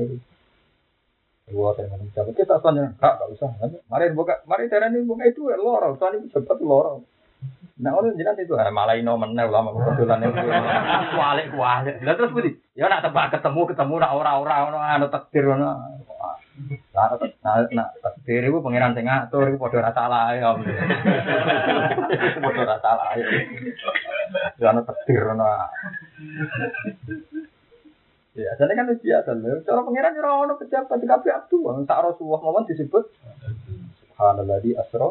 Gua tanya mencoba kita tanya kak gak usah mari buka mari darah ini buka itu lorong soalnya cepat lorong Nah, orang jelas itu eh, malah ino menel lama kebetulan itu. [LAUGHS] Kualik kualik. Lah terus budi, ya nak tebak ketemu ketemu nak ora-ora ono anu takdir ono. Nah, nah, takdir itu pangeran sing ngatur iku padha ora salah ya. [LAUGHS] Padha ora salah ya. Ya ono takdir ono. Ya, jadi kan biasa. Cara pangeran ora ono pejabat di kabeh abdu. Tak Rasulullah mawon disebut Subhanalladzi asra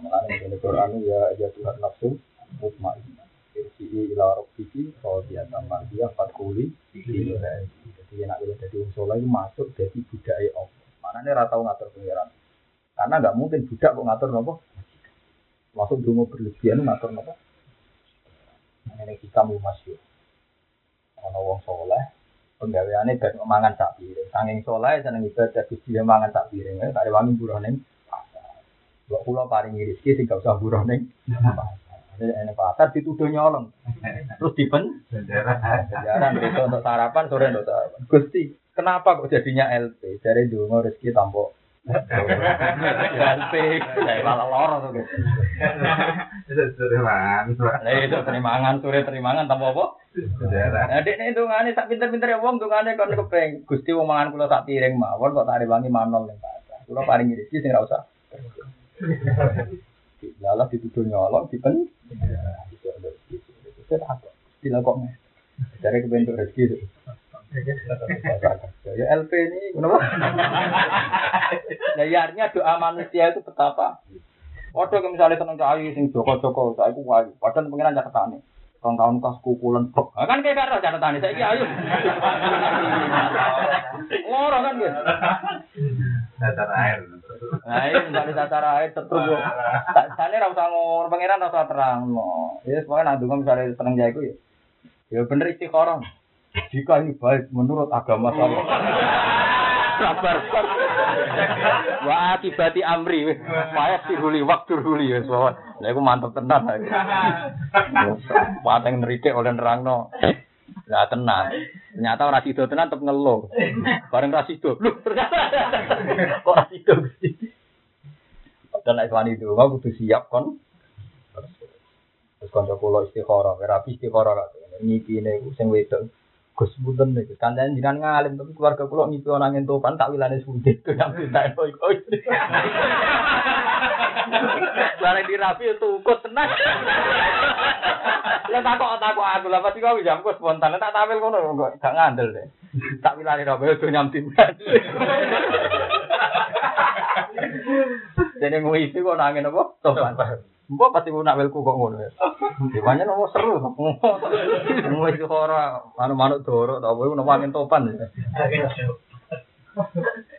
Mengenai ini Quran ya aja Tuhan nafsu mutmainnah. Irji'i ila rabbiki radiyatan mardiyah fadkhuli fi Jadi enak boleh jadi wong saleh masuk jadi budaya Allah. Manane ora tau ngatur pangeran. Karena nggak mungkin budak kok ngatur nopo. Masuk dungo berlebihan ngatur nopo. Ini kita mau masuk. Ono wong saleh penggaweane ben mangan sak piring. Sanging saleh seneng ibadah Gusti mangan sak piring. Tak wangi burane Mbok kula paringi rezeki sing gak usah ning Ini pasar dituduh nyolong. Terus dipen jaran besok untuk sarapan, sore untuk sarapan. Gusti, kenapa kok jadinya LP? Dari dulu rezeki tampok LP, saya malah loro tuh. Sore mangan. Nah itu terimangan, sore terimangan tanpa apa? Nah, dek nih dungane sak pinter-pinter ya wong dungane kon kepeng. Gusti wong mangan kula sak piring mawon kok tak rewangi manol ning pasar. Kula paringi rezeki sing ora usah. Lalah dituduh nyolong, dipen. Tidak kok nih. Dari kebentuk rezeki itu. Ya LP ini, kenapa? Nah, ya artinya doa manusia itu betapa. Waduh, misalnya tenang cahayu, sing joko-joko, saya ku wayu. Padahal pengiran catatan nih. Rong tahun kas kukulan bek. Nah, kan kayak karo catatan saya iki ayo. Loro kan gitu. Datar air. Nah, ini misalnya tata air tetep yo. Sane ra usah ngomong pangeran ra usah terang. Ya pokoknya nak donga misalnya seneng jaiku ya. Ya bener istikharah. Jika ini baik menurut agama saya. Sabar. Wa akibati amri. Payah siruli waktu ruli ya. Lah iku mantep tenan. Pateng neritik oleh nerangno. Lah tenan. Ternyata ora sido tenan tetep ngeluh. Bareng ra sido. Lho, ternyata kok ra sido Gusti. Dan nek wani itu mau kudu siap kon. Terus kanca kula istikharah, rapi istikharah kok. Ngipine iku sing wedok. Gus mboten niku. Kandhane jinan ngalim tapi keluarga kula ngipi ana angin topan tak wilane sulit. Yang pindah iku. [LAUGHS] Bareng dirapi itu ukut tenang. [LAUGHS] Lah takok takok aku lah pasti kau jam kok spontan tak tampil ngono kok gak ngandel deh. Tak wilane ra bae do nyamtin. [LAUGHS] Dene ngisi kok nangin apa? Topan. Mbok pasti mau nakwilku kok ngono ya. [LAUGHS] Dimana nomo seru. Mau itu ora manuk-manuk doro ta apa nomo angin topan.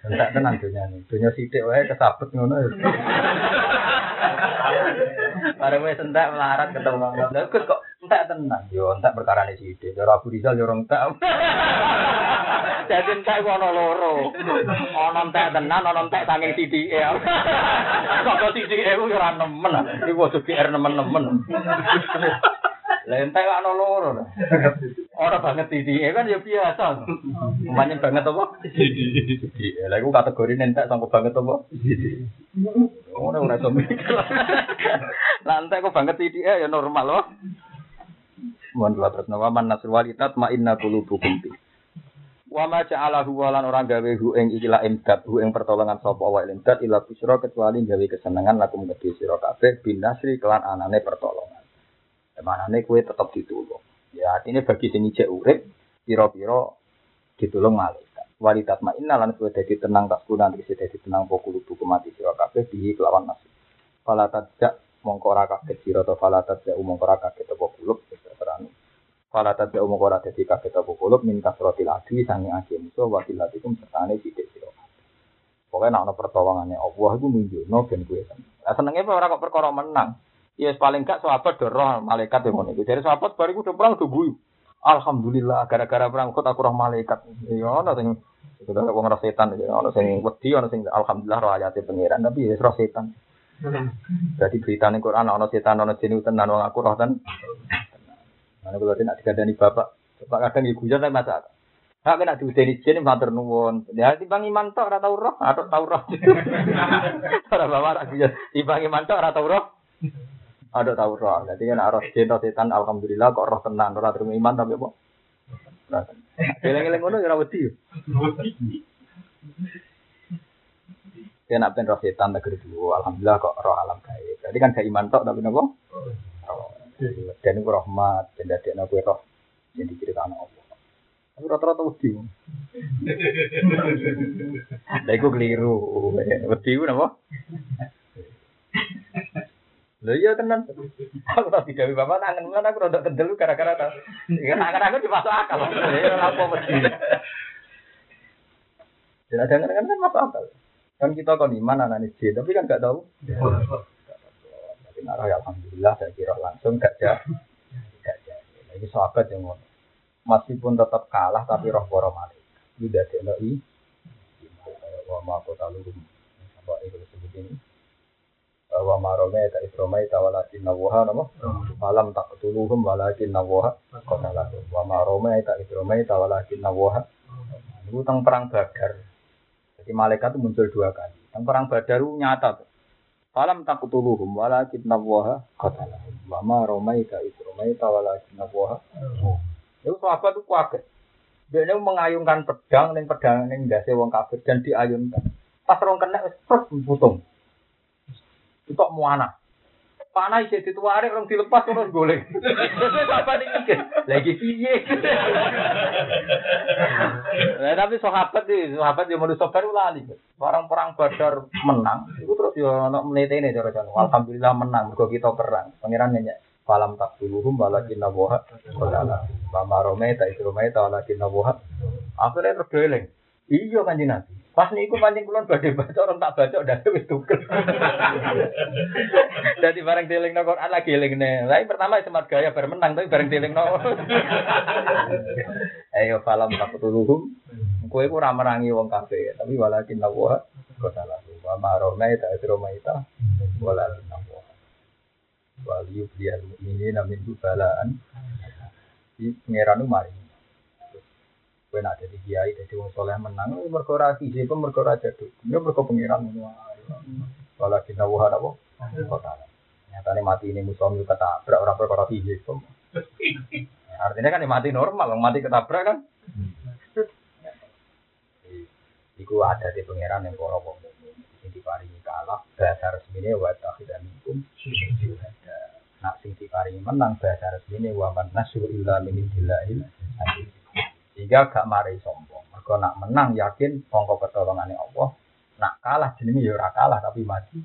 Entak tenan dunia nih. Dunia sidik wae kesabet ngono ya. [LAUGHS] Bareng wis entek melarat ketemu. Lah Gus kok entek tenan. Yo entek perkara ne sidik. Yo Abu Rizal yo orang entek. [LAUGHS] Jadi entek ku ana loro. Ana entek tenan, ana entek saking sidike. [LAUGHS] Kok sidike ku yo ora nemen. Iku ojo GR nemen-nemen. Lah entek ana loro. [LAUGHS] Orang banget titik kan ya biasa. Umpamanya banget apa? Titik. Lah iku kategori nentek sangko banget apa? Ngono ora iso mikir. Lah entek kok banget titik ya normal loh. Mohon kula terus nawa man nasr walitat ma inna qulubukum fi. Wa ma ja'alahu walan orang gawe hu ing ikilah imdad hu ing pertolongan sapa wa imdad ila busra kecuali gawe kesenengan lakum kedhe sira kabeh binasri kelan anane pertolongan. Manane kue tetap ditulung. Ya artinya bagi sing ijek urip pira-pira ditulung malaikat. Walidat ma'inna lan kowe dadi tenang tas guna tegese dadi tenang pokok buku mati sira kabeh bihi kelawan nasib. Fala tajak mongko ora kaget sira to fala tajak mongko ora kaget apa kulub terang. Fala tajak mongko ora dadi kaget apa kulub min kasratil adwi sange ake musuh wa tilatikum sertane sithik sira. Pokoknya nak ono pertolongannya Allah itu nunjukno ben seneng. Lah senenge ora kok perkara menang. Ya paling gak sahabat roh malaikat yang ngono iku. Jadi sahabat bariku udah perang udah guyu. Alhamdulillah gara-gara perang kok aku roh malaikat. Ya ono sing itu kan wong roh setan ya ono sing wedi ono sing alhamdulillah roh ayate pangeran tapi ya roh setan. Jadi berita ning Quran ono setan ono jin tenan wong aku roh ten. Mana kalau tidak dikandani bapak, bapak kadang ibu jangan masak. Hak kena diudeni jin matur nuwun. Ya timbang iman tok ora tau roh, atau tau roh. [LAUGHS] Ora bawa ra timbang iman tok ora tau roh. Ada tahu roh. Jadi kan arah jin setan alhamdulillah kok roh tenan ora terima iman tapi apa? Eleng-eleng ngono ya ora wedi. Ya nak ben roh setan negeri dulu alhamdulillah kok roh alam gaib. Jadi kan gak iman tok tapi napa? Roh. Dan itu rahmat dan dadekno kowe roh sing diceritakan Allah. Tapi rata-rata wedi. Lah iku keliru. Wedi ku napa? Lho iya tenan. Aku tak digawe bapak tangan mulan aku rada kendel gara-gara ta. Ya tangan aku dimasuk akal. Ya ora apa mesti. Ya ada kan kan masuk akal. Kan kita kon iman anak J, tapi kan gak tahu. Tapi narah ya alhamdulillah saya kira langsung gak jah. Gak jah. Ini sahabat yang ngono. Meskipun tetap kalah tapi roh para malaikat. Ini dari i. Wa ma kota lurum. Sampai itu sebut ini wa marome ta isromai ta walakin nawaha nama malam tak ketuluhum walakin nawaha qatala wa marome ta isromai ta walakin nawaha itu tentang perang badar. Jadi malaikat itu muncul dua kali. Tentang perang badar nyata tuh. Falam tak ketuluhum walakin nawaha qatala wa marome ta isromai ta walakin nawaha itu sahabat itu kaget. Dia ini mengayunkan pedang dan pedang yang dasi wong kafir dan diayunkan. Pas orang kena terus putung itu muana. Panah isi dituare orang dilepas terus golek. Terus apa nih Lagi piye? [LAUGHS] Nah, tapi sahabat di sahabat yang mau sabar lali. Barang perang Badar menang, itu terus yo ono menete ini cara cara. Alhamdulillah menang, mergo kita perang. Pangeran nyanyi falam tak duluhum walakin nawaha qala mama rome ta isrome ta walakin nawaha akhirnya terus geleng iya kan Nabi Pas niku pancing kulon badhe baca orang tak baca udah wis tukel. Jadi bareng dieling no Quran lagi elingne. Lah pertama semat gaya bermenang tapi bareng dieling no. Ayo falam taqtuluhum. Kowe ku ora merangi wong kafir, tapi walakin lawa kota lalu. Wa marona ita isroma ita walakin lawa. Waliyu biar ini namin balaan. Di pangeranu mari. Kowe nak dadi kiai dadi wong soleh menang mergo ora siji pun mergo ora jaduk. Ya mergo pengiran ngono ae. Wala kita wa apa? Kota. Nyatane mati ini musuh ketabrak ora perkara siji. Artinya kan mati normal, mati ketabrak kan. Iku ada di pangeran yang para wong sing diparingi kalah bahasa resmine wa takhidaminkum syuhada. Nak sing diparingi menang bahasa resmine wa man nasru illa min indillahil. Sehingga gak mari sombong. Mereka nak menang yakin sangka pertolongannya Allah. Nak kalah jenenge ya ora kalah tapi mati.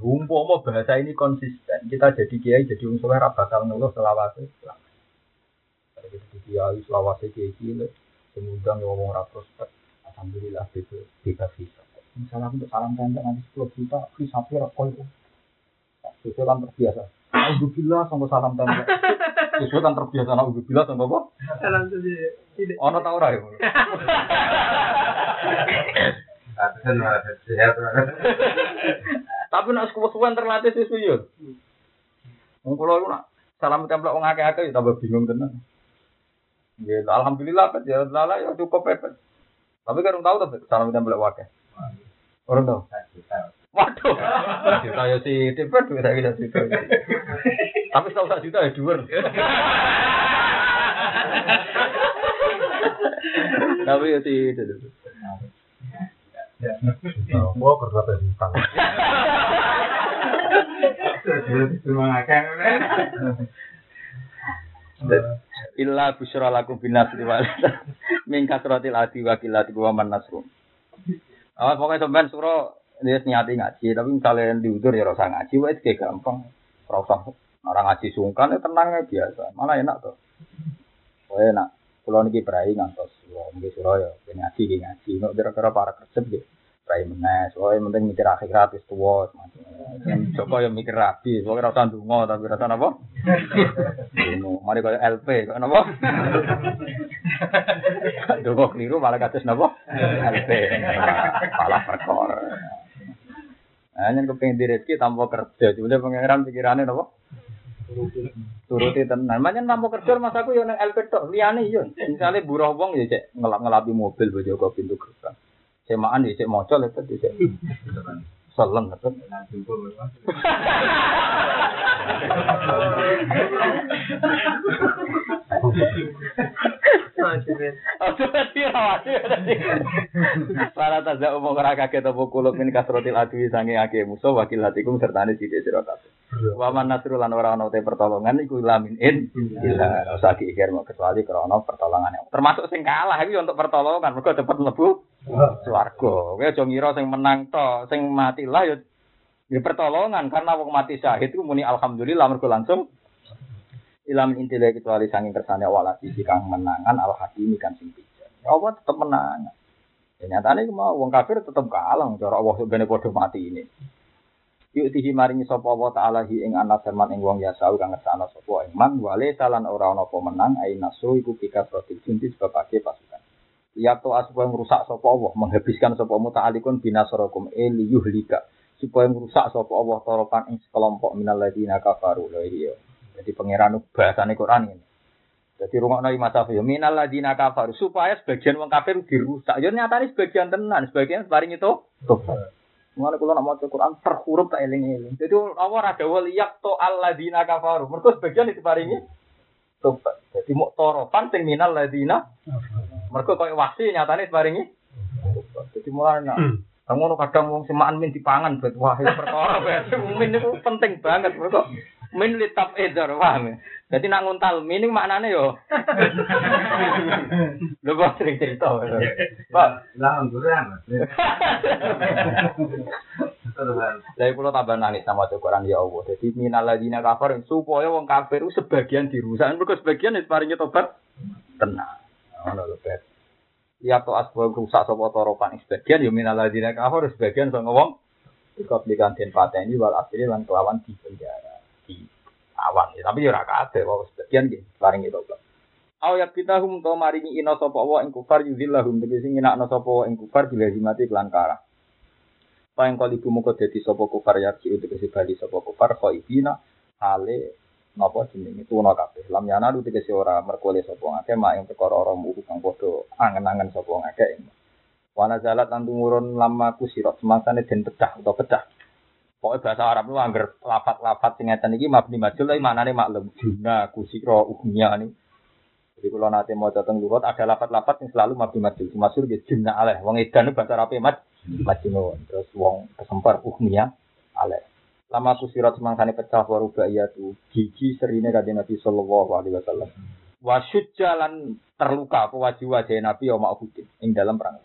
Umpama bahasa ini konsisten, kita jadi kiai jadi wong soleh bakal ngeluh selawase. Jadi kiai selawase kiai cilik, semudang ngomong ra prospek. Alhamdulillah bebas bebas bisa. Misalnya untuk salam tanda nanti 10 juta, bisa pira koyo. Sesuai kan terbiasa. Alhamdulillah sampai salam tanda. Sesuai kan terbiasa alhamdulillah sampai apa? Salam saja. Ono tau ora ya? Tapi nak suwe-suwen terlatih sesuai yo. Wong kula iku nak salam templek wong akeh-akeh ya tambah bingung tenan. Gitu. Alhamdulillah pet ya lala ya cukup pepet. Tapi kan orang tahu tuh salam boleh wakai. Orang tahu. Waduh. Juta ya sih tipe duit saya bisa juta. Tapi setahu satu juta ya dua. Tapi ya sih itu. Mau kerja di tangan. Terima kasih. Illa busyra lakum binas wal min kasratil adi wa qillati wa man nasru. Awas pokoknya sampean suro dia niati ngaji, tapi misalnya diudur ya rasa ngaji, wah itu gampang. Rasa orang ngaji sungkan ya tenangnya biasa, malah enak tuh. Oh enak. Kalau niki berai ngantos, kalau niki suro ya ngaji ngaji, nggak kira-kira para kerja gitu. Berai menes, oh yang penting mikir akhirat tuwa semacam. Joko ya mikir rabi, pokoknya rasa ndonga tapi rasa apa? Ngono, mari kaya LP, kok napa? Dongo keliru malah kados napa? LP. Malah perkara. Hanya kepengen di rezeki tanpa kerja, cuma pangeran pikirannya napa? Turuti tenan. Manyen tanpa kerja mas aku yo nang LP tok, liyane yo. Misale buruh wong ya cek ngelap-ngelapi mobil bojo kok pintu gerbang. Semaan ya cek moco lepet ya cek. Seleng lepet. [LAUGHS] Ojo tadi rawati tadi. Para taza umum ora kaget apa kulub min kasrotil adwi sange ake musuh wakil hatikum sertane sithik sira kabeh. Wa man nasrul lan pertolongan iku lamin in ila usah diikir kecuali krana pertolongan. Termasuk sing kalah iki untuk pertolongan mergo cepet mlebu swarga. Kowe aja ngira sing menang to, sing mati lah ya ya pertolongan karena wong mati syahid itu muni alhamdulillah mergo langsung ilam intile kecuali sanging kersane wala sisi kang menangan al hakimi kan sing bijak. Ya Allah tetep menang. Ya nyatane mau wong kafir tetep kalah cara Allah sebenarnya padha mati ini. Yuk tihi maringi Allah taala hi ing ana firman ing wong yasau kang ngersana sapa ing man wale talan ora ana apa menang ai nasu iku pika protil junti sebabake pasukan. Ya to aswa merusak sapa Allah menghabiskan sapa muta'alikun eli yuhlika supaya merusak sapa Allah toropan ing sekelompok minal ladina kafaru lho iya. Jadi pangeran bahasane Quran ini. Jadi rumah nabi masa ya minal ladina kafar supaya sebagian wong kafir dirusak. Ya nyatane sebagian tenan, sebagian paring itu tobat. Mulane kula nak maca Quran per huruf tak eling-eling. Jadi Allah ora dawuh liyak to alladina kafaru. Mergo sebagian itu paringi tobat. Jadi mau toropan sing minal ladina. Mergo koyo wasi nyatane paringi tobat. Jadi mulane nak Kamu ngono kadang wong semaan min dipangan bet wah itu perkara. Min itu penting banget mergo min litap edar paham ya. Jadi nak nguntal min ini maknane yo. Lho kok sering cerita. Pak. [LAUGHS] Lah kula tambah nangis sama Quran ya Allah. Jadi minal ladina kafir supaya wong kafir itu sebagian dirusak. Mergo sebagian itu paringnya tobat tenang. Ngono lho bet. Ya to asbab rusak sapa toropan sebagian ya minal ladina kafir sebagian sing ngomong ikut dikantin pateni wal akhirnya lan kelawan di penjara di awan. Ya, tapi ora kabeh wae sebagian nggih paringi tobat. Aw ya kita hum to maringi ina sapa wa ing kufar yuzillahum tegese nginakno sapa wa ing kufar dilazimati kelan kara. Paing kali ibu muka dadi sapa kufar ya ki tegese bali sapa kufar khaifina ale napa jenenge tuna kabeh. Lam yana lu tegese ora merkole sapa ngake mak ing perkara ora muku kang padha angen-angen sapa ngake. Wana zalat lan tumurun lama kusirat semangsane den pecah utawa pecah. Pokoknya bahasa Arab itu anggar lafat-lafat sing ngeten iki mabni majul tapi maknane maklum. Juna kusira uhnya ini. Jadi kalau nanti mau datang lugat ada lapat-lapat yang selalu mabdi majul. Masyur ya jumna aleh. Wong edan bahasa Arab maj majnun. Terus wong kesempar uhmiya aleh. Lama aku sirat semangsane pecah waruba iya gigi serine kanjeng Nabi sallallahu alaihi wasallam. Wasyud jalan terluka apa wajib wajah Nabi ya ma'hudin ing dalam perang.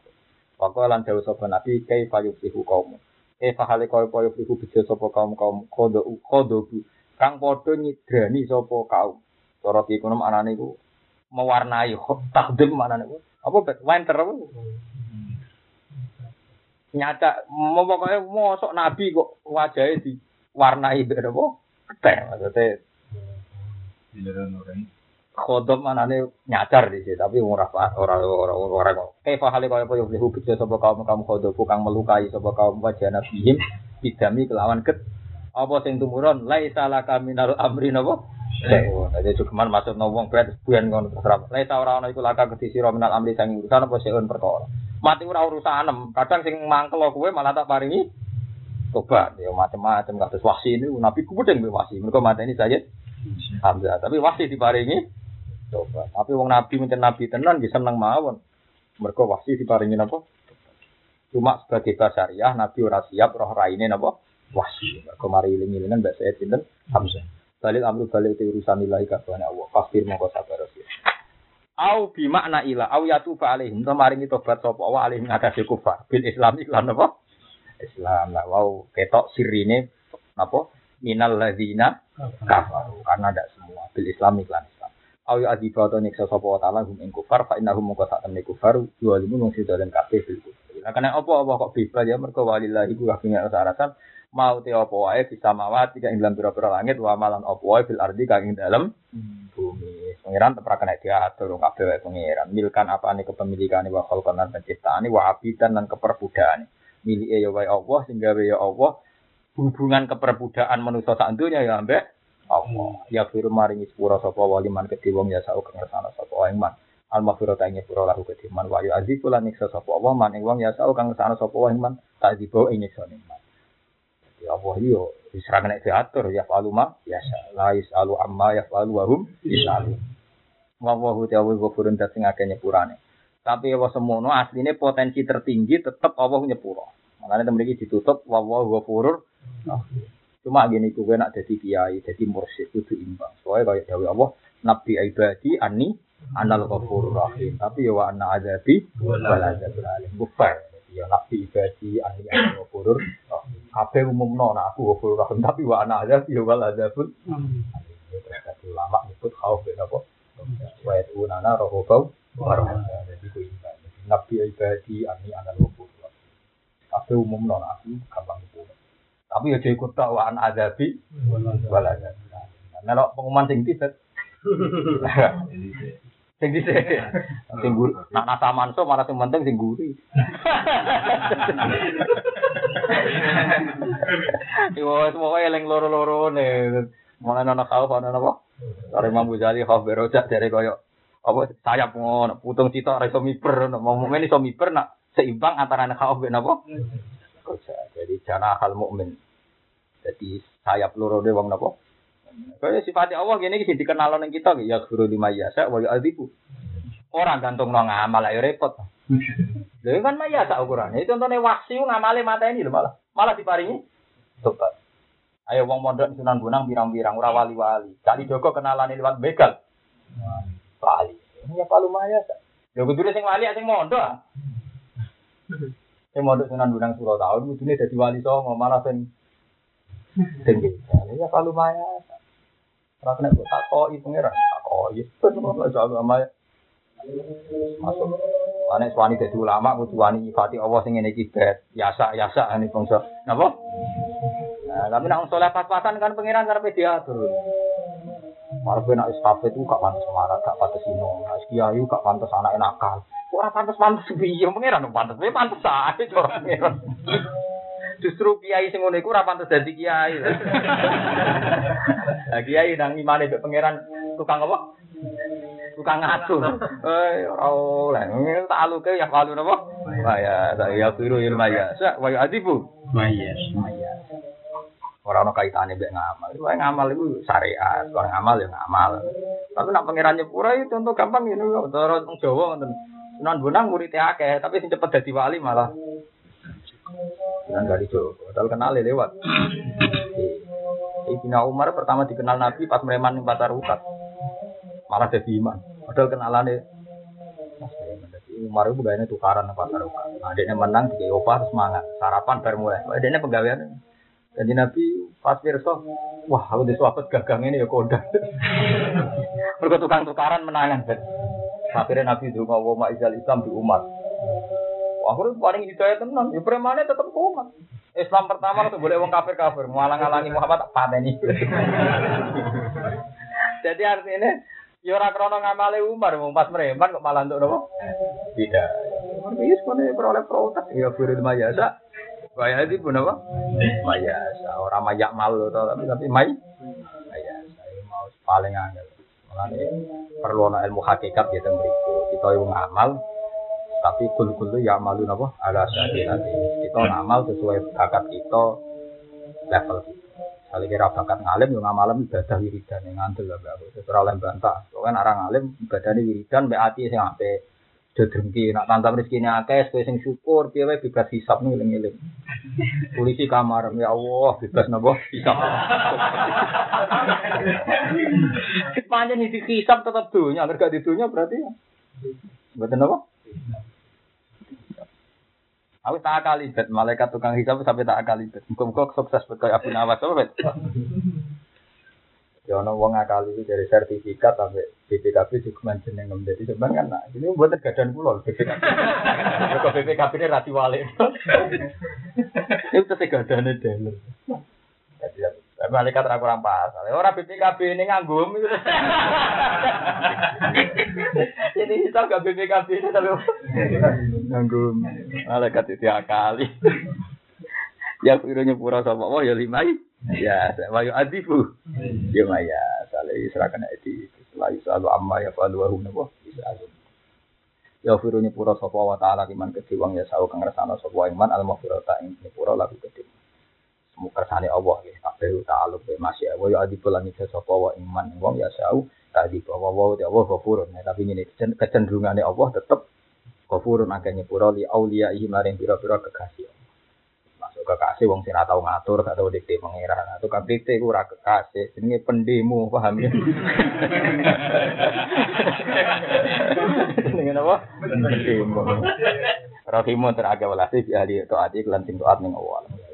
Waktu lan jauh sapa Nabi kai fayufihu kaum. Fahale kaya kaya fihu bejo sapa kaum kaum kodo kodo kang padha nyidrani sapa kaum. Cara ki kuno anane iku mewarnai takdim mana nih apa bet winter apa? Nyata mau pokoknya mau nabi kok wajahnya diwarnai beda apa? Teh maksudnya mana nih nyadar di sini tapi orang orang orang orang kok kayak fahali kau apa yang hubit sopo kaum kaum kodok kang melukai sopo kaum wajah nabihim bidami kelawan ket apa sing tumurun lai salah kami naruh amri napa Jadi cuman maksud wong berat buyan ngono terserah. Laisa ora ana iku laka kedhi sira minal amri sang urusan apa seun perkara. Mati ora urusanem. Kadang sing mangkel kowe malah tak paringi tobat. Ya macam-macam kados wasi ini nabi kubedeng be wasi. Mergo mateni saya Hamzah. Tapi wasi diparingi tobat. Tapi wong nabi mencen nabi tenan bisa seneng mawon. Mergo wasi diparingi napa? Cuma sebagai basariah nabi ora siap roh raine napa? Wasi. Mergo mari iling-ilingan mbak saya sinten Hamzah. Balik amru balik itu urusan ilahi kabehane Allah. Fakir mongko sabar sih. Au bi makna ila au yatu fa alaihim to maringi tobat sapa wa alaihim ngatasi kufar. Bil Islam iklan apa? Islam lah wow ketok sirine apa? Minal ladzina kafaru karena ada semua bil Islam iklan Ya adiba to nyiksa sapa wa taala hum ing kufar fa innahum mongko sak temne kufar yualimu mung sida dan kabeh bil kufar. Nah, karena apa apa kok bebas ya mergo walillahi ku kabeh rasa mau te apa wae bisa mawat tidak ing dalam pira-pira langit wa malan apa wae fil ardi kang ing dalam bumi. Pangeran tetep kena diatur kabeh wae pangeran. Milkan apa nih kepemilikan wa khalqan lan penciptaan wa abidan lan keperbudakan. Milike ya wae Allah sing gawe ya Allah. Hubungan keperbudakan manusa sak ya ambek Allah. Ya firu maringi sepura sapa wali man kedhi wong ya kang ngersana sapa wae man. Al maghfirata ing sepura lahu kedhi man wa yu azifu lan nyiksa sapa Allah man ing wong ya kang ngersana sapa wae man. Tak dibawa ing nyiksa man. Ya Allah yo diserang nek diatur ya falu ma ya la yasalu amma ya falu wa hum yasalu. Wa wa hu ghafurun dat sing akeh nyepurane. Tapi wa semono asline potensi tertinggi tetep Allah nyepuro. Makanya iki ditutup wa wa ghafurur Cuma gini kuwi nak dadi kiai, dadi mursyid kudu imbang. Soale kaya dawuh Allah, nabi ibadi anni anal ghafurur rahim. Tapi ya wa anna azabi wal azabul alim. Bufar. Ya nabi ibadi anni anal ghafurur rahim. Kabeh umumno nek aku ghafurur rahim, tapi wa ana azab ya wal azabul terus kata ulama nyebut khauf ben apa? Wa yatuna rohobau warahmah. Jadi ku imbang. Jadi, Nabi ibadi anni anal ghafurur rahim. Kabeh umumno nek aku gampang itu. Tapi ya ikut tok wa ana azabi wal azabul alim. Nek pengumuman sing tidak sing dhisik. Sing guru. Nak nasa manso malah sing penting sing guri Yo semoga eling loro-loro ne mulai ana kau ana apa Dari Imam Ghazali khauf berojak dari koyo apa sayap ngono putung cita ora iso miber mau mukmin iso miber nak seimbang antara khauf ben apa jana hal mukmin jadi sayap loro de wong napa Kaya sifatnya Allah gini sih dikenal ning kita ya guru di mayasa wa yu'adzibu. Orang gantung nang ngamal ayo repot. Lha kan mayasa ukuran. Itu contohnya wahsi ngamale ini lho malah. Malah diparingi tobat. Ayo wong mondok Sunan Bonang pirang-pirang ora wali-wali. Kali Joko kenalan liwat begal. Wali. Ya palu mayasa. Ya kudune sing wali sing mondok. Sing mondok Sunan Bonang Suro tahun kudune dadi wali songo malah sing sing begal. Ya palu mayasa. Ora kena kok takoi pangeran. Takoi. Ben ora iso agama. Masuk. Ane suwani dadi ulama kudu wani nyifati Allah sing ngene iki bet. Yasa yasa ane bangsa. Napa? Nah, tapi nak soleh pas-pasan kan pangeran karepe diatur. Marepe nak istafe itu gak pantes marah, gak pantes ino. Nak kiai gak pantes anak nakal. Kok ora pantes-pantes piye pangeran pantes. Piye pantes ae cara pangeran. Justru kiai sing ngono iku ora pantes dadi kiai. [LAUGHS] Nah, kiai nang imane mbek pangeran tukang apa? Tukang ngatur. Eh ora oleh. Tak aluke ya kalu napa? Wah ya, saya kira ilmu ya. Sa wa adibu. Mayas. Ora ono kaitane mbek ngamal. Wae ngamal iku syariat, orang ngamal ya ngamal. Tapi nak pangeran nyepura itu contoh gampang ini cara wong Jawa ngoten. Sunan Bonang muridé akeh, tapi sing cepet dadi wali malah Sunan Kalijogo. Padahal kenal lewat. Sayyidina Umar pertama dikenal Nabi pas mereman ning Pasar Ukat. Malah jadi iman. Padahal kenalane Umar itu gayanya tukaran ning Pasar. Nah, adiknya menang di opah semangat. Sarapan baru mulai. Adiknya pegawaian. Jadi Nabi pas pirsa, wah aku disuapet gagang ini ya koda. [LAUGHS] Mereka tukang tukaran menangan. Akhirnya Nabi itu mau ma'izal Islam di umat. Akhirnya paling hidayah tenan, ya premannya tetap umat. Islam pertama itu boleh wong kafir kafir, ngalang-alangi Muhammad tak pateni. [LAUGHS] Jadi artinya ya ora krono ngamale Umar, wong pas mereman kok malah untuk nopo? Tidak. Iya, sebenarnya peroleh protes. Ya, firul mayasa. Kaya itu pun apa? Mayasa. Orang mayak malu tapi tapi may. Mayasa. Mau paling angel. Perlu ana ilmu hakikat ya teng mriku. Kita yo ngamal tapi kul-kul ya malu napa ala syahidati. Kita ngamal sesuai bakat kita level kita. Kali kira bakat ngalim yo ngamalem ibadah wiridan yang ngandel lah Mbak. Sesuai oleh bantah. Soalnya orang ngalim ibadahnya wiridan mbek ati sing apik. Dodengki nak tantang rezekine akeh kowe sing syukur piye wae bebas hisab nih eling-eling. Polisi kamar ya Allah bebas napa hisab. Panjang isi hisab tetap dunia, agar gak di dunia berarti ya. Betul apa? Aku tak kali bet malaikat tukang hisab sampai tak kali bet. Muka-muka sukses bet kayak Abu Nawas apa bet? Ya ono wong akali itu dari sertifikat sampai BPKB juga jeneng nem jadi sebenarnya kan nah, ini buat gadan pulau BPKB. Kok BPKB ini rati wale. [LAUGHS] Itu segadane dealer. Jadi tapi malaikat ora kurang pas. Ora BPKB ini nganggum. [LAUGHS] Ini hisab gak BPKB ini tapi nganggum. Malaikat itu akali. Ya kira nyepura sapa Allah ya limai. Ya, wa yu adifu. Ya maya, sale serahkan itu. La yusalu amma ya falu wa hum napa? Yusalu. Ya firu nyepura sapa wa taala kiman kedhe wong ya sau kang rasana sapa iman al maghfirata ing nyepura lagu kedhe. Semoga kersane Allah ya kabeh ta'aluk be masih wa ya adifu lan isa sapa wa iman wong ya sau tadi bahwa wa Allah ghafurun. Tapi ini kecenderungane Allah tetep ghafurun akeh nyepura li auliya maring pira-pira kekasih. Kekasih wong sing tau ngatur, gak tau dikte pangeran. Nah, tukang dikte ku ora kekasih, jenenge pendemo, paham ya? Jenenge apa? Pendemo. Rahimun teraga walasi bi ahli taati lan sing taat ning Allah.